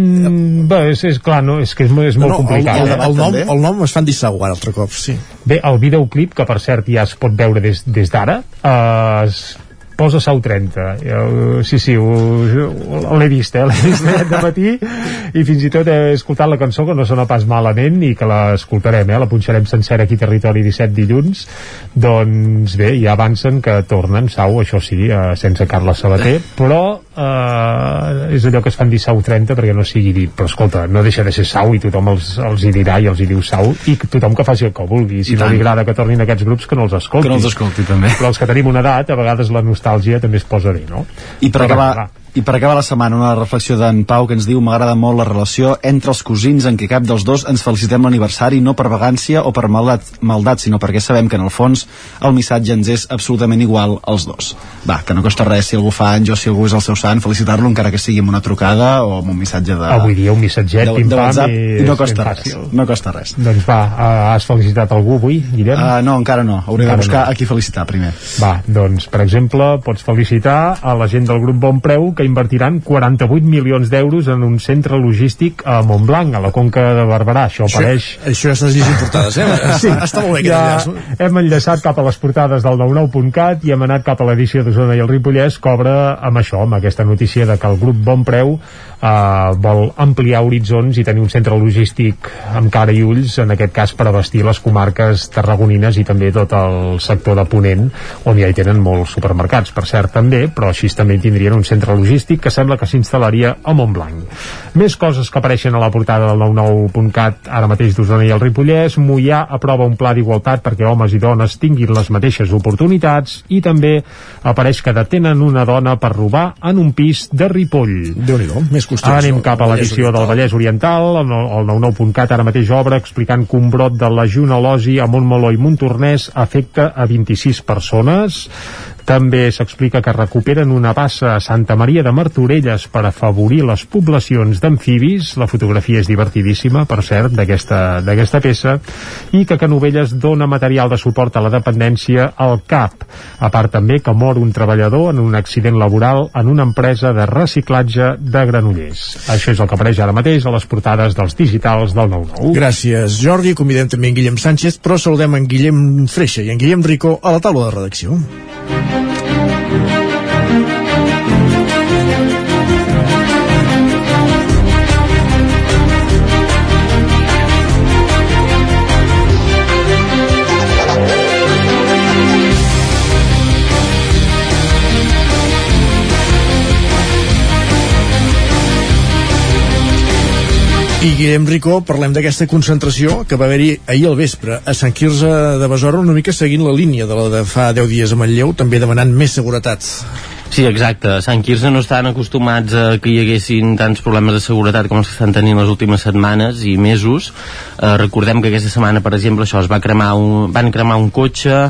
Bé, és, és clar, no, és que és, és molt no, no, complicat. El, el, el, nom, el nom es fan ara altre cop, sí. Bé, el videoclip, que per cert ja es pot veure des, des d'ara, eh, es posa Sau 30. Eh, sí, sí, ho- l'he vist, eh? L'he vist aquest matí i fins i tot he escoltat la cançó que no sona pas malament i que l'escoltarem, eh? La punxarem sencera aquí Territori 17 dilluns. Doncs bé, ja avancen que tornen Sau, això sí, eh, sense Carles Sabater, però eh, és allò que es fan dir Sau 30 perquè no sigui dit, però escolta, no deixa de ser Sau i tothom els, els hi dirà i els hi diu Sau i tothom que faci el que vulgui, si I no tant. li agrada que tornin aquests grups que no els escolti que no els escolti també però els que tenim una edat, a vegades la nostàlgia també es posa bé, no? I per acabar, I per acabar la setmana, una reflexió d'en Pau que ens diu m'agrada molt la relació entre els cosins en què cap dels dos ens felicitem l'aniversari no per vagància o per maldat, maldat, sinó perquè sabem que en el fons el missatge ens és absolutament igual als dos. Va, que no costa res si algú fa anys o si algú és el seu sant, felicitar-lo encara que sigui amb una trucada o amb un missatge de... Avui dia un missatget, de, de WhatsApp, i no costa res. No costa res. Doncs va, eh, has felicitat algú avui, Guillem? Uh, no, encara no. Hauré Encara de buscar no. a qui felicitar primer. Va, doncs, per exemple, pots felicitar a la gent del grup Bon Preu que invertiran 48 milions d'euros en un centre logístic a Montblanc, a la Conca de Barberà. Això, apareix... això ja estàs llegint portades, eh? Està- està molt bé ja enllaç. hem enllaçat cap a les portades del 99.cat i hem anat cap a l'edició d'Osona i el Ripollès que obre amb això, amb aquesta notícia de que el grup Bon Preu eh, vol ampliar horitzons i tenir un centre logístic amb cara i ulls, en aquest cas per abastir les comarques tarragonines i també tot el sector de Ponent, on ja hi tenen molts supermercats, per cert també, però així també tindrien un centre logístic que sembla que s'instal·laria a Montblanc. Més coses que apareixen a la portada del 99.cat ara mateix d'Osona i el Ripollès, Mollà aprova un pla d'igualtat perquè homes i dones tinguin les mateixes oportunitats i també apareix que detenen una dona per robar en un pis de Ripoll. déu nhi més qüestions. Anem cap a l'edició del. Vallès Oriental, el, no- el 99.cat ara mateix obre explicant que un brot de la Junelosi a Montmeló i Montornès afecta a 26 persones. També s'explica que recuperen una bassa a Santa Maria de Martorelles per afavorir les poblacions d'amfibis. La fotografia és divertidíssima, per cert, d'aquesta peça. I que Canovelles dona material de suport a la dependència al CAP. A part també que mor un treballador en un accident laboral en una empresa de reciclatge de Granollers. Això és el que apareix ara mateix a les portades dels digitals del 99. Gràcies, Jordi. Convidem també en Guillem Sánchez, però saludem en Guillem Freixa i en Guillem Rico a la taula de redacció. I Guillem Ricó, parlem d'aquesta concentració que va haver-hi ahir al vespre a Sant Quirze de Besora, una mica seguint la línia de la de fa 10 dies a Manlleu, també demanant més seguretat. Sí, exacte. A Sant Quirze no estan acostumats a que hi haguessin tants problemes de seguretat com els que estan tenint les últimes setmanes i mesos. Eh, recordem que aquesta setmana, per exemple, això es va cremar un, van cremar un cotxe,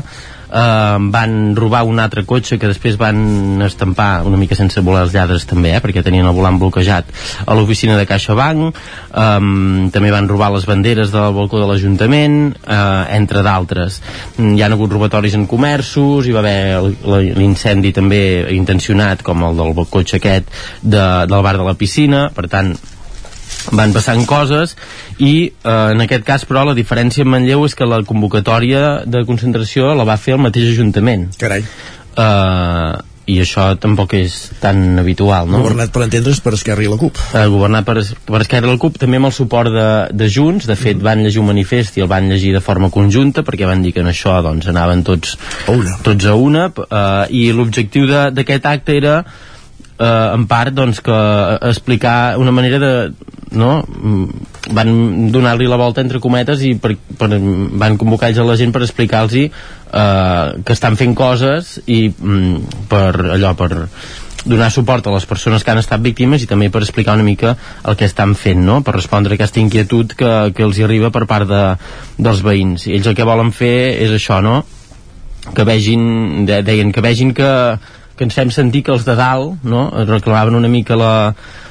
eh, van robar un altre cotxe que després van estampar una mica sense voler els lladres també, eh, perquè tenien el volant bloquejat a l'oficina de CaixaBank. Um, també van robar les banderes del balcó de l'Ajuntament eh, entre d'altres. Mm, hi ha hagut robatoris en comerços hi va haver l'incendi també intencionat com el del cotxe aquest de, del bar de la piscina. Per tant van passant coses i eh, en aquest cas però la diferència amb Manlleu és que la convocatòria de concentració la va fer el mateix Ajuntament Carai. eh, i això tampoc és tan habitual no? Governat per entendre's per Esquerra i la CUP. eh, governat per, per Esquerra i la CUP també amb el suport de, de Junts de fet van llegir un manifest i el van llegir de forma conjunta perquè van dir que en això doncs, anaven tots, tots a una eh, i l'objectiu d'aquest acte era eh, en part doncs, que explicar una manera de no? Mm, van donar-li la volta entre cometes i per, per, van convocar ells a la gent per explicar-los eh, que estan fent coses i mm, per allò per donar suport a les persones que han estat víctimes i també per explicar una mica el que estan fent, no? per respondre a aquesta inquietud que, que els arriba per part de, dels veïns. I ells el que volen fer és això, no? que vegin, de, deien que vegin que, que ens fem sentir que els de dalt no? reclamaven una mica la,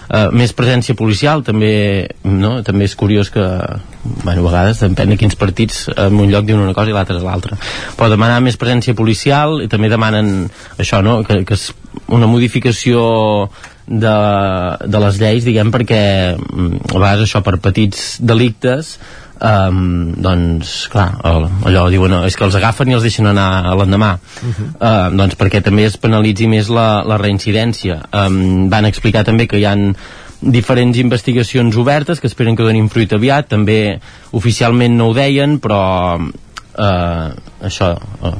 eh, més presència policial també, no? també és curiós que bueno, a vegades depèn de quins partits en un lloc diuen una cosa i l'altre l'altra però demanar més presència policial i també demanen això, no? que, que és una modificació de, de les lleis diguem perquè mm, a vegades això per petits delictes um, doncs clar, el, allò diuen no, és que els agafen i els deixen anar l'endemà. Uh -huh. uh, doncs perquè també es penalitzi més la, la reincidència. Um, van explicar també que hi han diferents investigacions obertes que esperen que donin fruit aviat. També oficialment no ho deien però uh, això uh,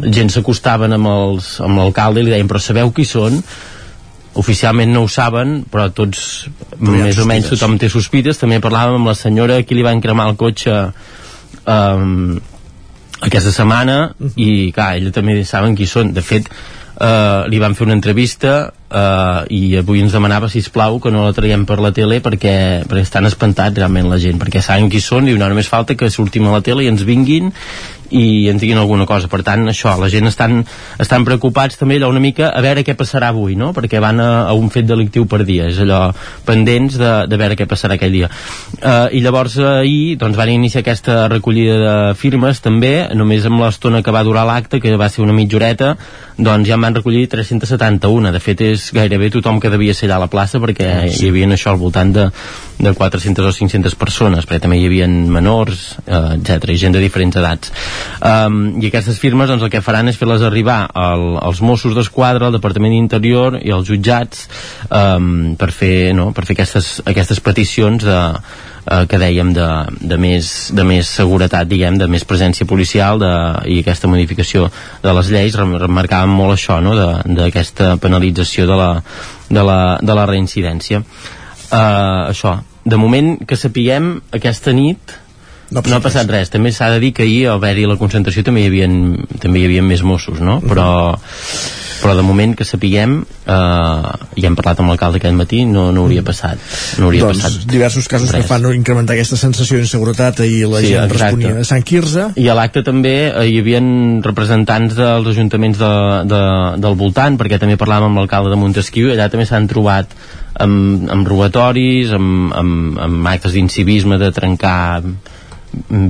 gent s'acostaven amb l'alcalde i li deien però sabeu qui són oficialment no ho saben però tots, Però més o menys sospites. tothom té sospites també parlàvem amb la senyora a qui li van cremar el cotxe um, aquesta setmana. I clar, ella també saben qui són. De fet eh, li van fer una entrevista eh, i avui ens demanava si plau que no la traiem per la tele perquè, perquè estan espantats realment la gent perquè saben qui són i no, només falta que sortim a la tele i ens vinguin i ens diguin alguna cosa. Per tant això, la gent estan, estan preocupats també allò una mica a veure què passarà avui no? perquè van a, a un fet delictiu per dia. És allò pendents de, de veure què passarà aquell dia. Uh, i llavors ahir doncs, van iniciar aquesta recollida de firmes també, només amb l'estona que va durar l'acte que va ser una mitjoreta doncs ja en van recollir 371 de fet és gairebé tothom que devia ser allà a la plaça perquè hi havia això al voltant de, de 400 o 500 persones perquè també hi havia menors, eh, etc i gent de diferents edats. Um, i aquestes firmes doncs, el que faran és fer-les arribar al, als Mossos d'Esquadra, al Departament d'Interior i als jutjats um, per fer, no, per fer aquestes, aquestes peticions de, eh, que dèiem de, de, més, de més seguretat, diguem, de més presència policial de, i aquesta modificació de les lleis, rem- remarcàvem molt això, no?, de- d'aquesta penalització de la, de la, de la reincidència. Uh, això, de moment que sapiguem aquesta nit no, no ha passat res. També s'ha de dir que ahir al haver-hi la concentració també hi havia, també hi havia més Mossos, no? Però, però de moment que sapiguem eh, ja hem parlat amb l'alcalde aquest matí no, no hauria passat no hauria doncs passat diversos casos res. que fan incrementar aquesta sensació d'inseguretat i la Sí, gent exacte. responia a Sant Quirze I a l'acte també eh, hi havia representants dels ajuntaments de, de, del voltant, perquè també parlàvem amb l'alcalde de Montesquieu, i allà també s'han trobat amb, amb robatoris, amb, amb, amb actes d'incivisme de trencar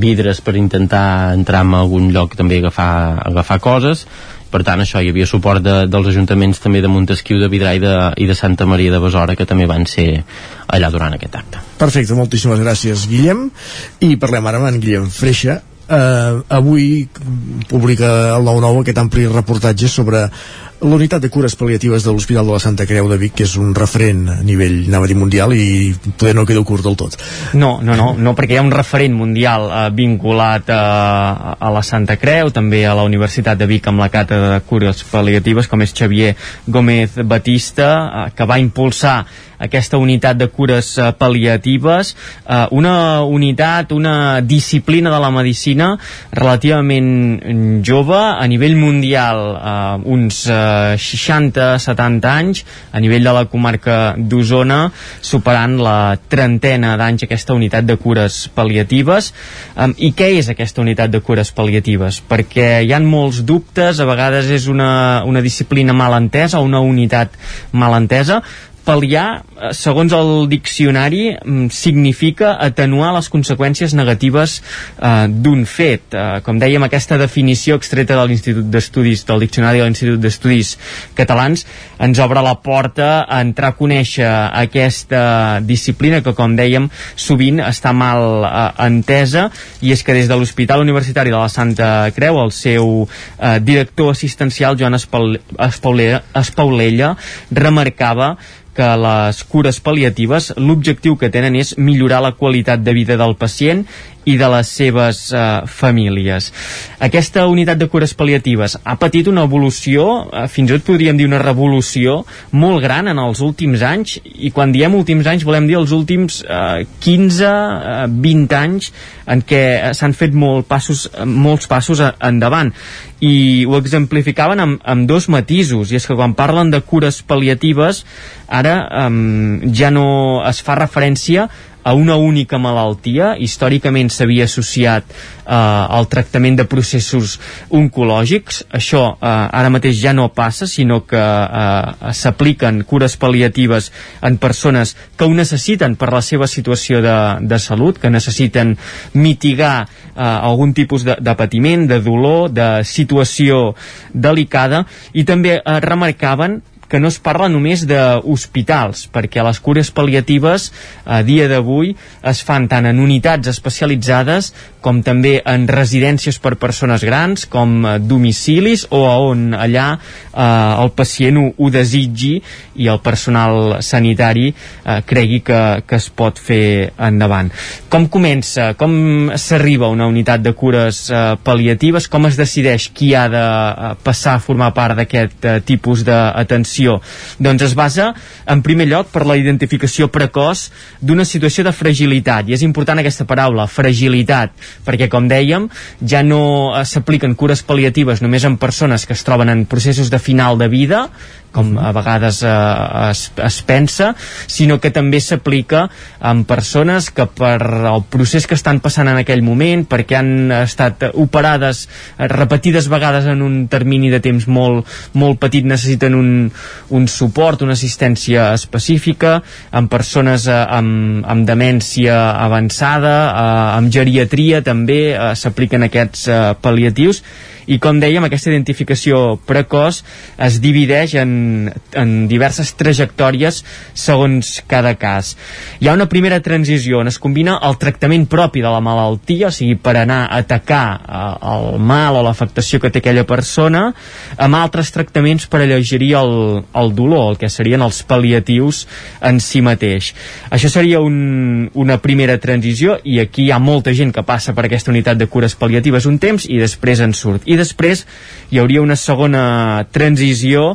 vidres per intentar entrar en algun lloc també agafar, agafar coses per tant això, hi havia suport de, dels ajuntaments també de Montesquieu, de Vidrà i de, i de Santa Maria de Besora que també van ser allà durant aquest acte. Perfecte, moltíssimes gràcies Guillem. I parlem ara amb en Guillem Freixa. Uh, avui publica el 9-9 aquest ampli reportatge sobre La unitat de cures pal·liatives de l'Hospital de la Santa Creu de Vic, que és un referent a nivell, anava a dir, mundial, i poder no quedeu curt del tot. No, no, no, no perquè hi ha un referent mundial eh, vinculat a, a la Santa Creu, també a la Universitat de Vic amb la càtedra de cures pal·liatives, com és Xavier Gómez Batista, eh, que va impulsar aquesta unitat de cures eh, pal·liatives, eh, una unitat, una disciplina de la medicina relativament jove, a nivell mundial eh, uns eh, 60-70 anys, a nivell de la comarca d'Osona, superant la trentena d'anys aquesta unitat de cures pal·liatives. Eh, I què és aquesta unitat de cures pal·liatives? Perquè hi han molts dubtes, a vegades és una, una disciplina mal entesa, una unitat mal entesa, pal·liar, eh, segons el diccionari, mm, significa atenuar les conseqüències negatives eh, d'un fet. Eh, com dèiem, aquesta definició extreta de l'Institut d'Estudis, del Diccionari de l'Institut d'Estudis Catalans, ens obre la porta a entrar a conèixer aquesta disciplina que, com dèiem, sovint està mal eh, entesa, i és que des de l'Hospital Universitari de la Santa Creu, el seu eh, director assistencial, Joan Espaul Espaulella, Espaulella, remarcava que les cures pal·liatives l'objectiu que tenen és millorar la qualitat de vida del pacient i de les seves eh, famílies. Aquesta unitat de cures pal·liatives ha patit una evolució, eh, fins i tot podríem dir una revolució, molt gran en els últims anys, i quan diem últims anys volem dir els últims eh, 15, eh, 20 anys en què eh, s'han fet molt passos, eh, molts passos endavant i ho exemplificaven amb, amb dos matisos i és que quan parlen de cures pal·liatives ara eh, ja no es fa referència a una única malaltia. Històricament s'havia associat eh, al tractament de processos oncològics. Això eh, ara mateix ja no passa, sinó que eh, s'apliquen cures pal·liatives en persones que ho necessiten per la seva situació de, de salut, que necessiten mitigar eh, algun tipus de, de patiment, de dolor, de situació delicada, i també eh, remarcaven que no es parla només d'hospitals, perquè les cures pal·liatives a dia d'avui es fan tant en unitats especialitzades com també en residències per persones grans, com eh, domicilis o a on allà eh, el pacient ho, ho desitgi i el personal sanitari eh, cregui que, que es pot fer endavant. Com comença? Com s'arriba a una unitat de cures eh, pal·liatives? Com es decideix qui ha de eh, passar a formar part d'aquest eh, tipus d'atenció? Doncs es basa, en primer lloc, per la identificació precoç d'una situació de fragilitat, i és important aquesta paraula, fragilitat, perquè, com dèiem, ja no eh, s'apliquen cures pal·liatives només en persones que es troben en processos de final de vida, com a vegades eh, es, es pensa, sinó que també s'aplica en persones que per el procés que estan passant en aquell moment, perquè han estat operades eh, repetides vegades en un termini de temps molt, molt petit, necessiten un, un suport, una assistència específica, en persones eh, amb, amb demència avançada, eh, amb geriatria també eh, s'apliquen aquests eh, pal·liatius, i com dèiem, aquesta identificació precoç es divideix en, en diverses trajectòries segons cada cas. Hi ha una primera transició on es combina el tractament propi de la malaltia, o sigui, per anar a atacar eh, el mal o l'afectació que té aquella persona, amb altres tractaments per alleugerir el, el dolor, el que serien els pal·liatius en si mateix. Això seria un, una primera transició i aquí hi ha molta gent que passa per aquesta unitat de cures pal·liatives un temps i després en surt. I després hi hauria una segona transició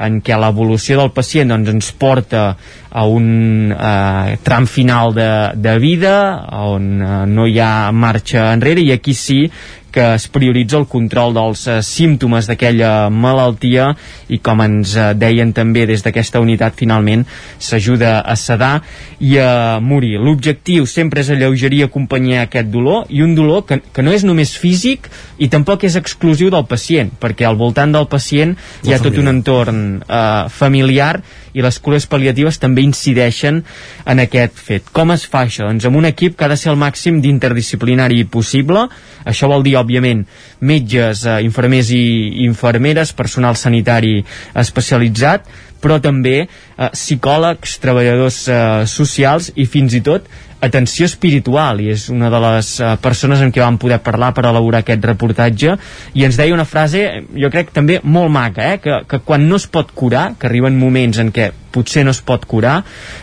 en què l'evolució del pacient doncs, ens porta a un eh, tram final de, de vida on eh, no hi ha marxa enrere i aquí sí que es prioritza el control dels eh, símptomes d'aquella malaltia i com ens eh, deien també des d'aquesta unitat finalment s'ajuda a sedar i a morir. L'objectiu sempre és alleugerir i acompanyar aquest dolor i un dolor que, que no és només físic i tampoc és exclusiu del pacient perquè al voltant del pacient hi ha tot un entorn eh, familiar i les cures pal·liatives també incideixen en aquest fet. Com es fa això? Doncs amb un equip que ha de ser el màxim d'interdisciplinari possible, això vol dir òbviament, metges, eh, infermers i infermeres, personal sanitari especialitzat, però també eh, psicòlegs, treballadors eh, socials i fins i tot atenció espiritual i és una de les uh, persones amb qui vam poder parlar per elaborar aquest reportatge i ens deia una frase, jo crec també molt maca, eh? que, que quan no es pot curar que arriben moments en què potser no es pot curar,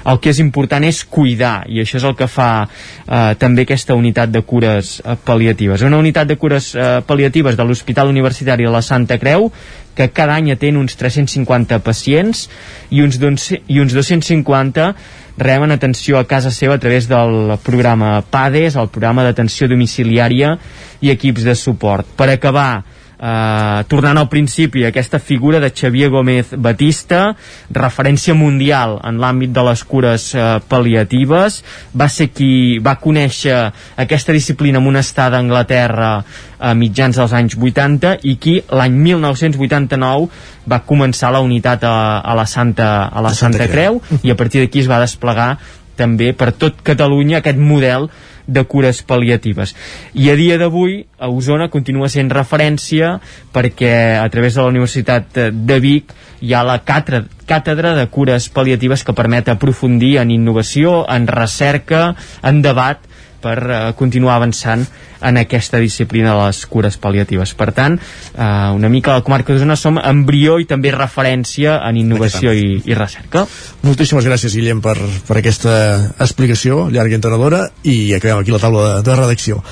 el que és important és cuidar, i això és el que fa eh, també aquesta unitat de cures eh, pal·liatives. Una unitat de cures eh, pal·liatives de l'Hospital Universitari de la Santa Creu que cada any atén uns 350 pacients i uns, i uns 250 reben atenció a casa seva a través del programa PADES, el programa d'atenció domiciliària i equips de suport. Per acabar, eh, tornant al principi, aquesta figura de Xavier Gómez Batista, referència mundial en l'àmbit de les cures eh, pal·liatives, va ser qui va conèixer aquesta disciplina en una estada a Anglaterra a mitjans dels anys 80 i qui l'any 1989 va començar la unitat a, a la Santa, a la Santa, Santa Creu i a partir d'aquí es va desplegar també per tot Catalunya aquest model de cures pal·liatives. I a dia d'avui, a Osona continua sent referència perquè a través de la Universitat de Vic hi ha la càtedra, càtedra de cures pal·liatives que permet aprofundir en innovació, en recerca, en debat per uh, continuar avançant en aquesta disciplina de les cures pal·liatives. Per tant, uh, una mica a la comarca d'Osona som embrió i també referència en innovació i, i recerca. Moltíssimes gràcies, Guillem, per, per aquesta explicació llarga i entenedora i acabem aquí la taula de, de redacció.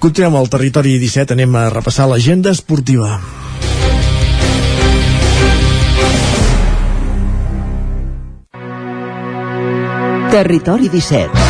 Continuem al territori 17, anem a repassar l'agenda esportiva. Territori 17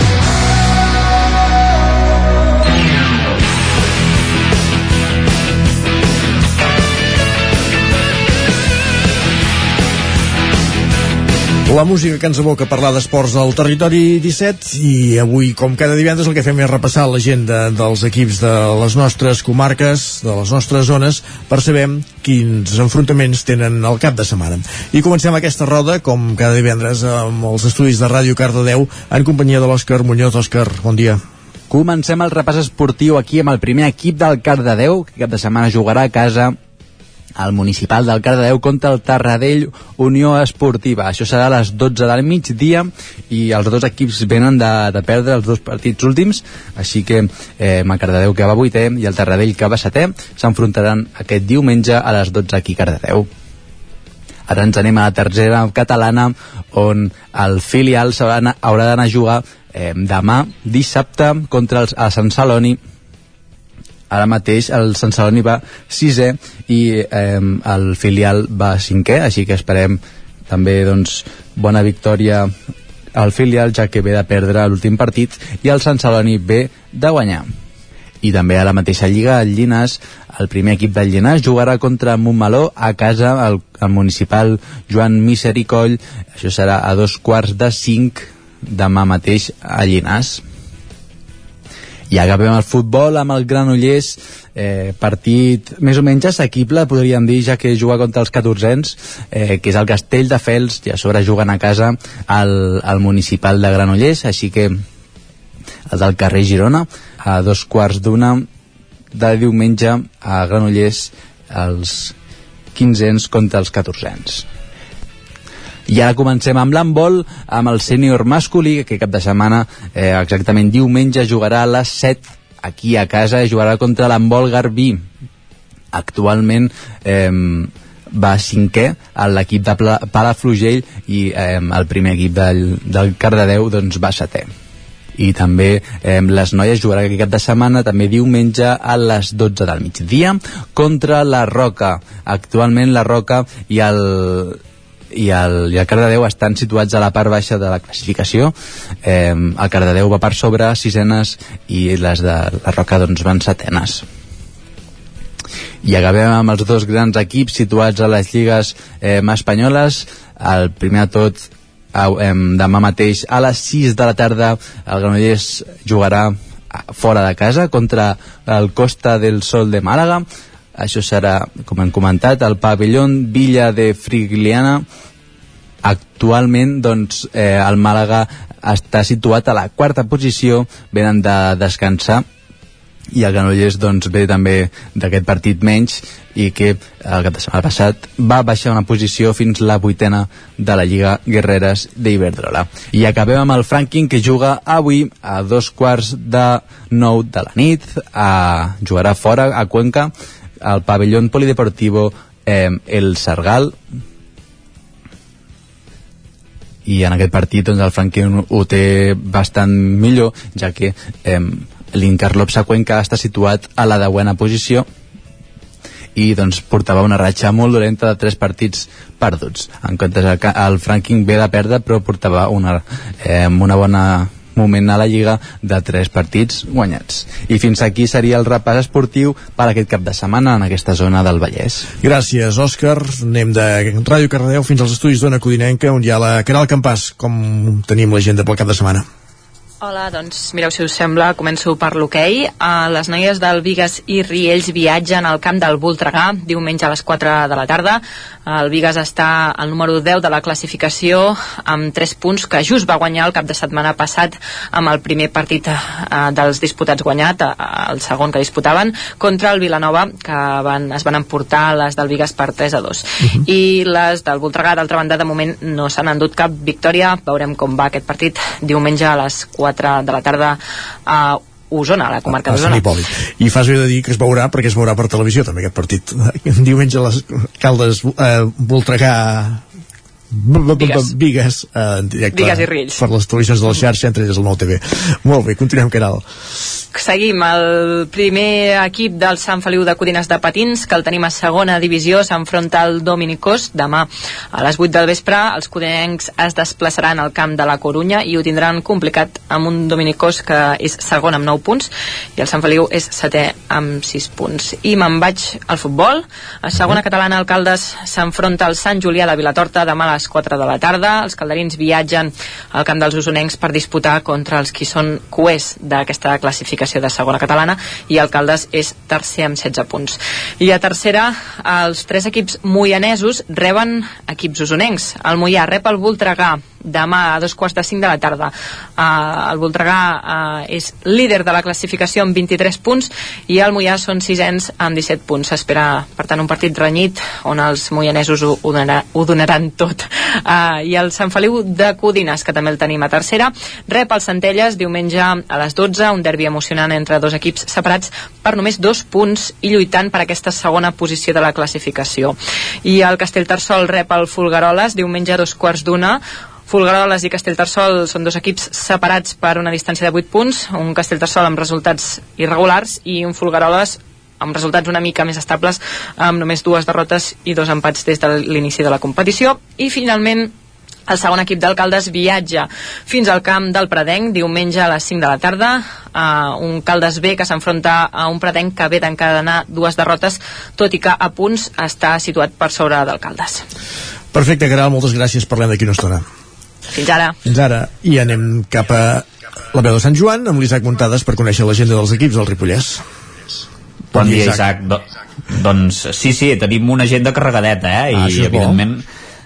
La música que ens aboca a parlar d'esports al territori 17 i avui, com cada divendres, el que fem és repassar l'agenda dels equips de les nostres comarques, de les nostres zones, per saber quins enfrontaments tenen al cap de setmana. I comencem aquesta roda, com cada divendres, amb els estudis de Ràdio Cardedeu, en companyia de l'Òscar Muñoz. Òscar, bon dia. Comencem el repàs esportiu aquí amb el primer equip del Cardedeu, que cap de setmana jugarà a casa el municipal del Cardedeu contra el Tarradell Unió Esportiva. Això serà a les 12 del migdia i els dos equips venen de, de perdre els dos partits últims, així que eh, el Cardedeu que va vuitè i el Tarradell que va setè s'enfrontaran aquest diumenge a les 12 aquí a Cardedeu. Ara ens anem a la tercera catalana on el filial haurà d'anar a jugar eh, demà dissabte contra els, a Sant Celoni ara mateix el Sant Celoni va sisè i eh, el filial va cinquè, així que esperem també doncs, bona victòria al filial ja que ve de perdre l'últim partit i el Sant Celoni ve de guanyar. I també a la mateixa lliga el Llinas, el primer equip del Llinas jugarà contra Montmeló a casa el, el municipal Joan Misericoll. Això serà a dos quarts de cinc demà mateix a Llinas i acabem el futbol amb el Granollers eh, partit més o menys assequible podríem dir ja que juga contra els 14ens eh, que és el Castell de Fels i a sobre juguen a casa al, al municipal de Granollers així que el del carrer Girona a dos quarts d'una de diumenge a Granollers els 15ens contra els 14ens i ara comencem amb l'handbol, amb el sènior masculí, que cap de setmana, eh, exactament diumenge, jugarà a les 7 aquí a casa, jugarà contra l'handbol Garbí. Actualment eh, va cinquè a l'equip de Palafrugell i eh, el primer equip del, del Cardedeu doncs, va setè i també eh, les noies jugaran aquest cap de setmana també diumenge a les 12 del migdia contra la Roca actualment la Roca i el, i el, i el Cardedeu estan situats a la part baixa de la classificació. Eh, el Cardedeu va per sobre sisenes i les de la Roca doncs van setenes. I acabem amb els dos grans equips situats a les lligues eh, espanyoles. El primer de tot eh, demà mateix a les 6 de la tarda el Granollers jugarà fora de casa contra el Costa del Sol de Màlaga això serà, com hem comentat, el pavelló Villa de Frigliana actualment doncs, eh, el Màlaga està situat a la quarta posició venen de descansar i el Granollers doncs, ve també d'aquest partit menys i que el cap de setmana passat va baixar una posició fins la vuitena de la Lliga Guerreres d'Iberdrola. I acabem amb el Franking que juga avui a dos quarts de nou de la nit a, jugarà fora a Cuenca al pavelló polideportivo eh, El Sargal. I en aquest partit doncs, el Franklin ho té bastant millor ja que eh, l'Incarlop Cuenca està situat a la deuena posició i doncs portava una ratxa molt dolenta de tres partits perduts. En comptes el, el Franking ve de perdre però portava una, eh, una bona moment a la Lliga de tres partits guanyats. I fins aquí seria el repàs esportiu per aquest cap de setmana en aquesta zona del Vallès. Gràcies, Òscar. Anem de Ràdio Cardedeu fins als estudis d'Ona Codinenca, on hi ha la Caral Campàs, com tenim l'agenda pel cap de setmana. Hola, doncs mireu si us sembla, començo per l'hoquei. Uh, les noies del Vigues i Riells viatgen al camp del Voltregà diumenge a les 4 de la tarda. El Vigues està al número 10 de la classificació amb 3 punts que just va guanyar el cap de setmana passat amb el primer partit uh, dels disputats guanyat, uh, el segon que disputaven, contra el Vilanova, que van, es van emportar les del Vigues per 3 a 2. Uh -huh. I les del Voltregà, d'altra banda, de moment no s'han endut cap victòria. Veurem com va aquest partit diumenge a les 4 de la tarda a Osona, a la comarca d'Osona. I fas bé de dir que es veurà perquè es veurà per televisió també aquest partit. Diumenge a les Caldes eh, Voltregà Bigues. Bigues, eh, en directe Bigues i Riells. per les televisions de la xarxa, entre elles el Nou TV. Molt bé, continuem, Caral. Seguim el primer equip del Sant Feliu de Codines de Patins, que el tenim a segona divisió, s'enfronta al Dominicós demà a les 8 del vespre. Els codinencs es desplaçaran al camp de la Corunya i ho tindran complicat amb un Dominicós que és segon amb 9 punts i el Sant Feliu és setè amb 6 punts. I me'n vaig al futbol. A segona catalana, Alcaldes s'enfronta al Sant Julià de Vilatorta demà a les 4 de la tarda. Els calderins viatgen al camp dels usonencs per disputar contra els qui són coers d'aquesta classificació de segona catalana i Alcaldes és tercer amb 16 punts. I a tercera, els tres equips moianesos reben equips usonencs. El Moià rep el Voltregà demà a dos quarts de cinc de la tarda. Uh, el Voltregà uh, és líder de la classificació amb 23 punts i el Moià són sisens amb 17 punts. S'espera, per tant, un partit renyit on els moianesos ho, ho, donarà, ho donaran tot. Uh, I el Sant Feliu de Codines, que també el tenim a tercera, rep el Centelles diumenge a les 12, un derbi emocionant entre dos equips separats per només dos punts i lluitant per aquesta segona posició de la classificació. I el Castellterçol rep el Fulgaroles diumenge a dos quarts d'una Fulgaroles i Castellterçol són dos equips separats per una distància de 8 punts, un Castellterçol amb resultats irregulars i un Fulgaroles amb resultats una mica més estables, amb només dues derrotes i dos empats des de l'inici de la competició. I finalment el segon equip d'alcaldes viatja fins al camp del Pradenc diumenge a les 5 de la tarda uh, un Caldes B que s'enfronta a un Pradenc que ve d'encadenar dues derrotes tot i que a punts està situat per sobre d'alcaldes Perfecte, Caral, moltes gràcies. Parlem d'aquí una estona. Fins ara Fins ara. I anem cap a la veu de Sant Joan amb l'Isaac Muntades per conèixer l'agenda dels equips del Ripollès. Bon dia, Isaac. Do, doncs sí, sí, tenim una agenda carregadeta, eh? Ah, I això és bo.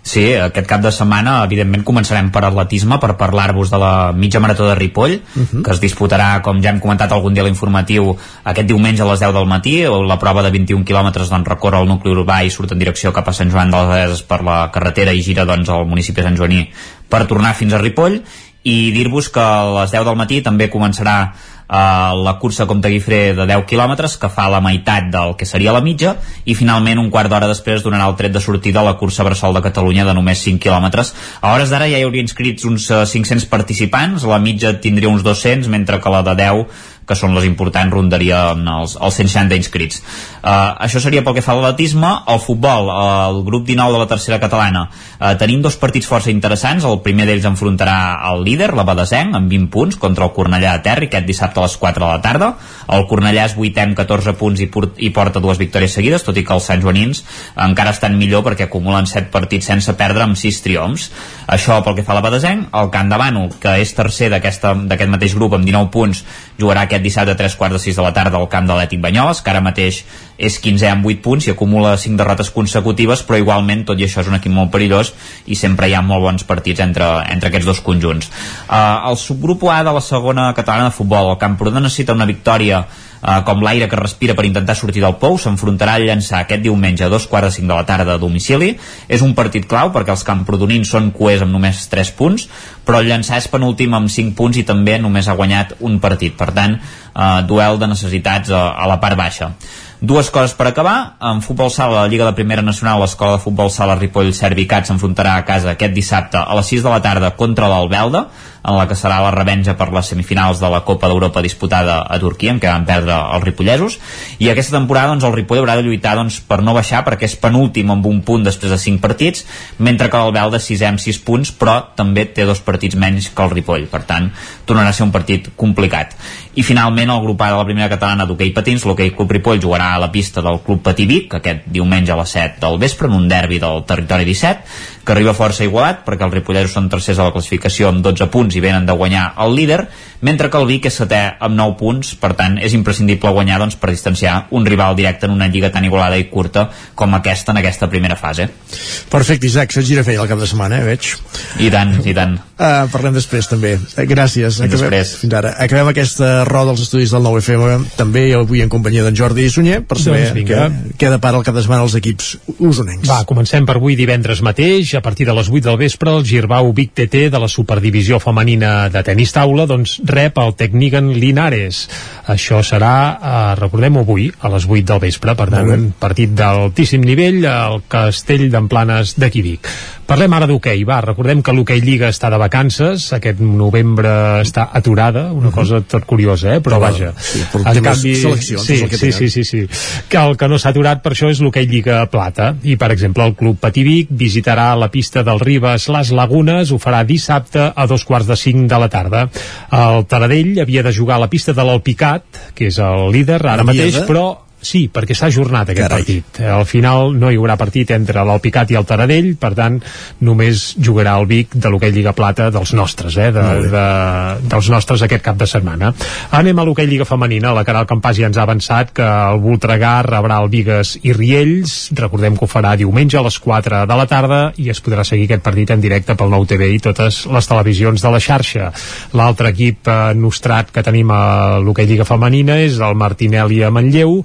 Sí, aquest cap de setmana, evidentment, començarem per atletisme, per parlar-vos de la mitja marató de Ripoll, Mhm. que es disputarà, com ja hem comentat algun dia a l'informatiu, aquest diumenge a les 10 del matí. La prova de 21 quilòmetres doncs, recorre el nucli urbà i surt en direcció cap a Sant Joan de les Abeses per la carretera i gira doncs, al municipi de Sant Joaní per tornar fins a Ripoll i dir-vos que a les 10 del matí també començarà eh, la cursa Comte Guifré de 10 quilòmetres que fa la meitat del que seria la mitja i finalment un quart d'hora després donarà el tret de sortida a la cursa Bressol de Catalunya de només 5 quilòmetres. A hores d'ara ja hi hauria inscrits uns eh, 500 participants, la mitja tindria uns 200 mentre que la de 10 que són les importants, rondarien els, els 160 inscrits. Uh, això seria pel que fa a l'atletisme. El futbol, uh, el grup 19 de la tercera catalana, uh, tenim dos partits força interessants. El primer d'ells enfrontarà el líder, la Badesenc, amb 20 punts, contra el Cornellà de Terra, aquest dissabte a les 4 de la tarda. El Cornellà és 8 amb 14 punts i, i porta dues victòries seguides, tot i que els Sant Joanins encara estan millor perquè acumulen 7 partits sense perdre amb 6 triomfs. Això pel que fa a la Badesenc. El Camp de Bànol, que és tercer d'aquest mateix grup amb 19 punts, jugarà aquest dissabte a 3 quarts de 6 de la tarda al camp de l'Ètic Banyoles, que ara mateix és 15è amb 8 punts i acumula 5 derrotes consecutives però igualment tot i això és un equip molt perillós i sempre hi ha molt bons partits entre, entre aquests dos conjunts. Uh, el subgrup A de la segona catalana de futbol el Camprodon necessita una victòria uh, com l'aire que respira per intentar sortir del pou s'enfrontarà al llançar aquest diumenge a dos quarts de cinc de la tarda a domicili. És un partit clau perquè els camprodonins són coers amb només 3 punts però el llançar és penúltim amb 5 punts i també només ha guanyat un partit. Per tant, uh, duel de necessitats a, a la part baixa Dues coses per acabar. En futbol sala, la Lliga de Primera Nacional, l'Escola de Futbol Sala Ripoll Servicat s'enfrontarà a casa aquest dissabte a les 6 de la tarda contra l'Albelda, en la que serà la revenja per les semifinals de la Copa d'Europa disputada a Turquia, en què van perdre els ripollesos. I aquesta temporada doncs, el Ripoll haurà de lluitar doncs, per no baixar, perquè és penúltim amb un punt després de 5 partits, mentre que l'Albelda és sisè amb 6 punts, però també té dos partits menys que el Ripoll. Per tant, tornarà a ser un partit complicat. I finalment, el grup A de la primera catalana d'hoquei patins, l'hoquei Club Ripoll jugarà a la pista del Club Patí Vic, aquest diumenge a les 7 del vespre, en un derbi del territori 17, que arriba força igualat, perquè els ripolleros són tercers a la classificació amb 12 punts i venen de guanyar el líder, mentre que el Vic és setè amb 9 punts, per tant és imprescindible guanyar doncs, per distanciar un rival directe en una lliga tan igualada i curta com aquesta en aquesta primera fase. Perfecte, Isaac, se't gira feia el cap de setmana, eh, veig. I tant, i tant. Uh, parlem després també. Uh, gràcies. Fins després. Fins ara. Acabem aquesta roda als estudis del 9FM també avui en companyia d'en Jordi Sunyer per saber Doncs vinga. què, què depara el cap de setmana als equips usonencs. Va, comencem per avui divendres mateix, a partir de les 8 del vespre, el Girbau Vic TT de la Superdivisió Femenina de Tenis Taula doncs rep el Tecnigan Linares. Això serà, eh, recordem avui, a les 8 del vespre, per tant, partit d'altíssim nivell al Castell d'Emplanes d'aquí Vic. Parlem ara d'hoquei, va, recordem que l'hoquei Lliga està de vacances, aquest novembre està aturada, una cosa tot curiosa, eh? però Però, vaja. sí, per temes seleccions, sí, és el que sí, sí, sí, sí. Que el que no s'ha aturat per això és l'hoquei Lliga Plata. I, per exemple, el Club Pativic visitarà la pista del Ribes Les Lagunes, ho farà dissabte a dos quarts de cinc de la tarda. El Taradell havia de jugar a la pista de l'Alpicat, que és el líder ara mateix, de? però Sí, perquè s'ha ajornat aquest Carai. partit. Al final no hi haurà partit entre l'Alpicat i el Taradell, per tant, només jugarà el Vic de l'hoquei Lliga Plata dels nostres, eh, de, de, dels nostres aquest cap de setmana. Anem a l'hoquei Lliga Femenina. La Caral Campàs ja ens ha avançat que el Voltregà rebrà el Vigues i Riells. Recordem que ho farà diumenge a les 4 de la tarda i es podrà seguir aquest partit en directe pel Nou TV i totes les televisions de la xarxa. L'altre equip eh, nostrat que tenim a l'hoquei Lliga Femenina és el Martinelli a Manlleu,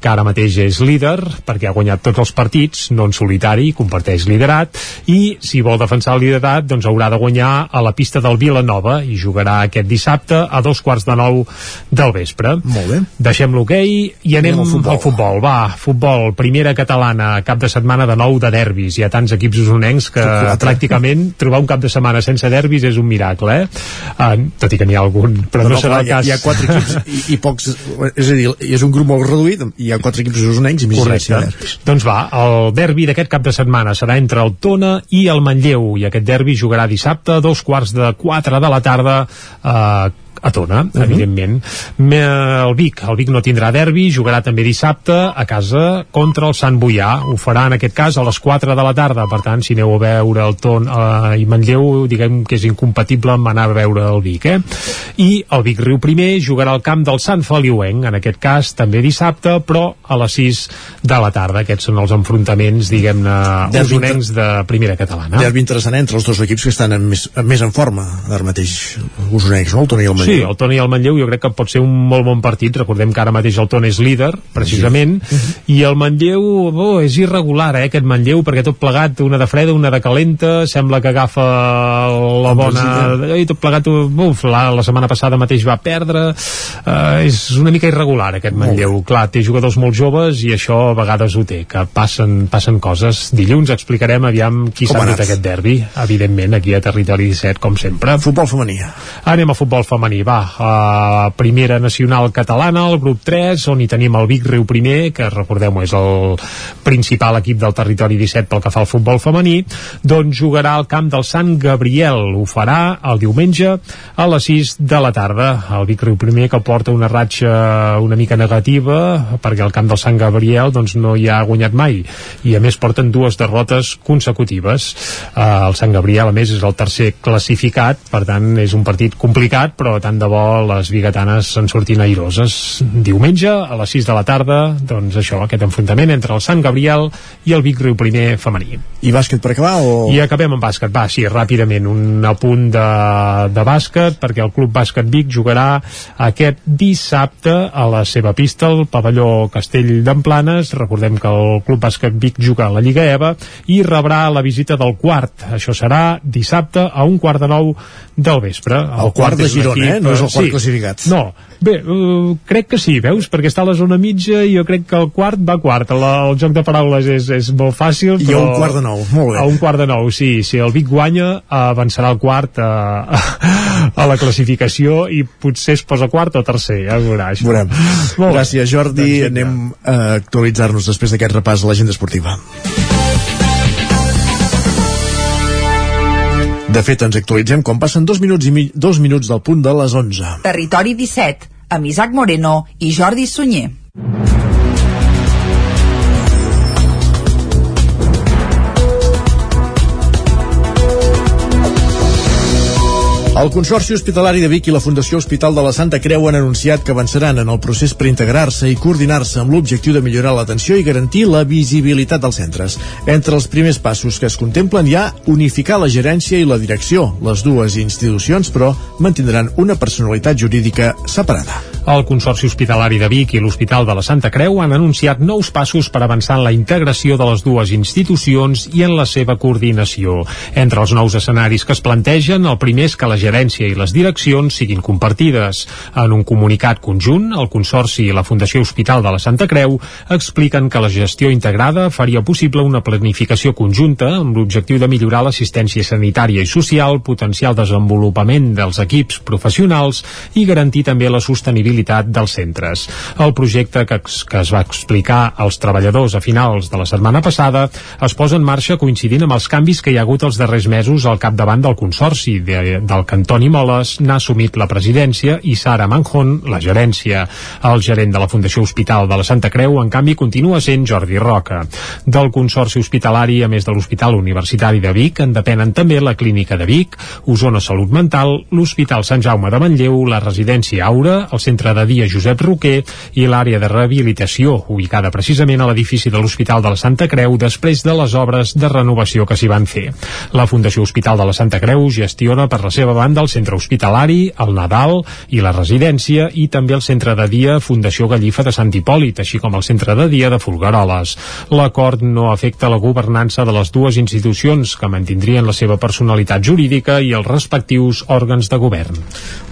que ara mateix és líder perquè ha guanyat tots els partits, no en solitari, comparteix liderat, i si vol defensar el liderat, doncs haurà de guanyar a la pista del Vilanova i jugarà aquest dissabte a dos quarts de nou del vespre. Molt bé. Deixem l'hoquei i anem Anem al futbol. al futbol. Va, futbol, primera catalana, cap de setmana de nou de derbis. Hi ha tants equips usonencs que Quatre. pràcticament trobar un cap de setmana sense derbis és un miracle, eh? Uh, tot i que n'hi ha algun, però no, serà clar, el hi ha- cas. Hi ha quatre equips i, i pocs... És a dir, és un grup molt reduït, hi ha quatre equips usonencs i més Correcte. Doncs va, el derbi d'aquest cap de setmana serà entre el Tona i el Manlleu i aquest derbi jugarà dissabte a dos quarts de quatre de la tarda eh, a Tona, uh -huh. evidentment. Me- El Vic, el Vic no tindrà derbi, jugarà també dissabte a casa contra el Sant Boià. Ho farà en aquest cas a les 4 de la tarda, per tant, si aneu a veure el Tona eh, i Manlleu, diguem que és incompatible amb anar a veure el Vic, eh? I el Vic Riu primer jugarà al camp del Sant Feliuenc, en aquest cas també dissabte, però a les 6 de la tarda. Aquests són els enfrontaments, diguem-ne, usonencs de primera catalana. Derbi interessant entre els dos equips que estan en més, en més en forma ara mateix usonencs, no? El Tona i el Manlleu. Sí, el Tona i el Manlleu jo crec que pot ser un molt bon partit. Recordem que ara mateix el Tona és líder, precisament, i el Manlleu oh, és irregular, eh, aquest Manlleu, perquè tot plegat, una de freda, una de calenta, sembla que agafa la bona... I tot plegat, uf, la, la setmana passada mateix va perdre. Uh, és una mica irregular, aquest Manlleu. Clar, té jugadors molt joves i això a vegades ho té, que passen, passen coses. Dilluns explicarem aviam qui s'ha anat? aquest derbi, evidentment, aquí a Territori 17, com sempre. Futbol femení. Anem a futbol femení, va. Uh, primera nacional catalana, el grup 3, on hi tenim el Vic Riu primer, que recordeu-ho és el principal equip del territori 17 pel que fa al futbol femení, doncs jugarà al camp del Sant Gabriel. Ho farà el diumenge a les 6 de la tarda. El Vic Riu primer que porta una ratxa una mica negativa, perquè el camp del Sant Gabriel doncs, no hi ha guanyat mai. I a més porten dues derrotes consecutives. Uh, el Sant Gabriel, a més, és el tercer classificat, per tant, és un partit complicat, però tant de bo les biguetanes se'n surtin airoses. Diumenge, a les 6 de la tarda, doncs això, aquest enfrontament entre el Sant Gabriel i el Vic Riu Primer femení. I bàsquet per acabar o...? I acabem amb bàsquet. Va, sí, ràpidament, un apunt de, de bàsquet, perquè el Club Bàsquet Vic jugarà aquest dissabte a la seva pista, al pavelló Castell d'Emplanes. Recordem que el Club Bàsquet Vic juga a la Lliga EVA i rebrà la visita del quart. Això serà dissabte a un quart de nou del vespre. El quart de és un Girona, eh? No és el quart sí. classificat. No, bé, uh, crec que sí, veus? Perquè està a la zona mitja i jo crec que el quart va quart. La, el joc de paraules és, és molt fàcil, I però... a un quart de nou, molt bé. A un quart de nou, sí. Si el Vic guanya, avançarà el quart a, a la classificació i potser es posa quart o tercer, ja ho veurà. Això. Veurem. Molt. Gràcies, Jordi. Doncs. Anem a actualitzar-nos després d'aquest repàs a l'agenda esportiva. De fet, ens actualitzem quan passen dos minuts, i mi dos minuts del punt de les 11. Territori 17, amb Isaac Moreno i Jordi Sunyer. El Consorci Hospitalari de Vic i la Fundació Hospital de la Santa Creu han anunciat que avançaran en el procés per integrar-se i coordinar-se amb l'objectiu de millorar l'atenció i garantir la visibilitat dels centres. Entre els primers passos que es contemplen hi ha unificar la gerència i la direcció. Les dues institucions, però, mantindran una personalitat jurídica separada. El Consorci Hospitalari de Vic i l'Hospital de la Santa Creu han anunciat nous passos per avançar en la integració de les dues institucions i en la seva coordinació. Entre els nous escenaris que es plantegen, el primer és que la gerència i les direccions siguin compartides. En un comunicat conjunt, el Consorci i la Fundació Hospital de la Santa Creu expliquen que la gestió integrada faria possible una planificació conjunta amb l'objectiu de millorar l'assistència sanitària i social, potenciar el desenvolupament dels equips professionals i garantir també la sostenibilitat dels centres. El projecte que, que es va explicar als treballadors a finals de la setmana passada es posa en marxa coincidint amb els canvis que hi ha hagut els darrers mesos al capdavant del Consorci, de, del que Antoni Moles n'ha assumit la presidència i Sara Manjón la gerència. El gerent de la Fundació Hospital de la Santa Creu, en canvi, continua sent Jordi Roca. Del Consorci Hospitalari, a més de l'Hospital Universitari de Vic, en depenen també la Clínica de Vic, Osona Salut Mental, l'Hospital Sant Jaume de Manlleu, la Residència Aura, el Centre de Dia Josep Roquer i l'àrea de rehabilitació, ubicada precisament a l'edifici de l'Hospital de la Santa Creu després de les obres de renovació que s'hi van fer. La Fundació Hospital de la Santa Creu gestiona per la seva banda el centre hospitalari, el Nadal i la residència i també el centre de dia Fundació Gallifa de Sant Hipòlit, així com el centre de dia de Folgueroles. L'acord no afecta la governança de les dues institucions que mantindrien la seva personalitat jurídica i els respectius òrgans de govern.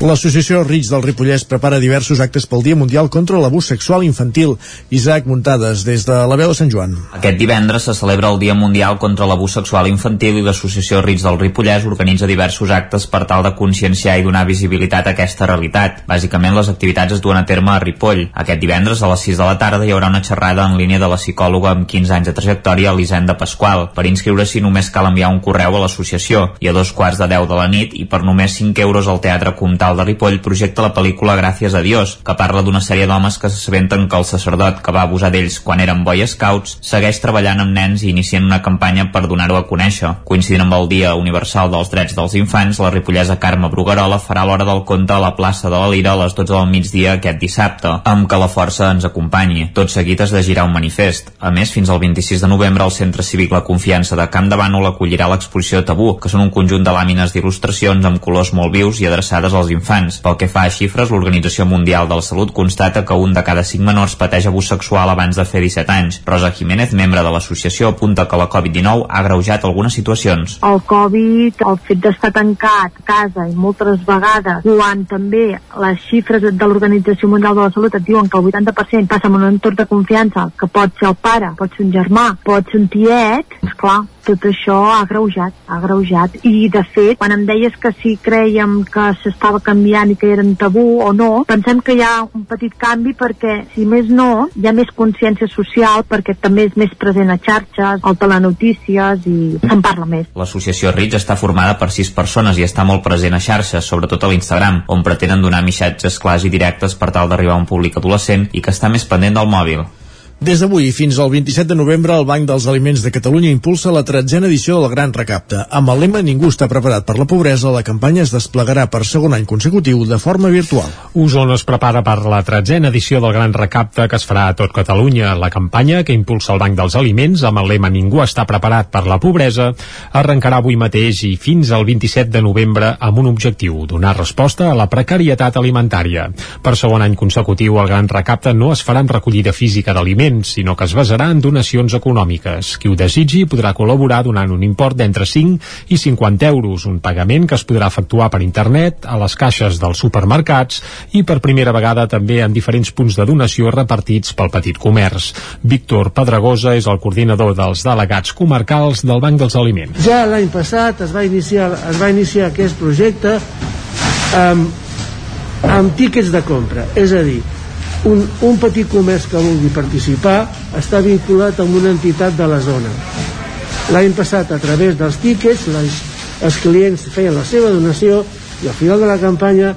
L'associació Rich del Ripollès prepara diversos actes pel Dia Mundial contra l'abús sexual infantil. Isaac Muntades, des de la veu de Sant Joan. Aquest divendres se celebra el Dia Mundial contra l'Abús Sexual Infantil i l'Associació Rits del Ripollès organitza diversos actes per tal de conscienciar i donar visibilitat a aquesta realitat. Bàsicament, les activitats es duen a terme a Ripoll. Aquest divendres, a les 6 de la tarda, hi haurà una xerrada en línia de la psicòloga amb 15 anys de trajectòria, Elisenda Pasqual. Per inscriure-s'hi només cal enviar un correu a l'associació i a dos quarts de 10 de la nit i per només 5 euros al Teatre Comtal de Ripoll projecta la pel·lícula Gràcies a Dios, que parla d'una sèrie d'homes que s'assabenten que el sacerdot que va abusar d'ells quan eren Boy Scouts segueix treballant amb nens i iniciant una campanya per donar-ho a conèixer. Coincidint amb el Dia Universal dels Drets dels Infants, la ripollesa Carme Bruguerola farà l'hora del conte a la plaça de la Lira a les 12 del migdia aquest dissabte, amb que la força ens acompanyi. Tot seguit es llegirà un manifest. A més, fins al 26 de novembre, el Centre Cívic La Confiança de Camp de Bànol acollirà l'exposició Tabú, que són un conjunt de làmines d'il·lustracions amb colors molt vius i adreçades als infants. Pel que fa a xifres, l'Organització Mundial de la Salut constata que un de cada cinc menors pateix abús sexual abans de fer 17 anys. Rosa Jiménez, membre de l'associació, apunta que la Covid-19 ha greujat algunes situacions. el Covid, el fet d'estar tancat a casa i moltes vegades quan també les xifres de l'Organització Mundial de la Salut et diuen que el 80% passa en un entorn de confiança que pot ser el pare, pot ser un germà, pot ser un tiet, esclar, tot això ha greujat, ha greujat. I, de fet, quan em deies que si creiem que s'estava canviant i que eren tabú o no, pensem que hi ha un petit canvi perquè, si més no, hi ha més consciència social perquè també és més present a xarxes, al telenotícies i se'n parla més. L'associació RITS està formada per sis persones i està molt present a xarxes, sobretot a l'Instagram, on pretenen donar missatges clars i directes per tal d'arribar a un públic adolescent i que està més pendent del mòbil. Des d'avui fins al 27 de novembre, el Banc dels Aliments de Catalunya impulsa la tretzena edició del Gran Recapte. Amb el lema Ningú està preparat per la pobresa, la campanya es desplegarà per segon any consecutiu de forma virtual. Osona es prepara per la tretzena edició del Gran Recapte que es farà a tot Catalunya. La campanya, que impulsa el Banc dels Aliments amb el lema Ningú està preparat per la pobresa, arrencarà avui mateix i fins al 27 de novembre amb un objectiu, donar resposta a la precarietat alimentària. Per segon any consecutiu, el Gran Recapte no es farà amb recollida física d'aliments, sinó que es basarà en donacions econòmiques. Qui ho desitgi podrà col·laborar donant un import d'entre 5 i 50 euros, un pagament que es podrà efectuar per internet, a les caixes dels supermercats i per primera vegada també en diferents punts de donació repartits pel petit comerç. Víctor Pedregosa és el coordinador dels delegats comarcals del Banc dels Aliments. Ja l'any passat es va iniciar, es va iniciar aquest projecte amb, amb tíquets de compra, és a dir, un, un petit comerç que vulgui participar està vinculat amb una entitat de la zona. L'any passat, a través dels tíquets, les, els clients feien la seva donació i al final de la campanya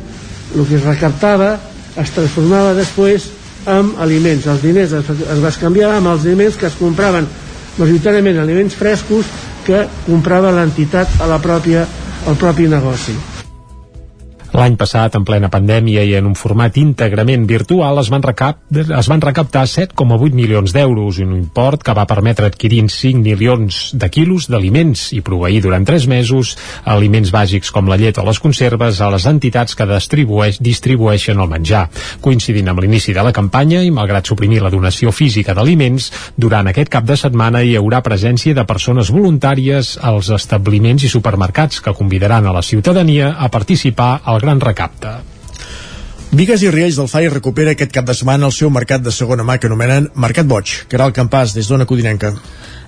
el que es recaptava es transformava després en aliments. Els diners es, es va canviar amb els aliments que es compraven majoritàriament aliments frescos que comprava l'entitat a la pròpia, al propi negoci. L'any passat, en plena pandèmia i en un format íntegrament virtual, es van, recap es van recaptar 7,8 milions d'euros, un import que va permetre adquirir 5 milions de quilos d'aliments i proveir durant 3 mesos aliments bàsics com la llet o les conserves a les entitats que distribueix, distribueixen el menjar. Coincidint amb l'inici de la campanya i malgrat suprimir la donació física d'aliments, durant aquest cap de setmana hi haurà presència de persones voluntàries als establiments i supermercats que convidaran a la ciutadania a participar al gran recapte. Vigues i Riells del FAI recupera aquest cap de setmana el seu mercat de segona mà que anomenen Mercat Boig, que era el campàs des d'Ona Codinenca.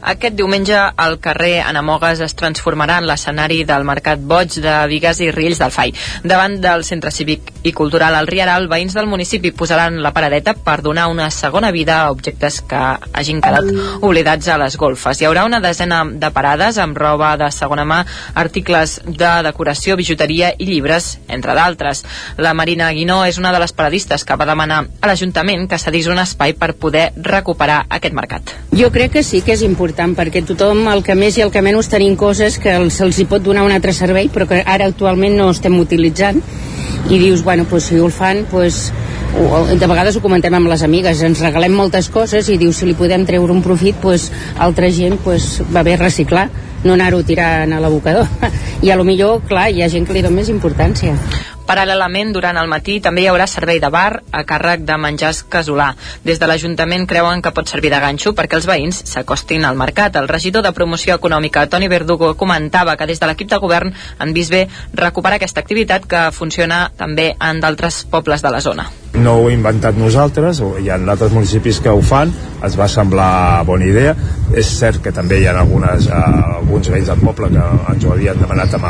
Aquest diumenge el carrer Anamogues es transformarà en l'escenari del Mercat Boig de Vigues i Riells del FAI. Davant del Centre Cívic i Cultural al Rieral, veïns del municipi posaran la paradeta per donar una segona vida a objectes que hagin quedat oblidats a les golfes. Hi haurà una desena de parades amb roba de segona mà, articles de decoració, bijuteria i llibres, entre d'altres. La Marina Guinó és una de les paradistes que va demanar a l'Ajuntament que cedís un espai per poder recuperar aquest mercat. Jo crec que sí que és important perquè tothom, el que més i el que menys tenim coses que els- se'ls hi pot donar un altre servei però que ara actualment no estem utilitzant. I dius, bueno, pues, si ho fan pues, de vegades ho comentem amb les amigues ens regalem moltes coses i dius si li podem treure un profit pues, altra gent pues, va bé reciclar no anar-ho tirant a l'abocador. I a lo millor, clar, hi ha gent que li dona més importància Paral·lelament, durant el matí també hi haurà servei de bar a càrrec de menjars casolà. Des de l'Ajuntament creuen que pot servir de ganxo perquè els veïns s'acostin al mercat. El regidor de Promoció Econòmica, Toni Verdugo, comentava que des de l'equip de govern han vist bé recuperar aquesta activitat que funciona també en d'altres pobles de la zona. no ho he inventat nosaltres, hi ha altres municipis que ho fan, ens va semblar bona idea. És cert que també hi ha algunes, eh, alguns veïns del poble que ens ho havien demanat en,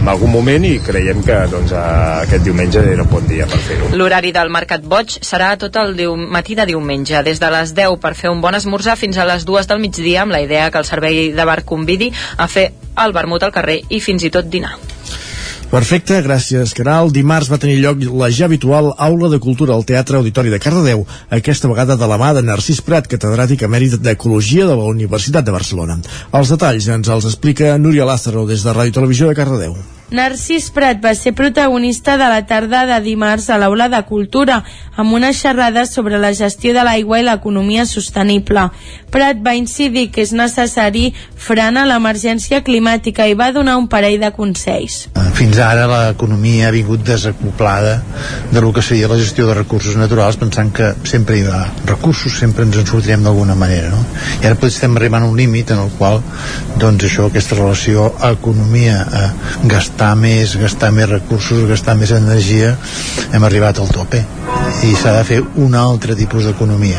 en algun moment i creiem que doncs, eh, aquest diumenge era un bon dia per fer-ho. L'horari del Mercat Boig serà tot el diu matí de diumenge, des de les 10 per fer un bon esmorzar fins a les 2 del migdia, amb la idea que el servei de bar convidi a fer el vermut al carrer i fins i tot dinar. Perfecte, gràcies, Caral. Dimarts va tenir lloc la ja habitual Aula de Cultura al Teatre Auditori de Cardedeu, aquesta vegada de la mà de Narcís Prat, catedràtic emèrit d'Ecologia de la Universitat de Barcelona. Els detalls ens els explica Núria Lázaro des de Ràdio Televisió de Cardedeu. Narcís Prat va ser protagonista de la tarda de dimarts a l'Aula de Cultura, amb una xerrada sobre la gestió de l'aigua i l'economia sostenible. Prat va incidir que és necessari frenar l'emergència climàtica i va donar un parell de consells. Fins ara l'economia ha vingut desacoplada de lo que seria la gestió de recursos naturals pensant que sempre hi ha recursos, sempre ens en sortirem d'alguna manera no? i ara potser estem arribant a un límit en el qual doncs això, aquesta relació economia, eh, gastar més gastar més recursos, gastar més energia hem arribat al tope i s'ha de fer un altre tipus d'economia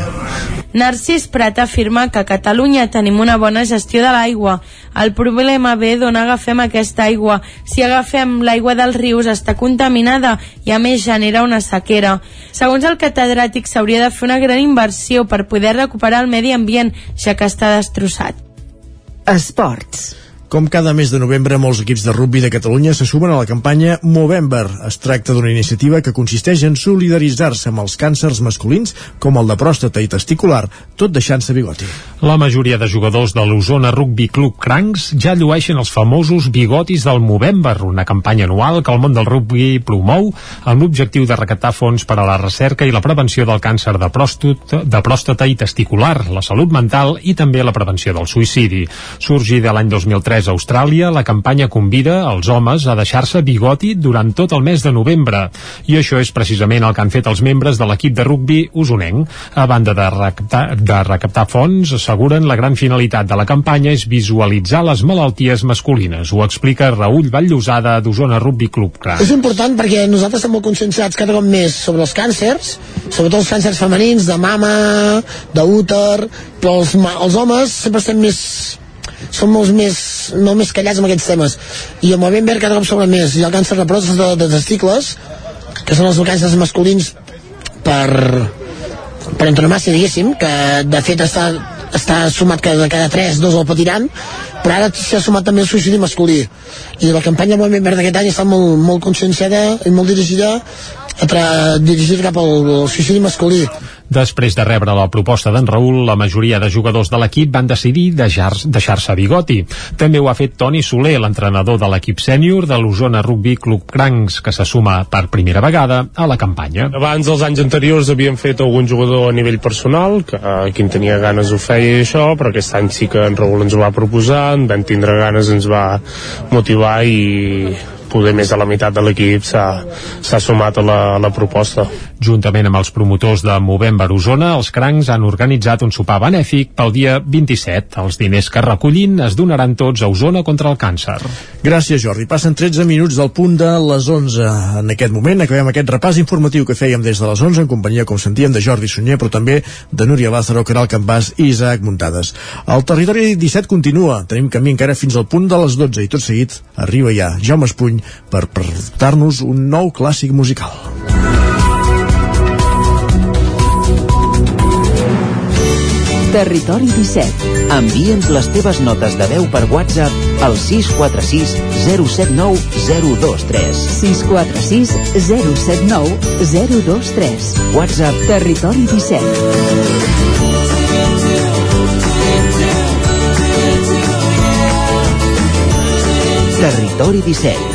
Narcís Prat afirma que a Catalunya tenim una bona gestió de l'aigua. El problema ve d'on agafem aquesta aigua. Si agafem l'aigua dels rius està contaminada i a més genera una sequera. Segons el catedràtic s'hauria de fer una gran inversió per poder recuperar el medi ambient, ja que està destrossat. Esports. Com cada mes de novembre, molts equips de rugby de Catalunya se sumen a la campanya Movember. Es tracta d'una iniciativa que consisteix en solidaritzar-se amb els càncers masculins, com el de pròstata i testicular, tot deixant-se bigoti. La majoria de jugadors de l'Osona Rugby Club Crancs ja llueixen els famosos bigotis del Movember, una campanya anual que el món del rugby promou amb l'objectiu de recaptar fons per a la recerca i la prevenció del càncer de pròstata, de pròstata i testicular, la salut mental i també la prevenció del suïcidi. Sorgida l'any 2003 a Austràlia, la campanya convida els homes a deixar-se bigoti durant tot el mes de novembre. I això és precisament el que han fet els membres de l'equip de rugby usonenc. A banda de recaptar, de recaptar fons, asseguren la gran finalitat de la campanya és visualitzar les malalties masculines. Ho explica Raül Valllosada d'Osona Rugby Club Cranc. És important perquè nosaltres estem molt conscienciats cada cop més sobre els càncers, sobretot els càncers femenins, de mama, d'úter, però els, els homes sempre estem més som molts més, molt més callats amb aquests temes. I el moviment verd cada cop sobre més. Ha el càncer de pròstata de, de testicles que són els càncers masculins per per antonomàcia diguéssim que de fet està, està sumat que de cada 3 dos el patiran però ara s'ha sumat també el suïcidi masculí. I la campanya del moviment verd d'aquest any està molt, molt conscienciada i molt dirigida a tra dirigida cap al, al suïcidi masculí Després de rebre la proposta d'en Raül, la majoria de jugadors de l'equip van decidir deixar- deixar-se bigoti. També ho ha fet Toni Soler, l'entrenador de l'equip sènior de l'Osona Rugby Club Crancs, que se suma per primera vegada a la campanya. Abans dels anys anteriors havien fet algun jugador a nivell personal, que eh, qui en tenia ganes ho feia i això, però aquest any sí que en Raül ens ho va proposar, en vam tindre ganes, ens va motivar i poder més de la meitat de l'equip s'ha s'ha sumat a la, a la proposta. Juntament amb els promotors de Movember Osona, els crancs han organitzat un sopar benèfic pel dia 27. Els diners que recollin es donaran tots a Osona contra el càncer. Gràcies, Jordi. Passen 13 minuts del punt de les 11. En aquest moment acabem aquest repàs informatiu que fèiem des de les 11 en companyia, com sentíem, de Jordi Sunyer, però també de Núria Lázaro, Caral Campàs i Isaac Muntades. El territori 17 continua. Tenim camí encara fins al punt de les 12 i tot seguit arriba ja Jaume Espuny per presentar-nos un nou clàssic musical. Territori 17. Envia'ns les teves notes de veu per WhatsApp al 646 079 023. 646 079 023. WhatsApp Territori 17. Territori 17.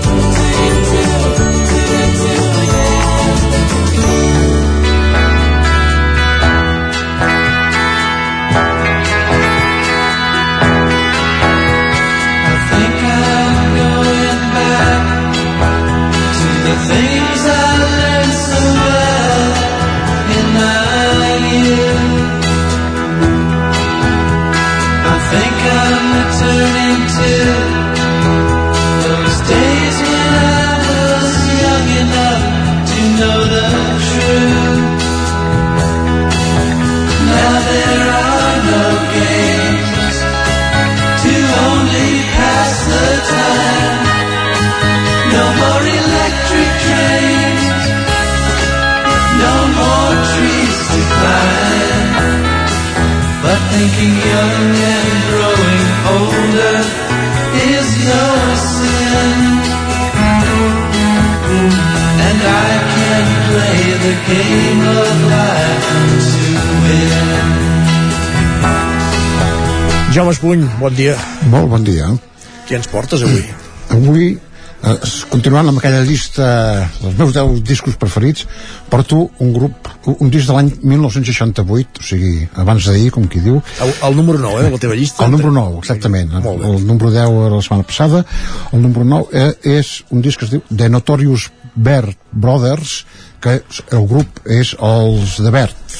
The game of life to win. Jaume Espuny, bon dia. Molt bon dia. Què ens portes avui? Avui, eh, continuant amb aquella llista dels meus 10 discos preferits, porto un grup, un disc de l'any 1968, o sigui, abans d'ahir, com qui diu. El, el número 9, eh, de la teva llista. El número 9, exactament. El, el número 10 era la setmana passada. El número 9 eh, és un disc que es diu The Notorious Bert Brothers, que el grup és els de Bert.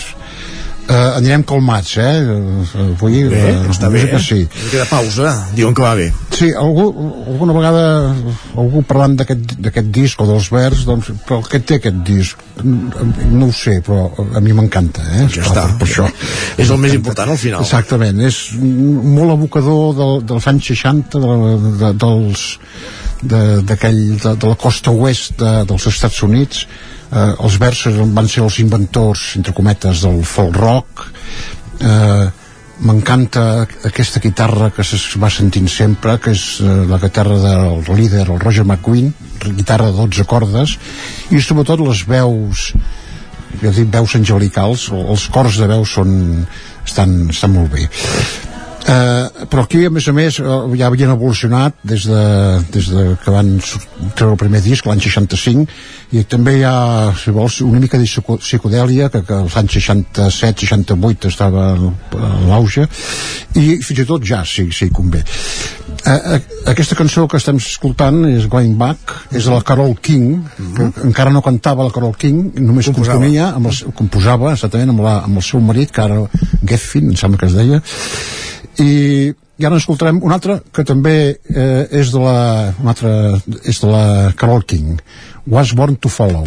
Uh, anirem calmats, eh? Avui, Bé, eh, està bé. música Sí. De pausa. Diuen que va bé. Sí, algú, alguna vegada algú parlant d'aquest disc o dels vers, doncs, però què té aquest disc? No ho sé, però a mi m'encanta, eh? Ja està. Per, per això. És el més important al final. Exactament, és molt evocador del, dels anys 60, de, de, dels de, de, de la costa oest de, dels Estats Units eh, els versos van ser els inventors entre cometes del folk rock. Eh, m'encanta aquesta guitarra que es va sentint sempre que és eh, la guitarra del líder el Roger McQueen guitarra de 12 cordes i sobretot les veus ja dic veus angelicals els cors de veus són estan, estan molt bé Eh, però aquí a més a més eh, ja havien evolucionat des de, des de que van treure el primer disc l'any 65 i també hi ha si vols una mica de psico- psicodèlia que, que als anys 67-68 estava a l'auge i fins i tot ja si, si convé. Eh, eh, aquesta cançó que estem escoltant és Going Back és de la Carol King que encara no cantava la Carol King només Composava. componia amb el, composava exactament amb, la, amb el seu marit que ara Geffin em sembla que es deia i, i ara escoltarem una altra que també eh, és de la una altra, és de la Carol King Was Born to Follow.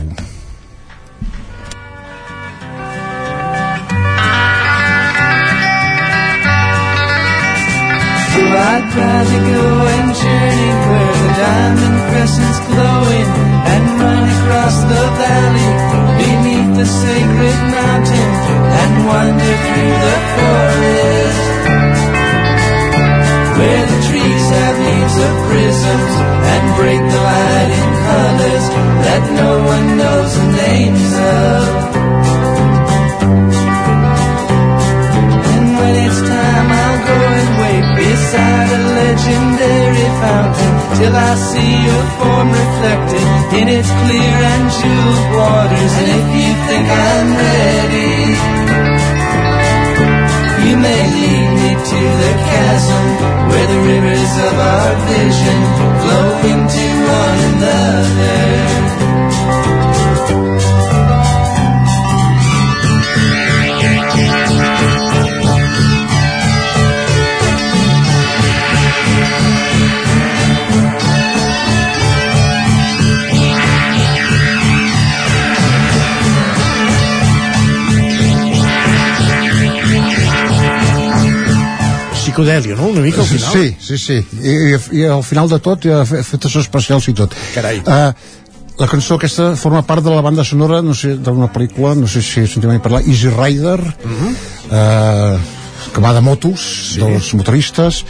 So I'd proudly go and journey where the diamond crescent's glowing and run across the valley beneath the sacred mountain and wander through the forest where the trees have leaves of prisms and break the light in colors that no one knows the names of. And when it's time, I'll go and wait beside a legendary fountain till I see your form reflected in its clear and jeweled waters. And if you think I'm ready, you may lead me to the chasm where the rivers of our vision flow into one another. Psicodèlia, no? Una mica al final. Sí, sí, sí. I, i, i al final de tot hi ha fe- efectes especials i tot. Carai. Uh, la cançó aquesta forma part de la banda sonora, no sé, d'una pel·lícula, no sé si sentim mai parlar, Easy Rider, uh que va de motos, sí. dels motoristes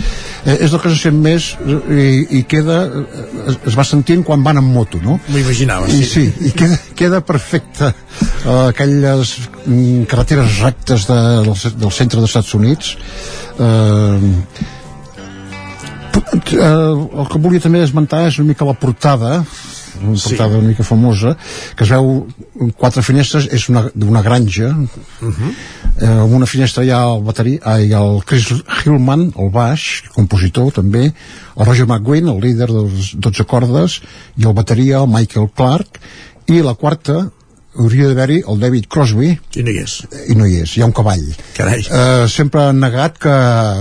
eh, és el que se sent més eh, i, i queda eh, es, es va sentint quan van en moto no? M'ho imaginava, I, sí. sí, i queda, queda perfecte uh, aquelles mm, carreteres rectes de, del, del centre dels Estats Units eh, eh, el que volia també esmentar és una mica la portada una Sí. portada una mica famosa que es veu quatre finestres és una- d'una granja eh, amb una finestra hi ha el baterí ah, hi ha el Chris Hillman el baix, compositor també el Roger McGuinn, el líder dels 12 cordes i el bateria, el Michael Clark i la quarta hauria d'haver-hi el David Crosby. I no hi és. I no hi és, hi ha un cavall. Carai. eh, sempre han negat que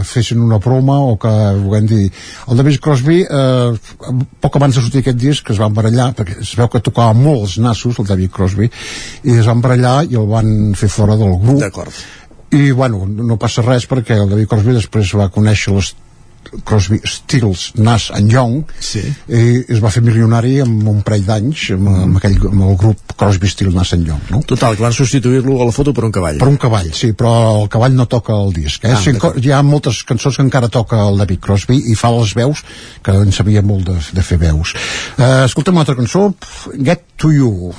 fessin una broma o que vulguem dir. El David Crosby eh, poc abans de sortir aquest disc es van barallar perquè es veu que tocava molt els nassos el David Crosby i es van barallar i el van fer fora del grup. D'acord. I bueno, no passa res perquè el David Crosby després va conèixer les Crosby, Stills, Nash and Young sí. i es va fer milionari amb un parell d'anys amb, amb, aquell, amb el grup Crosby, Stills, Nash and Young no? Total, que van substituir-lo a la foto per un cavall. Per un cavall, sí, però el cavall no toca el disc. Eh? Ah, sí, hi ha moltes cançons que encara toca el David Crosby i fa les veus, que en sabia molt de, de fer veus. Uh, escolta'm una altra cançó, Get to You.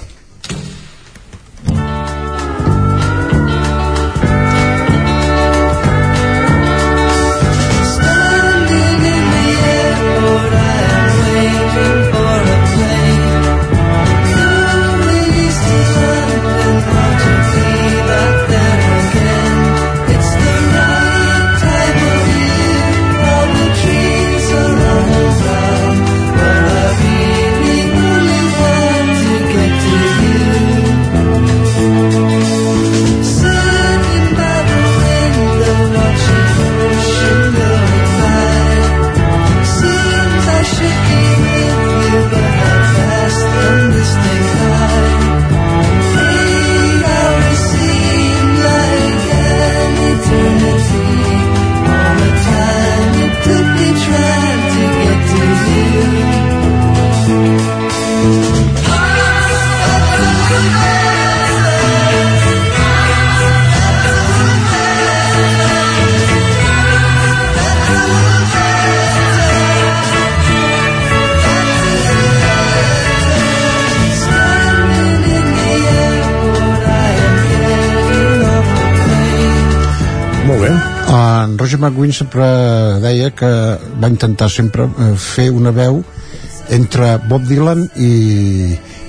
McGuinn sempre deia que va intentar sempre eh, fer una veu entre Bob Dylan i,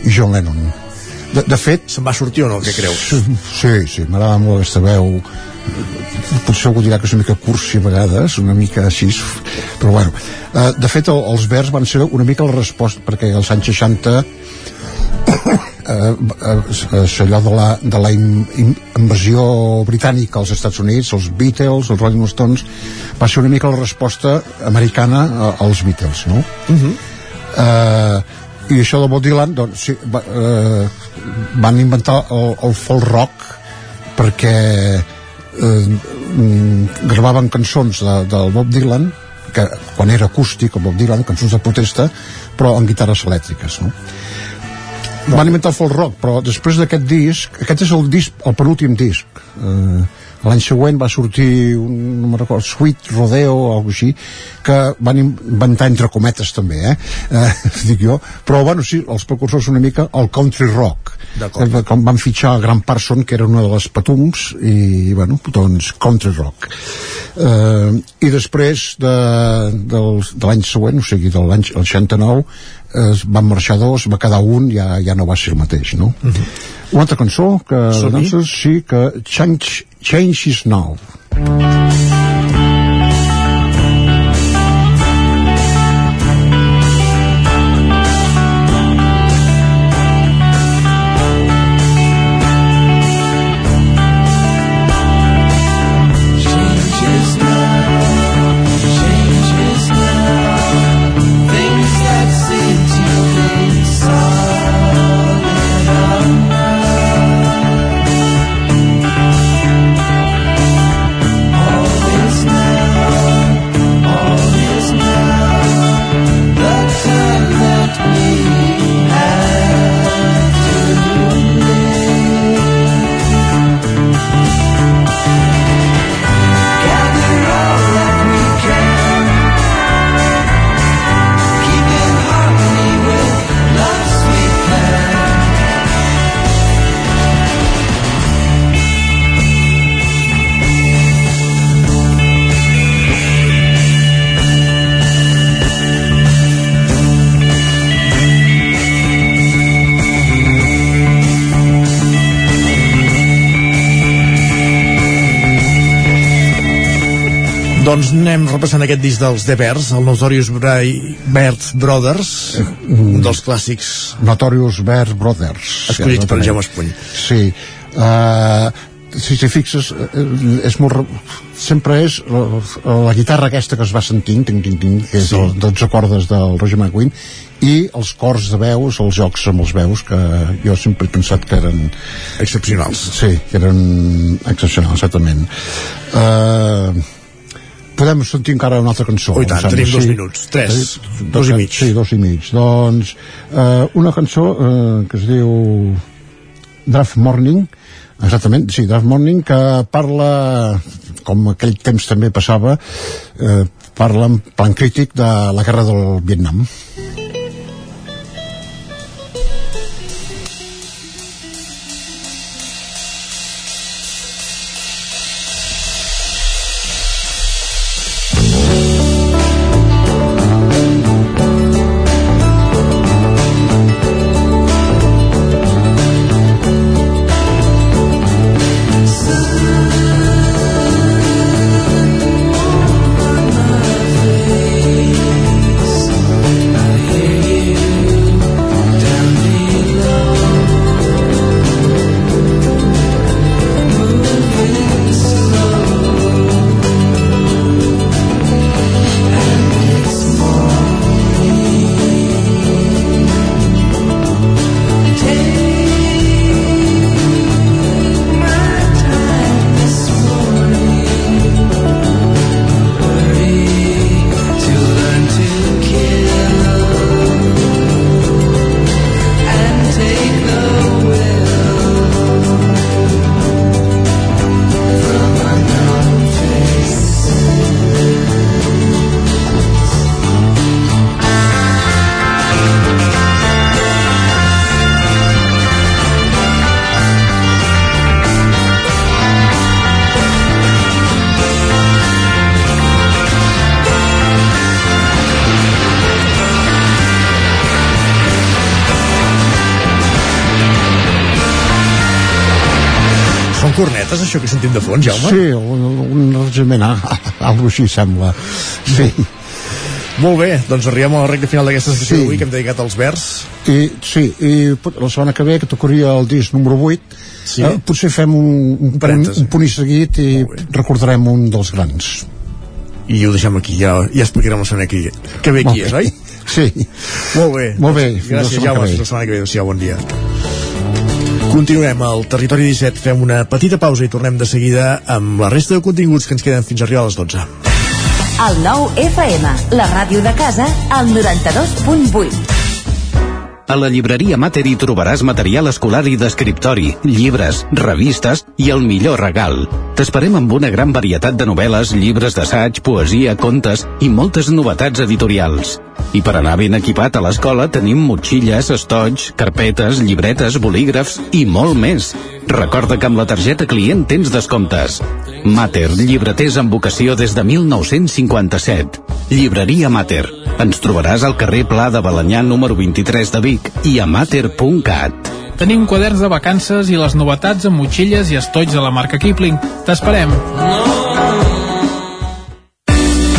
i John Lennon. De, de fet se'n va sortir o no, què creus? sí, sí, m'agrada molt aquesta veu. Potser algú dirà que és una mica cursi a vegades, una mica així però bueno, eh, de fet el, els vers van ser una mica la resposta perquè als anys 60 eh, eh, és allò de la, de la in, in, invasió britànica als Estats Units, els Beatles, els Rolling Stones, va ser una mica la resposta americana a, als Beatles, no? Uh -huh. eh, i això de Bob Dylan doncs, sí, va, eh, van inventar el, el folk rock perquè eh, mm, gravaven cançons de, del Bob Dylan que quan era acústic el Bob Dylan, cançons de protesta però amb guitarres elèctriques no? Van inventar el folk rock però després d'aquest disc aquest és el disc, el penúltim disc. Eh, l'any següent va sortir un, no me'n recordo, Sweet Rodeo o alguna així, que van inventar entre cometes també, eh? eh dic jo, però bueno, sí, els precursors una mica el country rock com van fitxar el Gran Parson que era una de les patums i bueno, doncs country rock eh, i després de, del, de l'any següent, o sigui de l'any el 69 es van marxar dos, va quedar un ja, ja no va ser el mateix no? Uh -huh. una altra cançó que doncs, sí que Change, Change is Now aquest disc dels The Bears, el Notorious Bird Brothers, un dels clàssics Notorious Bear Brothers escollits per Exactament. Jaume Espuny. Sí. Uh, si t'hi fixes, eh, és molt... re- Sempre és la, la guitarra aquesta que es va sentint, ting, ting, ting, que és Sí. sí. 12 cordes del Roger McGuinn, i els cors de veus, els jocs amb els veus, que jo sempre he pensat que eren... Excepcionals. Sí, que eren excepcionals, exactament. Uh, podem sentir encara una altra cançó. Oh, i tant, em sembla, tenim dos sí. minuts, tres, Sí, dos i mig. Sí, dos i mig. Doncs eh, una cançó eh, que es diu Draft Morning, exactament, sí, Draft Morning, que parla, com aquell temps també passava, eh, parla en plan crític de la guerra del Vietnam. Sun cornetes, això que sentim de fons, Jaume? Sí, un, un arranjament, ah, algo així sembla. Sí. Molt bé, doncs arribem a la recta final d'aquesta sessió Sí. d'avui que hem dedicat als vers. I, sí, i la setmana que ve, que tocaria el disc número 8, Sí. eh, potser fem un, un, punt, parèntesi. un punt i seguit i recordarem un dels grans. I ho deixem aquí, ja, ja explicarem la setmana que, que ve qui és, oi? Sí. Molt bé. Molt bé, la Gràcies, Jaume. la setmana que ve. Adéu-siau, bon dia. Continuem al Territori 17, fem una petita pausa i tornem de seguida amb la resta de continguts que ens queden fins a arribar a les 12. El nou FM, la ràdio de casa, al 92.8. A la llibreria Mater hi trobaràs material escolar i d'escriptori, llibres, revistes i el millor regal. T'esperem amb una gran varietat de novel·les, llibres d'assaig, poesia, contes i moltes novetats editorials. I per anar ben equipat a l'escola tenim motxilles, estoig, carpetes, llibretes, bolígrafs i molt més. Recorda que amb la targeta client tens descomptes. Mater, llibreters amb vocació des de 1957. Llibreria Mater. Ens trobaràs al carrer Pla de Balanyà número 23 de Vic i a mater.cat. Tenim quaderns de vacances i les novetats amb motxilles i estoig de la marca Kipling. T'esperem.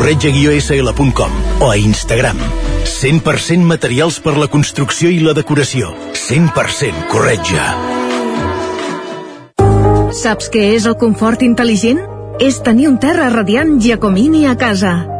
corretja-sl.com o a Instagram. 100% materials per la construcció i la decoració. 100% corretja. Saps què és el confort intel·ligent? És tenir un terra radiant Giacomini a casa.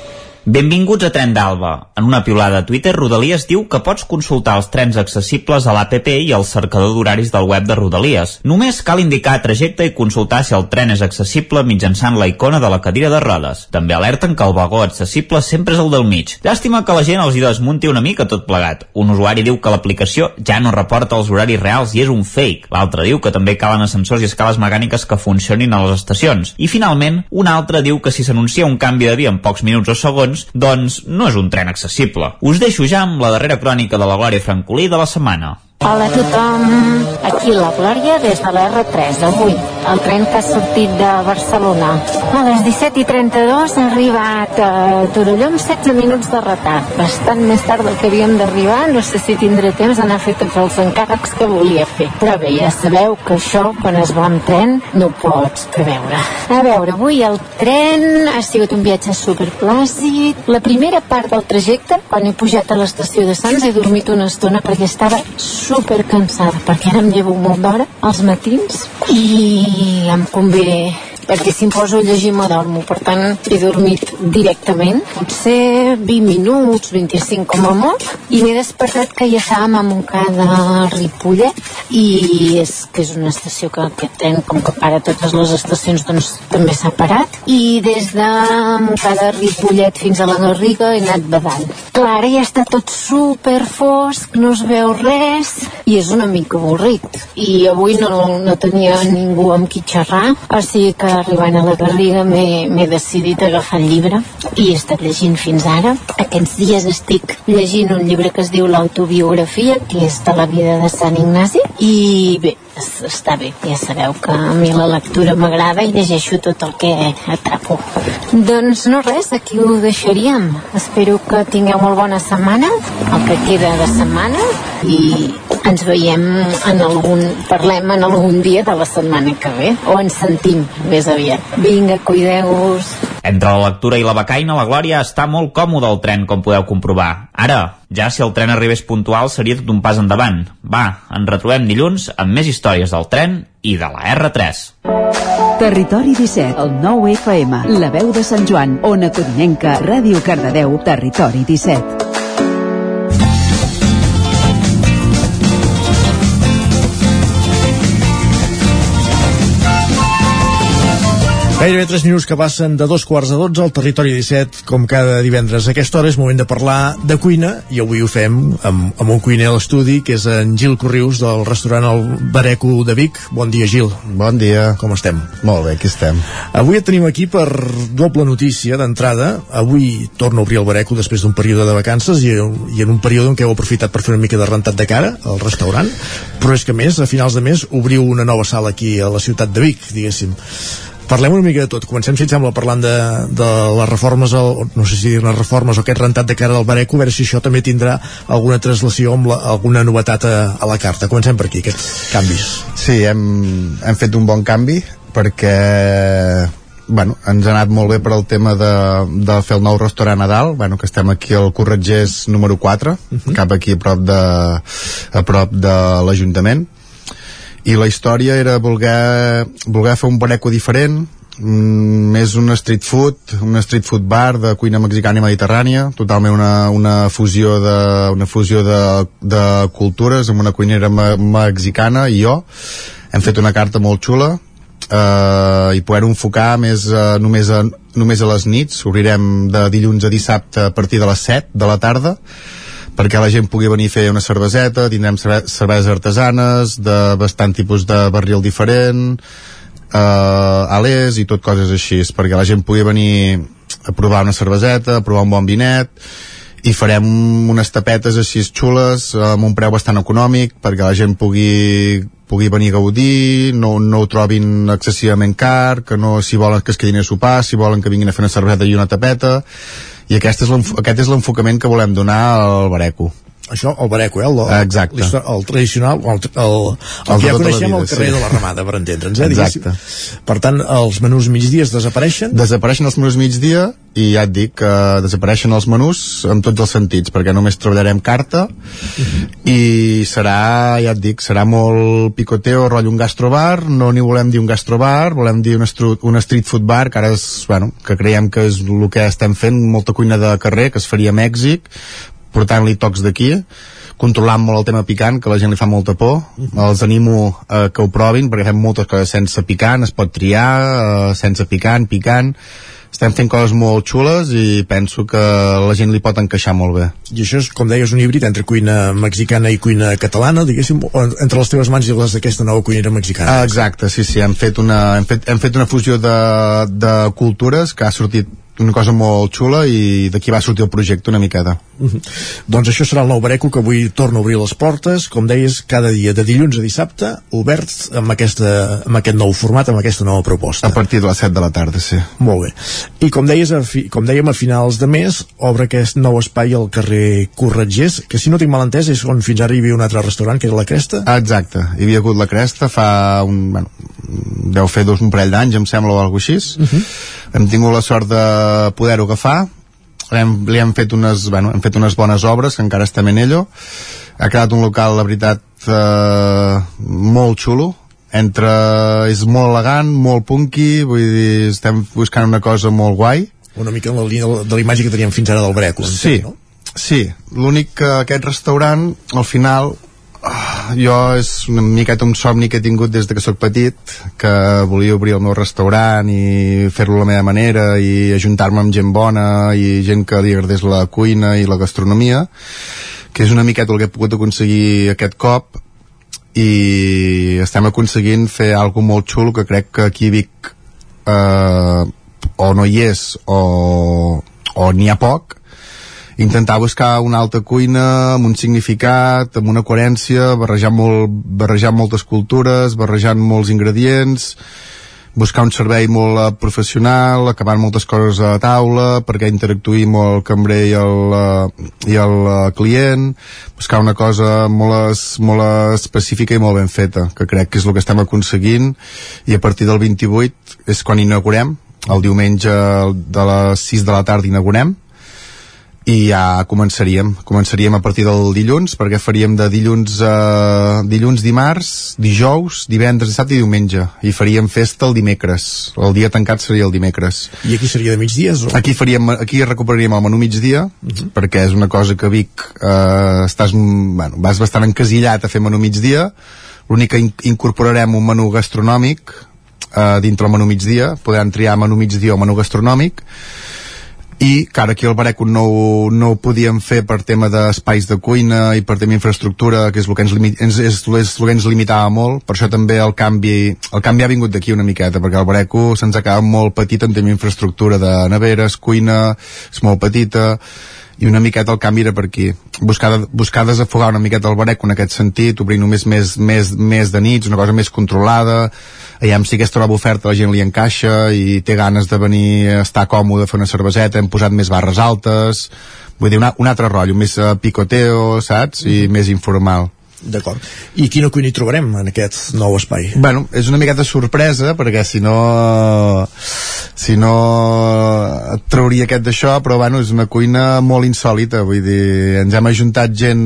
Benvinguts a Tren d'Alba. En una piulada a Twitter, Rodalies diu que pots consultar els trens accessibles a l'APP i al cercador d'horaris del web de Rodalies. Només cal indicar trajecte i consultar si el tren és accessible mitjançant la icona de la cadira de rodes. També alerten que el vagó accessible sempre és el del mig. Llàstima que la gent els hi desmunti una mica tot plegat. Un usuari diu que l'aplicació ja no reporta els horaris reals i és un fake. L'altre diu que també calen ascensors i escales mecàniques que funcionin a les estacions. I finalment, un altre diu que si s'anuncia un canvi de via en pocs minuts o segons, doncs no és un tren accessible. Us deixo ja amb la darrera crònica de la Glòria Francolí de la setmana. Hola a tothom, aquí la Glòria des de la R3, avui, el tren que ha sortit de Barcelona. A les 17.32 ha arribat a Torelló amb 16 minuts de retard, bastant més tard del que havíem d'arribar, no sé si tindré temps d'anar a fer tots els encàrrecs que volia fer. Però bé, ja sabeu que això, quan es va amb tren, no ho pots preveure. A veure, avui el tren ha sigut un viatge superplàcid. La primera part del trajecte, quan he pujat a l'estació de Sants, he dormit una estona perquè estava cansada perquè ara em llevo molt d'hora als matins i em convé perquè si em poso a llegir m'adormo per tant he dormit directament potser 20 minuts 25 com a molt i m'he despertat que ja estàvem a Montcada Ripollet i és que és una estació que aquest tren com que para totes les estacions doncs també s'ha parat i des de Montcada Ripollet fins a la Garriga he anat badant. Clar, ja està tot super fosc no es veu res i és una mica avorrit. I avui no, no tenia ningú amb qui xerrar o sigui que arribant a la Garriga m'he decidit a agafar el llibre i he estat llegint fins ara. Aquests dies estic llegint un llibre que es diu l'autobiografia que és de la vida de Sant Ignasi i bé, es- està bé. Ja sabeu que a mi la lectura m'agrada i llegeixo tot el que atrapo. Doncs no res, aquí ho deixaríem. Espero que tingueu molt bona setmana el que queda de setmana i ens veiem en algun parlem en algun dia de la setmana que ve o ens sentim més aviat vinga, cuideu-vos Entre la lectura i la becaina, la Glòria està molt còmode al tren, com podeu comprovar. Ara, ja si el tren arribés puntual seria tot un pas endavant. Va, ens retrobem dilluns amb més històries del tren i de la R3. Territori 17, el 9 FM, la veu de Sant Joan, Ona Codinenca, Ràdio Cardedeu, Territori 17. Gairebé 3 minuts que passen de dos quarts de 12 al territori 17, com cada divendres. A aquesta hora és moment de parlar de cuina, i avui ho fem amb, amb un cuiner a l'estudi, que és en Gil Corrius, del restaurant El Bareco de Vic. Bon dia, Gil. Bon dia. Com estem? Molt bé, aquí estem. Avui et tenim aquí per doble notícia d'entrada. Avui torna a obrir el Bareco després d'un període de vacances i, i en un període en què heu aprofitat per fer una mica de rentat de cara al restaurant, però és que a més, a finals de mes, obriu una nova sala aquí a la ciutat de Vic, diguéssim. Parlem una mica de tot. Comencem, si et sembla, parlant de, de les reformes, el, no sé si dir les reformes o aquest rentat de cara del Bareco, a veure si això també tindrà alguna translació amb la, alguna novetat a, a la carta. Comencem per aquí, aquests canvis. Sí, hem, hem fet un bon canvi perquè bueno, ens ha anat molt bé per al tema de, de fer el nou restaurant a dalt, bueno, que estem aquí al Corretgers número 4, uh -huh. cap aquí a prop de, a prop de l'Ajuntament i la història era voler, voler fer un bareco diferent mm, més un street food un street food bar de cuina mexicana i mediterrània totalment una, una fusió de, una fusió de, de cultures amb una cuinera me mexicana i jo. Hem fet una carta molt xula eh, i poder enfocar més, eh, només, a, només a les nits. Obrirem de dilluns a dissabte a partir de les 7 de la tarda perquè la gent pugui venir a fer una cerveseta, tindrem cerve cerveses artesanes de bastant tipus de barril diferent, eh, alers i tot coses així, perquè la gent pugui venir a provar una cerveseta, a provar un bon vinet, i farem unes tapetes així xules amb un preu bastant econòmic perquè la gent pugui, pugui venir a gaudir no, no ho trobin excessivament car que no, si volen que es quedin a sopar si volen que vinguin a fer una cervesa i una tapeta i aquest és l'enfocament que volem donar al Bareco Això, el Bareco, eh? El, Exacte. l'histò- El, tradicional, el, el, el, el, El que ja tota coneixem al carrer sí. de la Ramada, per entendre'ns, eh? Exacte. diguéssim. Per tant, els menús migdies desapareixen? desapareixen els menús migdia i ja et dic que desapareixen els menús en tots els sentits perquè només treballarem carta i serà, ja et dic, serà molt picoteo, rotllo un gastrobar no ni volem dir un gastrobar volem dir un, estru, un street food bar que ara és, bueno, que creiem que és el que estem fent molta cuina de carrer que es faria a Mèxic portant-li tocs d'aquí controlant molt el tema picant, que la gent li fa molta por. Els animo eh, que ho provin perquè fem moltes coses sense picant es pot triar, eh, sense picant, picant. Estem fent coses molt xules i penso que la gent li pot encaixar molt bé. I això és, com deies, un híbrid entre cuina mexicana i cuina catalana, diguéssim, entre les teves mans i les d'aquesta nova cuinera mexicana. Ah, exacte, sí, sí, hem fet una, hem fet, hem fet una fusió de, de cultures que ha sortit una cosa molt xula i d'aquí va sortir el projecte una miqueta. Mhm. Doncs això serà el nou Bareco que avui torna a obrir les portes, com deies, cada dia de dilluns a dissabte, oberts amb, aquesta, amb aquest nou format, amb aquesta nova proposta. A partir de les 7 de la tarda, sí. Molt bé. I com, deies, a fi, com dèiem, a finals de mes obre aquest nou espai al carrer Corretgers, que si no tinc mal entès és on fins ara hi havia un altre restaurant, que era la Cresta. Exacte, hi havia hagut la Cresta fa un, bueno, deu fer dos, un parell d'anys, em sembla, o alguna cosa així. Uh -huh. Hem tingut la sort de poder-ho agafar, hem, li hem fet unes, bueno, hem fet unes bones obres, que encara estem en ello. Ha quedat un local, la veritat, eh, molt xulo, entre és molt elegant, molt punky vull dir, estem buscant una cosa molt guai Una mica en la línia de la imatge que teníem fins ara del Breco. Sí, no? sí. L'únic que aquest restaurant, al final, jo és una miqueta un somni que he tingut des de que sóc petit, que volia obrir el meu restaurant i fer-lo la meva manera i ajuntar-me amb gent bona i gent que li agradés la cuina i la gastronomia, que és una miqueta el que he pogut aconseguir aquest cop. I estem aconseguint fer alguna molt xulo que crec que aquí Vic eh, o no hi és o, o n'hi ha poc intentar buscar una alta cuina amb un significat, amb una coherència barrejant, molt, barrejant moltes cultures barrejant molts ingredients buscar un servei molt eh, professional, acabant moltes coses a taula perquè interactuï molt el cambrer i el, eh, i el eh, client, buscar una cosa molt, es, molt específica i molt ben feta, que crec que és el que estem aconseguint. I a partir del 28 és quan inaugurem, el diumenge de les 6 de la tarda inaugurem i ja començaríem començaríem a partir del dilluns perquè faríem de dilluns a dilluns, dimarts, dijous, divendres, dissabte i diumenge i faríem festa el dimecres el dia tancat seria el dimecres I aquí seria de migdies? O? aquí, faríem, aquí recuperaríem el menú migdia Mhm. perquè és una cosa que Vic eh, estàs, bueno, vas bastant encasillat a fer menú migdia l'únic que in incorporarem un menú gastronòmic eh, dintre el menú migdia podran triar menú migdia o menú gastronòmic i que ara aquí al Bareco no, no ho podíem fer per tema d'espais de cuina i per tema d'infraestructura, que és el que ens, limi ens, és, és el que ens limitava molt, per això també el canvi, el canvi ha vingut d'aquí una miqueta, perquè el Bareco se'ns acaba molt petit en tema d'infraestructura de neveres, cuina, és molt petita, i una miqueta el canvi era per aquí. Buscar, buscar desafogar una miqueta el Bareco en aquest sentit, obrir només més, més, més de nits, una cosa més controlada. Aviam si aquesta nova oferta la gent li encaixa i té ganes de venir a estar còmode, fer una cerveseta, hem posat més barres altes. Vull dir, una, un altre rotllo, més uh, picoteo, saps? I més informal D'acord. I quina cuina hi trobarem en aquest nou espai? Bueno, és una miqueta sorpresa perquè si no si no et trauria aquest d'això però bueno, és una cuina molt insòlita vull dir, ens hem ajuntat gent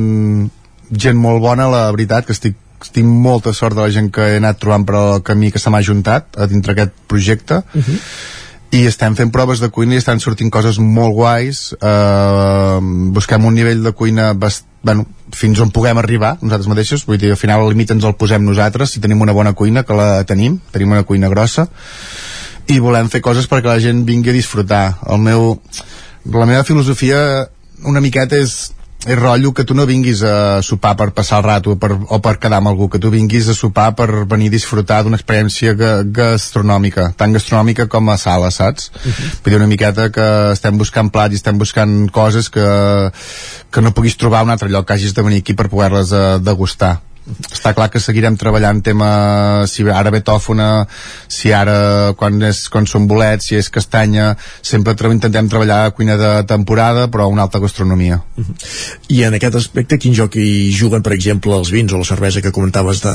gent molt bona, la veritat que estic tinc molta sort de la gent que he anat trobant per el camí que se m'ha ajuntat a dintre aquest projecte Uh -huh. i estem fent proves de cuina i estan sortint coses molt guais eh, busquem un nivell de cuina bast bueno, fins on puguem arribar nosaltres mateixos, vull dir, al final el límit ens el posem nosaltres. Si tenim una bona cuina, que la tenim. Tenim una cuina grossa. I volem fer coses perquè la gent vingui a disfrutar. El meu, la meva filosofia una miqueta és és rotllo que tu no vinguis a sopar per passar el rato o per, o per quedar amb algú, que tu vinguis a sopar per venir a disfrutar d'una experiència ga, gastronòmica, tan gastronòmica com a sala, saps? Uh -huh. Vull dir una miqueta que estem buscant plats i estem buscant coses que, que no puguis trobar a un altre lloc que hagis de venir aquí per poder-les eh, degustar està clar que seguirem treballant tema si ara ve tòfona si ara quan, és, quan són bolets si és castanya, sempre tra intentem treballar cuina de temporada però una alta gastronomia. I en aquest aspecte, quin joc hi juguen, per exemple, els vins o la cervesa que comentaves de,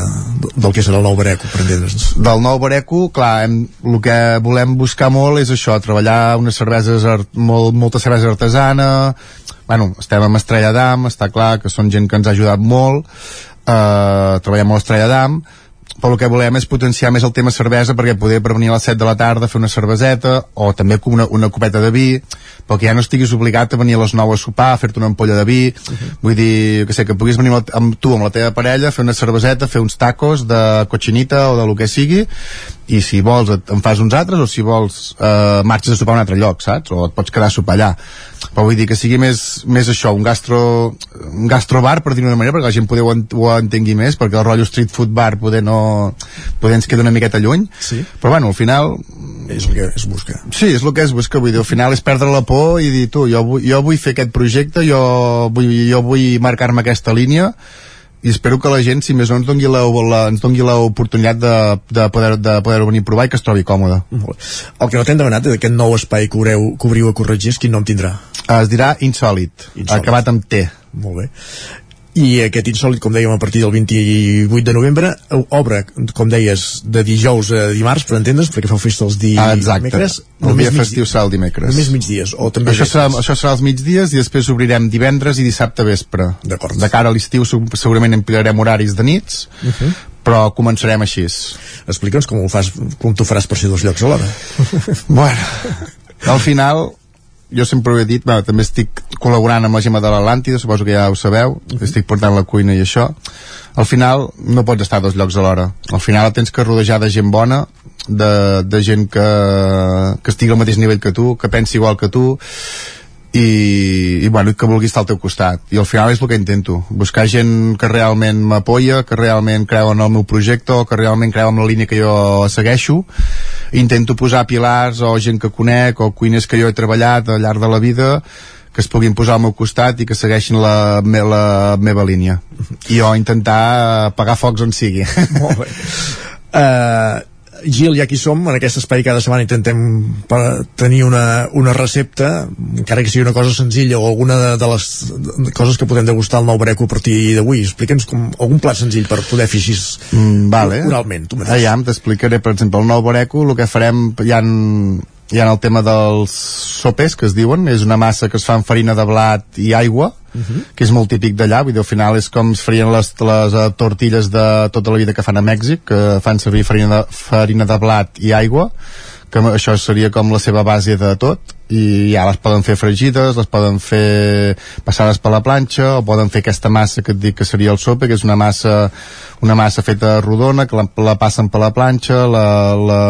del que serà el nou Bareco, per del nou Bareco, clar, hem, el que volem buscar molt és això, treballar unes cerveses, molt, molta cervesa artesana, bueno, estem amb Estrella d'Am, està clar que són gent que ens ha ajudat molt, eh, treballem amb l'Estrella d'Am, però el que volem és potenciar més el tema cervesa perquè poder per venir a les 7 de la tarda fer una cerveseta o també com una, una copeta de vi perquè ja no estiguis obligat a venir a les 9 a sopar a fer-te una ampolla de vi uh -huh. vull dir, que sé, que puguis venir amb tu amb la teva parella, fer una cerveseta fer uns tacos de cochinita o de lo que sigui i si vols et, en fas uns altres o si vols eh, marxes a sopar a un altre lloc, saps? O et pots quedar a sopar allà però vull dir que sigui més, més això, un gastro un gastrobar, per dir-ho d'una manera perquè la gent poder ho, ent ho entengui més perquè el rotllo street food bar poder no poder ens queda una miqueta lluny sí. però bueno, al final és el que es busca sí, és el que es busca, vull dir, al final és perdre la por i dir, tu, jo vull, jo vull fer aquest projecte jo vull, jo vull marcar-me aquesta línia i espero que la gent, si més no, ens dongui la, la, ens dongui l'oportunitat de, de, poder, de poder venir a provar i que es trobi còmode. El que no t'hem demanat d'aquest nou espai que obreu, que obriu a Corregís, quin nom tindrà? Es dirà Insòlid. acabat amb T. Molt bé. I aquest insòlid, com dèiem, a partir del 28 de novembre, obre, com deies, de dijous a dimarts, per entendre's, perquè feu festa els di Ah, exacte. dimecres. El dia festiu serà el dimecres. Només migdies, o també això serà, això serà els migdies i després obrirem divendres i dissabte vespre. D'acord. De cara a l'estiu segu- segurament empilarem horaris de nits, Uh -huh. però començarem així explica'ns com ho fas com t'ho faràs per ser dos llocs alhora bueno, al final jo sempre ho he dit, bueno, també estic col·laborant amb la Gemma de l'Atlàntida, suposo que ja ho sabeu, uh -huh. estic portant la cuina i això. Al final no pots estar a dos llocs alhora. Al final tens que rodejar de gent bona, de, de gent que, que estigui al mateix nivell que tu, que pensi igual que tu, i, i bueno, que vulgui estar al teu costat i al final és el que intento buscar gent que realment m'apoya que realment creu en el meu projecte o que realment creu en la línia que jo segueixo intento posar pilars o gent que conec o cuiners que jo he treballat al llarg de la vida que es puguin posar al meu costat i que segueixin la, me, la meva línia. I jo intentar apagar focs on sigui. Molt bé. Uh, Gil, ja aquí som, en aquest espai cada setmana intentem tenir una, una recepta, encara que sigui una cosa senzilla o alguna de, de les coses que podem degustar al nou breco a partir d'avui. Explica'ns algun plat senzill per poder fer així mm, vale. oralment, tu mateix. Aviam, t'explicaré, per exemple, el nou breco, el que farem, hi ha hi ha el tema dels sopes que es diuen, és una massa que es fa amb farina de blat i aigua uh -huh. que és molt típic d'allà, vull dir, al final és com es farien les, les uh, tortilles de tota la vida que fan a Mèxic, que fan servir farina de, farina de blat i aigua que això seria com la seva base de tot i ja les poden fer fregides, les poden fer passades per la planxa o poden fer aquesta massa que et dic que seria el sope, que és una massa una massa feta rodona que la, la passen per la planxa la, la,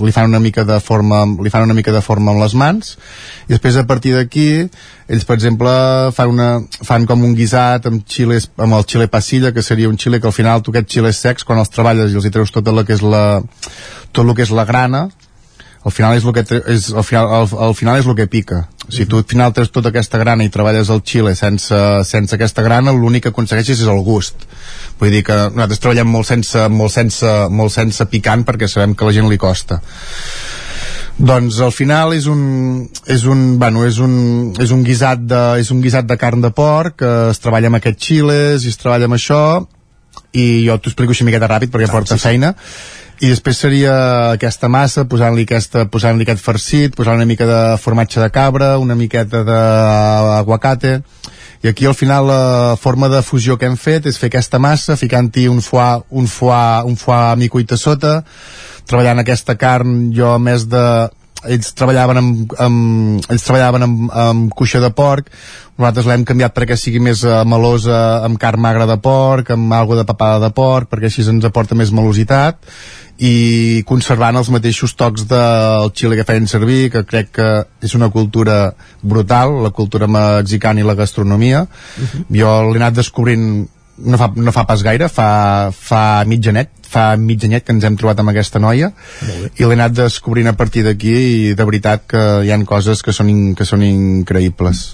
li fan una mica de forma li fan una mica de forma amb les mans i després a partir d'aquí ells per exemple fan, una, fan com un guisat amb, xiles, amb el xile pasilla que seria un xile que al final tu aquests xiles secs quan els treballes i els hi treus tot el que és la tot el que és la grana al final és el que és, al final, al, al final és el que pica. Si tu al final tens tota aquesta grana i treballes el xile sense, sense aquesta grana l'únic que aconsegueixes és el gust. Vull dir que nosaltres treballem molt sense, molt sense, molt sense picant perquè sabem que a la gent li costa. Doncs al final és un, és un, bueno, és un, és un, guisat, de, és un guisat de carn de porc que es treballa amb aquests xiles i es treballa amb això i jo t'ho explico així miqueta ràpid perquè ah, porta sí, feina i després seria aquesta massa posant-li aquesta, posant aquest farcit posant una mica de formatge de cabra una miqueta d'aguacate i aquí al final la forma de fusió que hem fet és fer aquesta massa ficant-hi un foie, un foie, un foie micuit a sota treballant aquesta carn jo més de ells treballaven amb, amb, ells treballaven amb, amb cuixa de porc nosaltres l'hem canviat perquè sigui més uh, melosa amb carn magra de porc amb algo de papada de porc perquè així ens aporta més melositat i conservant els mateixos tocs del xile que feien servir, que crec que és una cultura brutal, la cultura mexicana i la gastronomia. Uh -huh. Jo l'he anat descobrint no fa, no fa pas gaire, fa, fa mitjanet, fa mitjanet que ens hem trobat amb aquesta noia i l'he anat descobrint a partir d'aquí i de veritat que hi han coses que són, in, que són increïbles.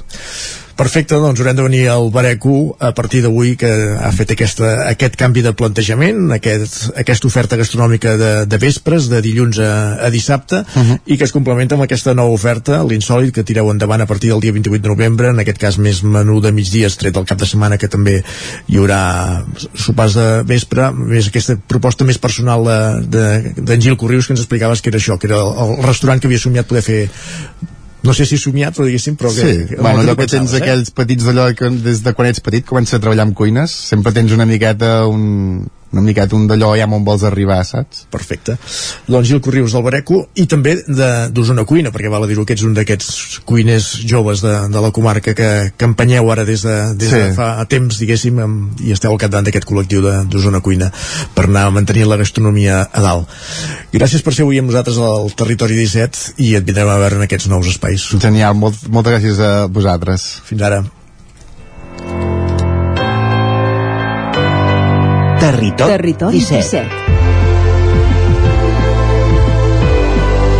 Perfecte, doncs haurem de venir al Bareco a partir d'avui que ha fet aquesta, aquest canvi de plantejament, aquest, aquesta oferta gastronòmica de, de vespres, de dilluns a, a dissabte, uh -huh. i que es complementa amb aquesta nova oferta, l'insòlid, que tireu endavant a partir del dia 28 de novembre, en aquest cas més menú de migdies, tret del cap de setmana, que també hi haurà sopars de vespre, més aquesta proposta més personal d'en de, de, Gil Corrius, que ens explicaves que era això, que era el, el restaurant que havia somiat poder fer no sé si somiat, però diguéssim, però que... Sí, que, bueno, allò que tens eh? aquells petits d'allò que des de quan ets petit comença a treballar amb cuines, sempre tens una miqueta un, una miqueta un d'allò ja on vols arribar, saps? Perfecte. Doncs Gil Corrius del Bareco i també d'Osona Cuina, perquè val a dir-ho que ets un d'aquests cuiners joves de, de la comarca que, que empenyeu ara des de, des sí. de fa temps, diguéssim, amb, i esteu al capdant d'aquest col·lectiu d'Osona Cuina per anar mantenint la gastronomia a dalt. Gràcies per ser avui amb nosaltres al Territori 17 i et vindrem a veure en aquests nous espais. Genial, molt, moltes gràcies a vosaltres. Fins ara. Territori, Territori 17. 17.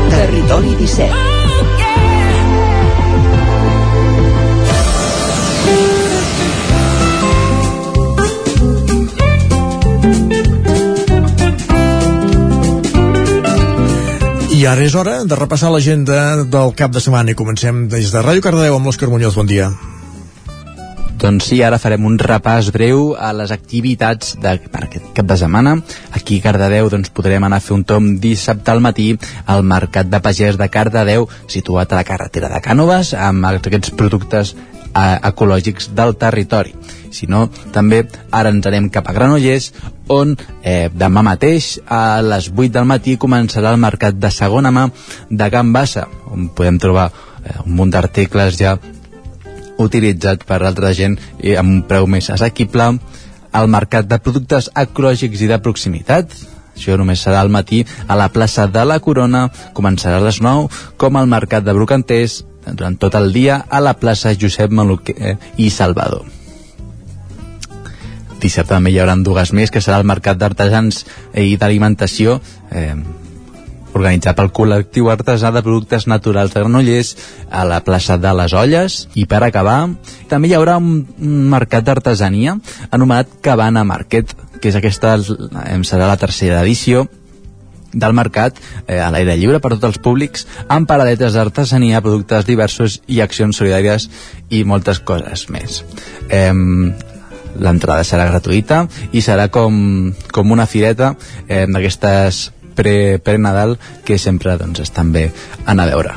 Territori 17. I ara és hora de repassar l'agenda del cap de setmana i comencem des de Ràdio Cardedeu amb l'Òscar Muñoz. Bon dia. Doncs sí, ara farem un repàs breu a les activitats de, per aquest cap de setmana. Aquí a Cardedeu doncs, podrem anar a fer un tom dissabte al matí al Mercat de Pagès de Cardedeu, situat a la carretera de Cànoves, amb aquests productes eh, ecològics del territori si no, també ara ens anem cap a Granollers on eh, demà mateix a les 8 del matí començarà el mercat de segona mà de Can Bassa on podem trobar eh, un munt d'articles ja utilitzats per altra gent i amb un preu més assequible. Al mercat de productes ecològics i de proximitat això només serà al matí a la plaça de la Corona començarà a les 9 com al mercat de Brocanters durant tot el dia a la plaça Josep Maluquer i Salvador. Dissabte també hi haurà dues més que serà el mercat d'artesans i d'alimentació eh, organitzat pel col·lectiu artesà de productes naturals de Granollers a la plaça de les Olles i per acabar també hi haurà un, mercat d'artesania anomenat Cabana Market que és aquesta, eh, serà la tercera edició del mercat eh, a l'aire lliure per tots els públics amb paradetes d'artesania, productes diversos i accions solidàries i moltes coses més. Eh, l'entrada serà gratuïta i serà com, com una fireta eh, d'aquestes pre-Nadal pre que sempre doncs, estan bé anar a veure.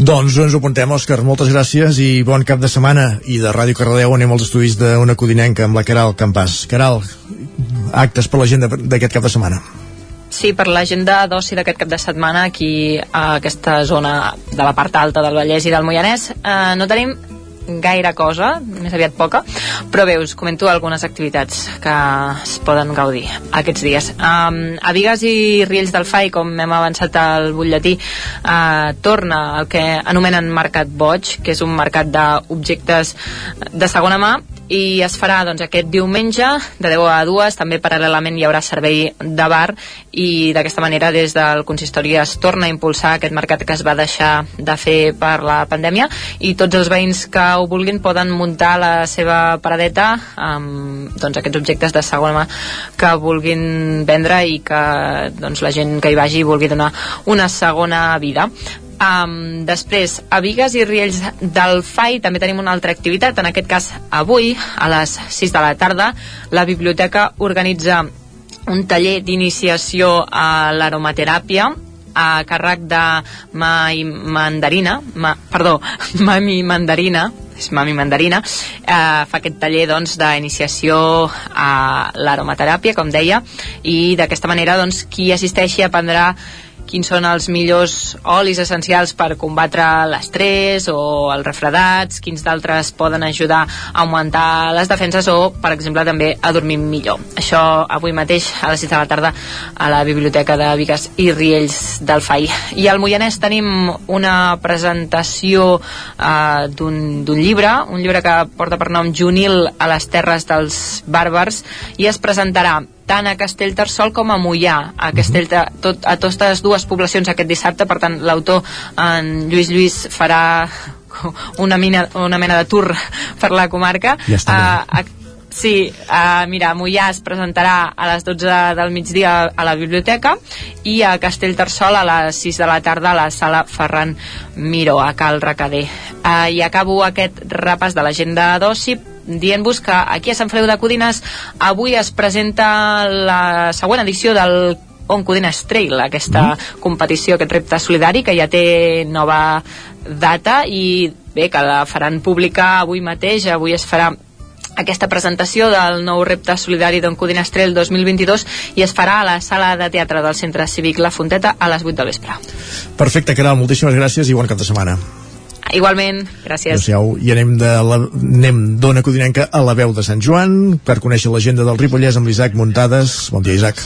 Doncs ens ho apuntem, Òscar. Moltes gràcies i bon cap de setmana. I de Ràdio Cardedeu anem als estudis d'una codinenca amb la Caral Campàs. Caral, actes per l'agenda d'aquest cap de setmana. Sí, per l'agenda d'oci d'aquest cap de setmana aquí a aquesta zona de la part alta del Vallès i del Moianès eh, no tenim gaire cosa, més aviat poca, però bé, us comento algunes activitats que es poden gaudir aquests dies. Um, a Vigues i Riells del Fai, com hem avançat al butlletí, uh, torna el que anomenen Mercat Boig, que és un mercat d'objectes de segona mà i es farà doncs, aquest diumenge de 10 a 2, també paral·lelament hi haurà servei de bar i d'aquesta manera des del consistori es torna a impulsar aquest mercat que es va deixar de fer per la pandèmia. I tots els veïns que ho vulguin poden muntar la seva paradeta amb doncs, aquests objectes de segona mà que vulguin vendre i que doncs, la gent que hi vagi vulgui donar una segona vida Um, després, a Vigues i Riells del FAI també tenim una altra activitat, en aquest cas avui, a les 6 de la tarda, la biblioteca organitza un taller d'iniciació a l'aromateràpia a càrrec de Mai Mandarina, ma, perdó, Mami Mandarina, és Mami Mandarina, eh, fa aquest taller doncs, d'iniciació a l'aromateràpia, com deia, i d'aquesta manera doncs, qui assisteixi aprendrà quins són els millors olis essencials per combatre l'estrès o els refredats, quins d'altres poden ajudar a augmentar les defenses o, per exemple, també a dormir millor. Això avui mateix a les 6 de la tarda a la Biblioteca de Vigues i Riells del FAI. I al Moianès tenim una presentació eh, d'un llibre, un llibre que porta per nom Junil a les terres dels bàrbars i es presentarà tant a Castellterçol com a Mollà, a, Castell, tot, a totes dues poblacions aquest dissabte, per tant l'autor, en Lluís Lluís, farà una, mina, una mena de tour per la comarca. Ja està uh, a, Sí, uh, mira, Mollà es presentarà a les 12 del migdia a la biblioteca i a Castellterçol a les 6 de la tarda a la sala Ferran Miró, a Cal Recader. Uh, I acabo aquest repàs de l'agenda d'oci dient-vos que aquí a Sant Feliu de Codines avui es presenta la següent edició del On Codines Trail, aquesta mm. competició, aquest repte solidari que ja té nova data i bé, que la faran pública avui mateix, avui es farà aquesta presentació del nou repte solidari d'On Codines Trail 2022 i es farà a la sala de teatre del Centre Cívic La Fonteta a les 8 de vespre. Perfecte, Caral, moltíssimes gràcies i bon cap de setmana. Igualment, gràcies. Adéu-siau. I anem de la, anem d'Ona Codinenca a la veu de Sant Joan per conèixer l'agenda del Ripollès amb l'Isaac Muntades. Bon dia, Isaac.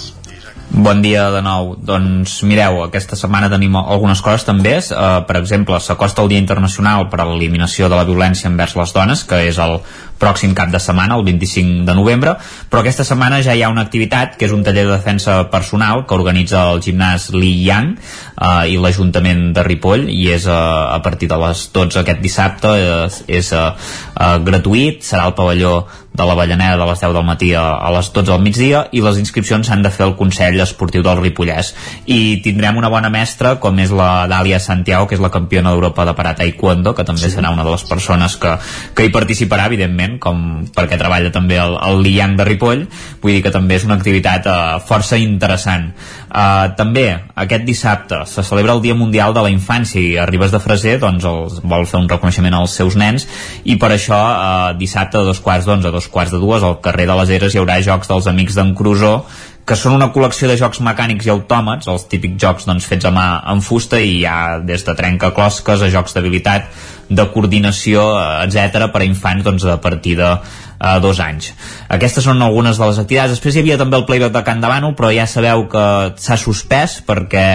Bon dia de nou. Doncs mireu, aquesta setmana tenim algunes coses també. Uh, per exemple, s'acosta el Dia Internacional per a l'eliminació de la violència envers les dones, que és el pròxim cap de setmana, el 25 de novembre, però aquesta setmana ja hi ha una activitat que és un taller de defensa personal que organitza el gimnàs Li Yang eh, i l'Ajuntament de Ripoll i és eh, a partir de les 12 aquest dissabte, és, és eh, eh, gratuït, serà al pavelló de la Vallaneda de les 10 del matí a, a les 12 del migdia i les inscripcions s'han de fer al Consell Esportiu del Ripollès. I tindrem una bona mestra com és la Dàlia Santiago que és la campiona d'Europa de parat taekwondo que també sí. serà una de les persones que, que hi participarà evidentment evidentment, com perquè treballa també el, el Liang de Ripoll, vull dir que també és una activitat eh, força interessant. Eh, també, aquest dissabte se celebra el Dia Mundial de la Infància i a Ribes de Freser doncs, els, vol fer un reconeixement als seus nens i per això eh, dissabte a dos quarts d'onze, a dos quarts de dues, al carrer de les Eres hi haurà Jocs dels Amics d'en Crusoe que són una col·lecció de jocs mecànics i autòmats, els típics jocs doncs, fets a mà en fusta i hi ha des de trencaclosques a jocs d'habilitat, de coordinació, etc per a infants doncs, a partir de a dos anys. Aquestes són algunes de les activitats. Després hi havia també el playback de Can Davano, però ja sabeu que s'ha suspès perquè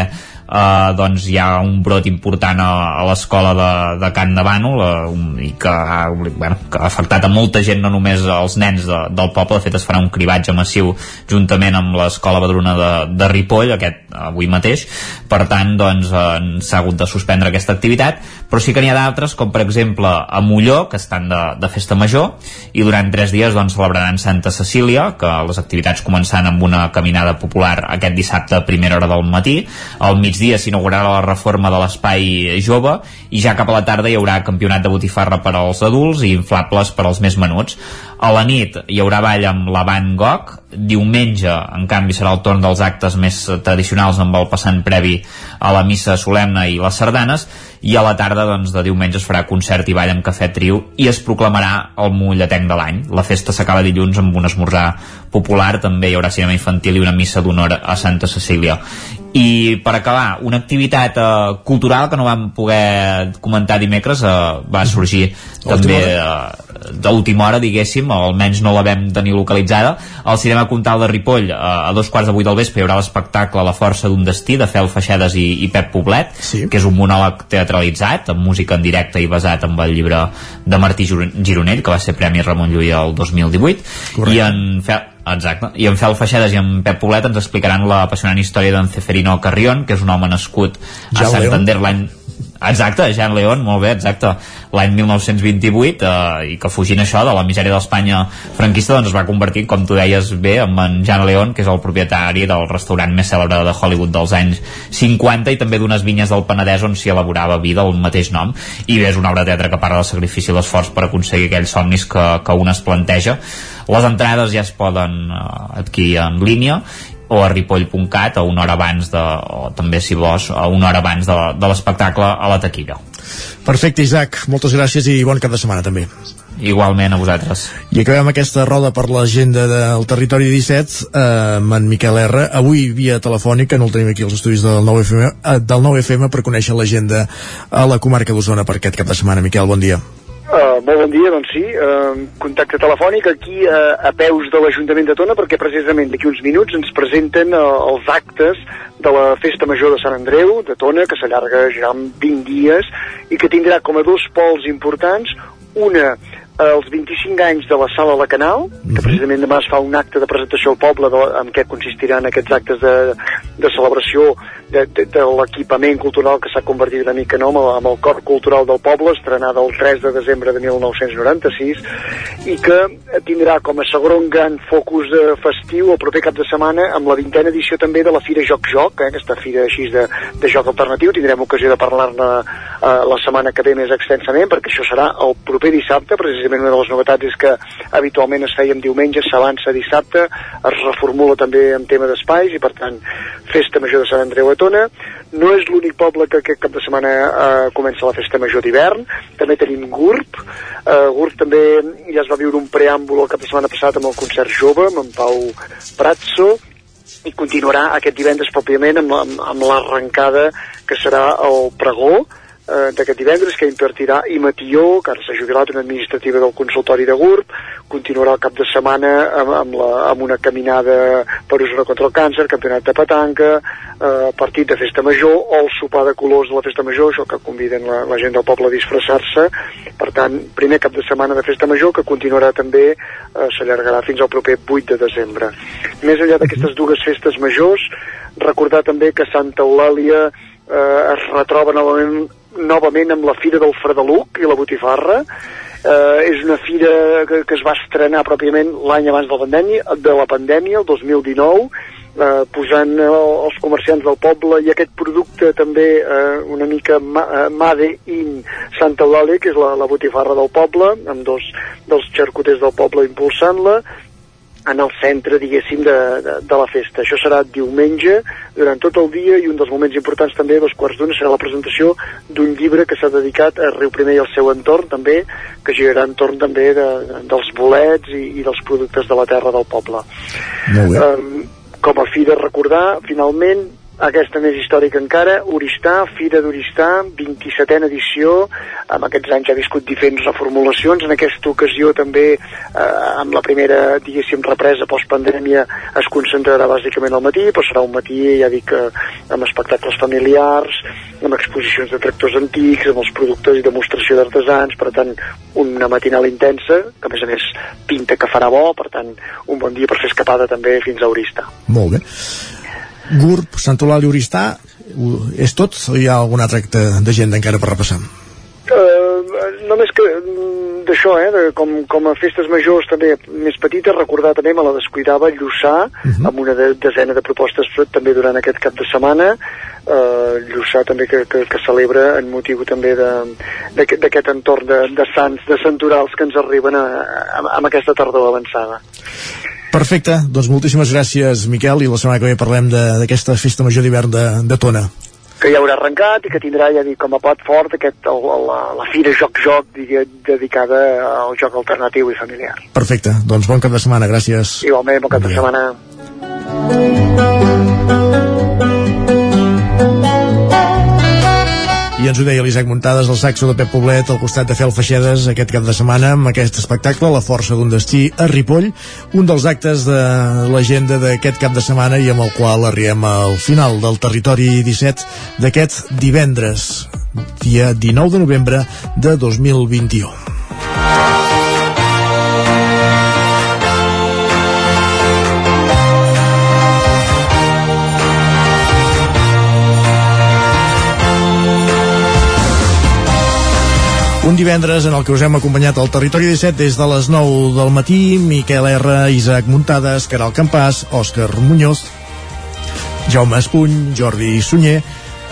eh, doncs hi ha un brot important a, a l'escola de, de Can de Bànol eh, i que ha, bueno, que ha afectat a molta gent, no només als nens de, del poble, de fet es farà un cribatge massiu juntament amb l'escola Badruna de, de Ripoll, aquest avui mateix. Per tant doncs eh, s'ha hagut de suspendre aquesta activitat, però sí que n'hi ha d'altres com per exemple a Molló que estan de, de festa major i durant tres dies doncs celebraran Santa Cecília que les activitats començant amb una caminada popular aquest dissabte a primera hora del matí. Al migdia s'inaugurarà la reforma de l'espai jove i ja cap a la tarda hi haurà campionat de botifarra per als adults i inflables per als més menuts. A la nit hi haurà ball amb la Van Gogh diumenge, en canvi, serà el torn dels actes més tradicionals amb el passant previ a la missa solemne i les sardanes i a la tarda doncs, de diumenge es farà concert i ball amb cafè trio i es proclamarà el mulletenc de l'any. La festa s'acaba dilluns amb un esmorzar popular, també hi haurà cinema infantil i una missa d'honor a Santa Cecília. I per acabar, una activitat eh, cultural que no vam poder comentar dimecres eh, va sorgir també eh, d'última hora, diguéssim, o almenys no la vam tenir localitzada. Al Cinema Comtal de Ripoll, eh, a dos quarts de vuit del vespre, hi haurà l'espectacle La força d'un destí, de Fel Feixedes i, i Pep Poblet, sí. que és un monòleg teatralitzat, amb música en directe i basat en el llibre de Martí Giro- Gironell, que va ser Premi Ramon Llull el 2018, Correcte. i en Fel, Exacte. I en Fel Feixedes i en Pep Poblet ens explicaran la apassionant història d'en Ceferino Carrion, que és un home nascut a Jean Santander l'any Exacte, Jean León, molt bé, exacte. L'any 1928 eh, i que fugint això de la misèria d'Espanya franquista doncs es va convertir, com tu deies bé amb en Jean León, que és el propietari del restaurant més cèlebre de Hollywood dels anys 50 i també d'unes vinyes del Penedès on s'hi elaborava vi del mateix nom. I bé, és una obra de teatre que parla del sacrifici i l'esforç per aconseguir aquells somnis que, que un es planteja. Les entrades ja es poden eh, adquirir en línia o a ripoll.cat a una hora abans de, o també si vols a una hora abans de, de l'espectacle a la taquilla Perfecte, Isaac, moltes gràcies i bon cap de setmana també. igualment a vosaltres I acabem aquesta roda per l'agenda del Territori 17 eh, amb en Miquel R. Avui via telefònica, no el tenim aquí als estudis del 9FM, eh, del 9FM per conèixer l'agenda a la comarca d'Osona per aquest cap de setmana. Miquel, bon dia. Uh, molt bon dia, doncs sí, uh, contacte telefònic aquí uh, a peus de l'Ajuntament de Tona perquè precisament d'aquí uns minuts ens presenten uh, els actes de la Festa Major de Sant Andreu de Tona que s'allarga ja en 20 dies i que tindrà com a dos pols importants. Una els 25 anys de la Sala La Canal, que precisament demà es fa un acte de presentació al poble de, en què consistiran aquests actes de, de celebració de, de, de l'equipament cultural que s'ha convertit una mica no, amb, el, amb el cor cultural del poble, estrenada el 3 de desembre de 1996, i que tindrà com a segon gran focus de festiu el proper cap de setmana amb la vintena edició també de la Fira Joc Joc, eh, aquesta fira així de, de joc alternatiu, tindrem ocasió de parlar-ne eh, la setmana que ve més extensament, perquè això serà el proper dissabte, precisament una de les novetats és que habitualment es feia en diumenge, s'avança dissabte, es reformula també en tema d'espais i per tant Festa Major de Sant Andreu a Tona. No és l'únic poble que aquest cap de setmana eh, comença la Festa Major d'hivern, també tenim GURB, eh, GURB també ja es va viure un preàmbul el cap de setmana passat amb el concert jove, amb en Pau Pratzo, i continuarà aquest divendres pròpiament amb, amb, amb l'arrencada que serà el pregó eh, d'aquest divendres que impartirà i Matió, que ara s'ha jubilat una administrativa del consultori de GURB, continuarà el cap de setmana amb, amb, la, amb una caminada per Osona contra el càncer, campionat de petanca, eh, partit de festa major o el sopar de colors de la festa major, això que conviden la, la gent del poble a disfressar-se. Per tant, primer cap de setmana de festa major que continuarà també, eh, s'allargarà fins al proper 8 de desembre. Més enllà d'aquestes dues festes majors, recordar també que Santa Eulàlia eh, es retroba novament, novament amb la Fira del Fredeluc i la Botifarra. Eh, és una fira que, que es va estrenar pròpiament l'any abans de la pandèmia, de la pandèmia, el 2019, eh, posant eh, els comerciants del poble i aquest producte també eh, una mica eh, Made in Santa Eulàlia, que és la, la botifarra del poble, amb dos dels xarcuters del poble impulsant-la, en el centre, diguéssim, de, de, de la festa. Això serà diumenge, durant tot el dia, i un dels moments importants també, a dos quarts d'una, serà la presentació d'un llibre que s'ha dedicat a Riu Primer i al seu entorn, també, que girarà entorn també de, de, dels bolets i, i dels productes de la terra del poble. Molt bé. Um, com a fi de recordar, finalment, aquesta més històrica encara, Oristà, Fira d'Oristà, 27a edició, amb aquests anys ha viscut diferents reformulacions, en aquesta ocasió també eh, amb la primera, diguéssim, represa postpandèmia es concentrarà bàsicament al matí, però serà un matí, ja dic, eh, amb espectacles familiars, amb exposicions de tractors antics, amb els productes i demostració d'artesans, per tant, una matinal intensa, que a més a més pinta que farà bo, per tant, un bon dia per fer escapada també fins a Oristà. Molt bé. GURB, Sant Eulàlia i Oristà, ho- és tot o hi ha algun altre acte d'agenda encara per repassar? Uh, només que mm, d'això, eh, de, com, com a festes majors també més petites, recordar també, me la descuidava, Lluçà, amb una de, desena de propostes també durant aquest cap de setmana, uh, Lluçà també que, que, que celebra en motiu també de- d'aquest entorn de, de sants, de santorals que ens arriben a, a, amb aquesta tardor avançada. Perfecte, doncs moltíssimes gràcies Miquel i la setmana que ve parlem d'aquesta festa major d'hivern de, de Tona. que ja haurà arrencat i que tindrà, ja dic, com a plat fort aquest, el, la, la fira Joc-Joc dedicada al joc alternatiu i familiar. Perfecte, doncs bon cap de setmana, gràcies. Igualment, bon cap de setmana. I ens ho deia l'Isaac Muntades, el saxo de Pep Poblet al costat de Fel Feixedes aquest cap de setmana amb aquest espectacle, La força d'un destí a Ripoll, un dels actes de l'agenda d'aquest cap de setmana i amb el qual arribem al final del territori 17 d'aquest divendres, dia 19 de novembre de 2021. Un divendres en el que us hem acompanyat al Territori 17 des de les 9 del matí, Miquel R, Isaac Muntades, Caral Campàs, Òscar Muñoz, Jaume Espuny, Jordi Sunyer,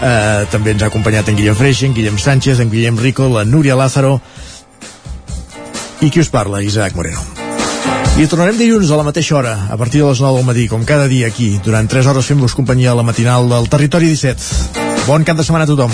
eh, també ens ha acompanyat en Guillem Freixa, en Guillem Sánchez, en Guillem Rico, la Núria Lázaro, i qui us parla, Isaac Moreno. I tornarem dilluns a la mateixa hora, a partir de les 9 del matí, com cada dia aquí. Durant 3 hores fem-vos companyia a la matinal del Territori 17. Bon cap de setmana a tothom.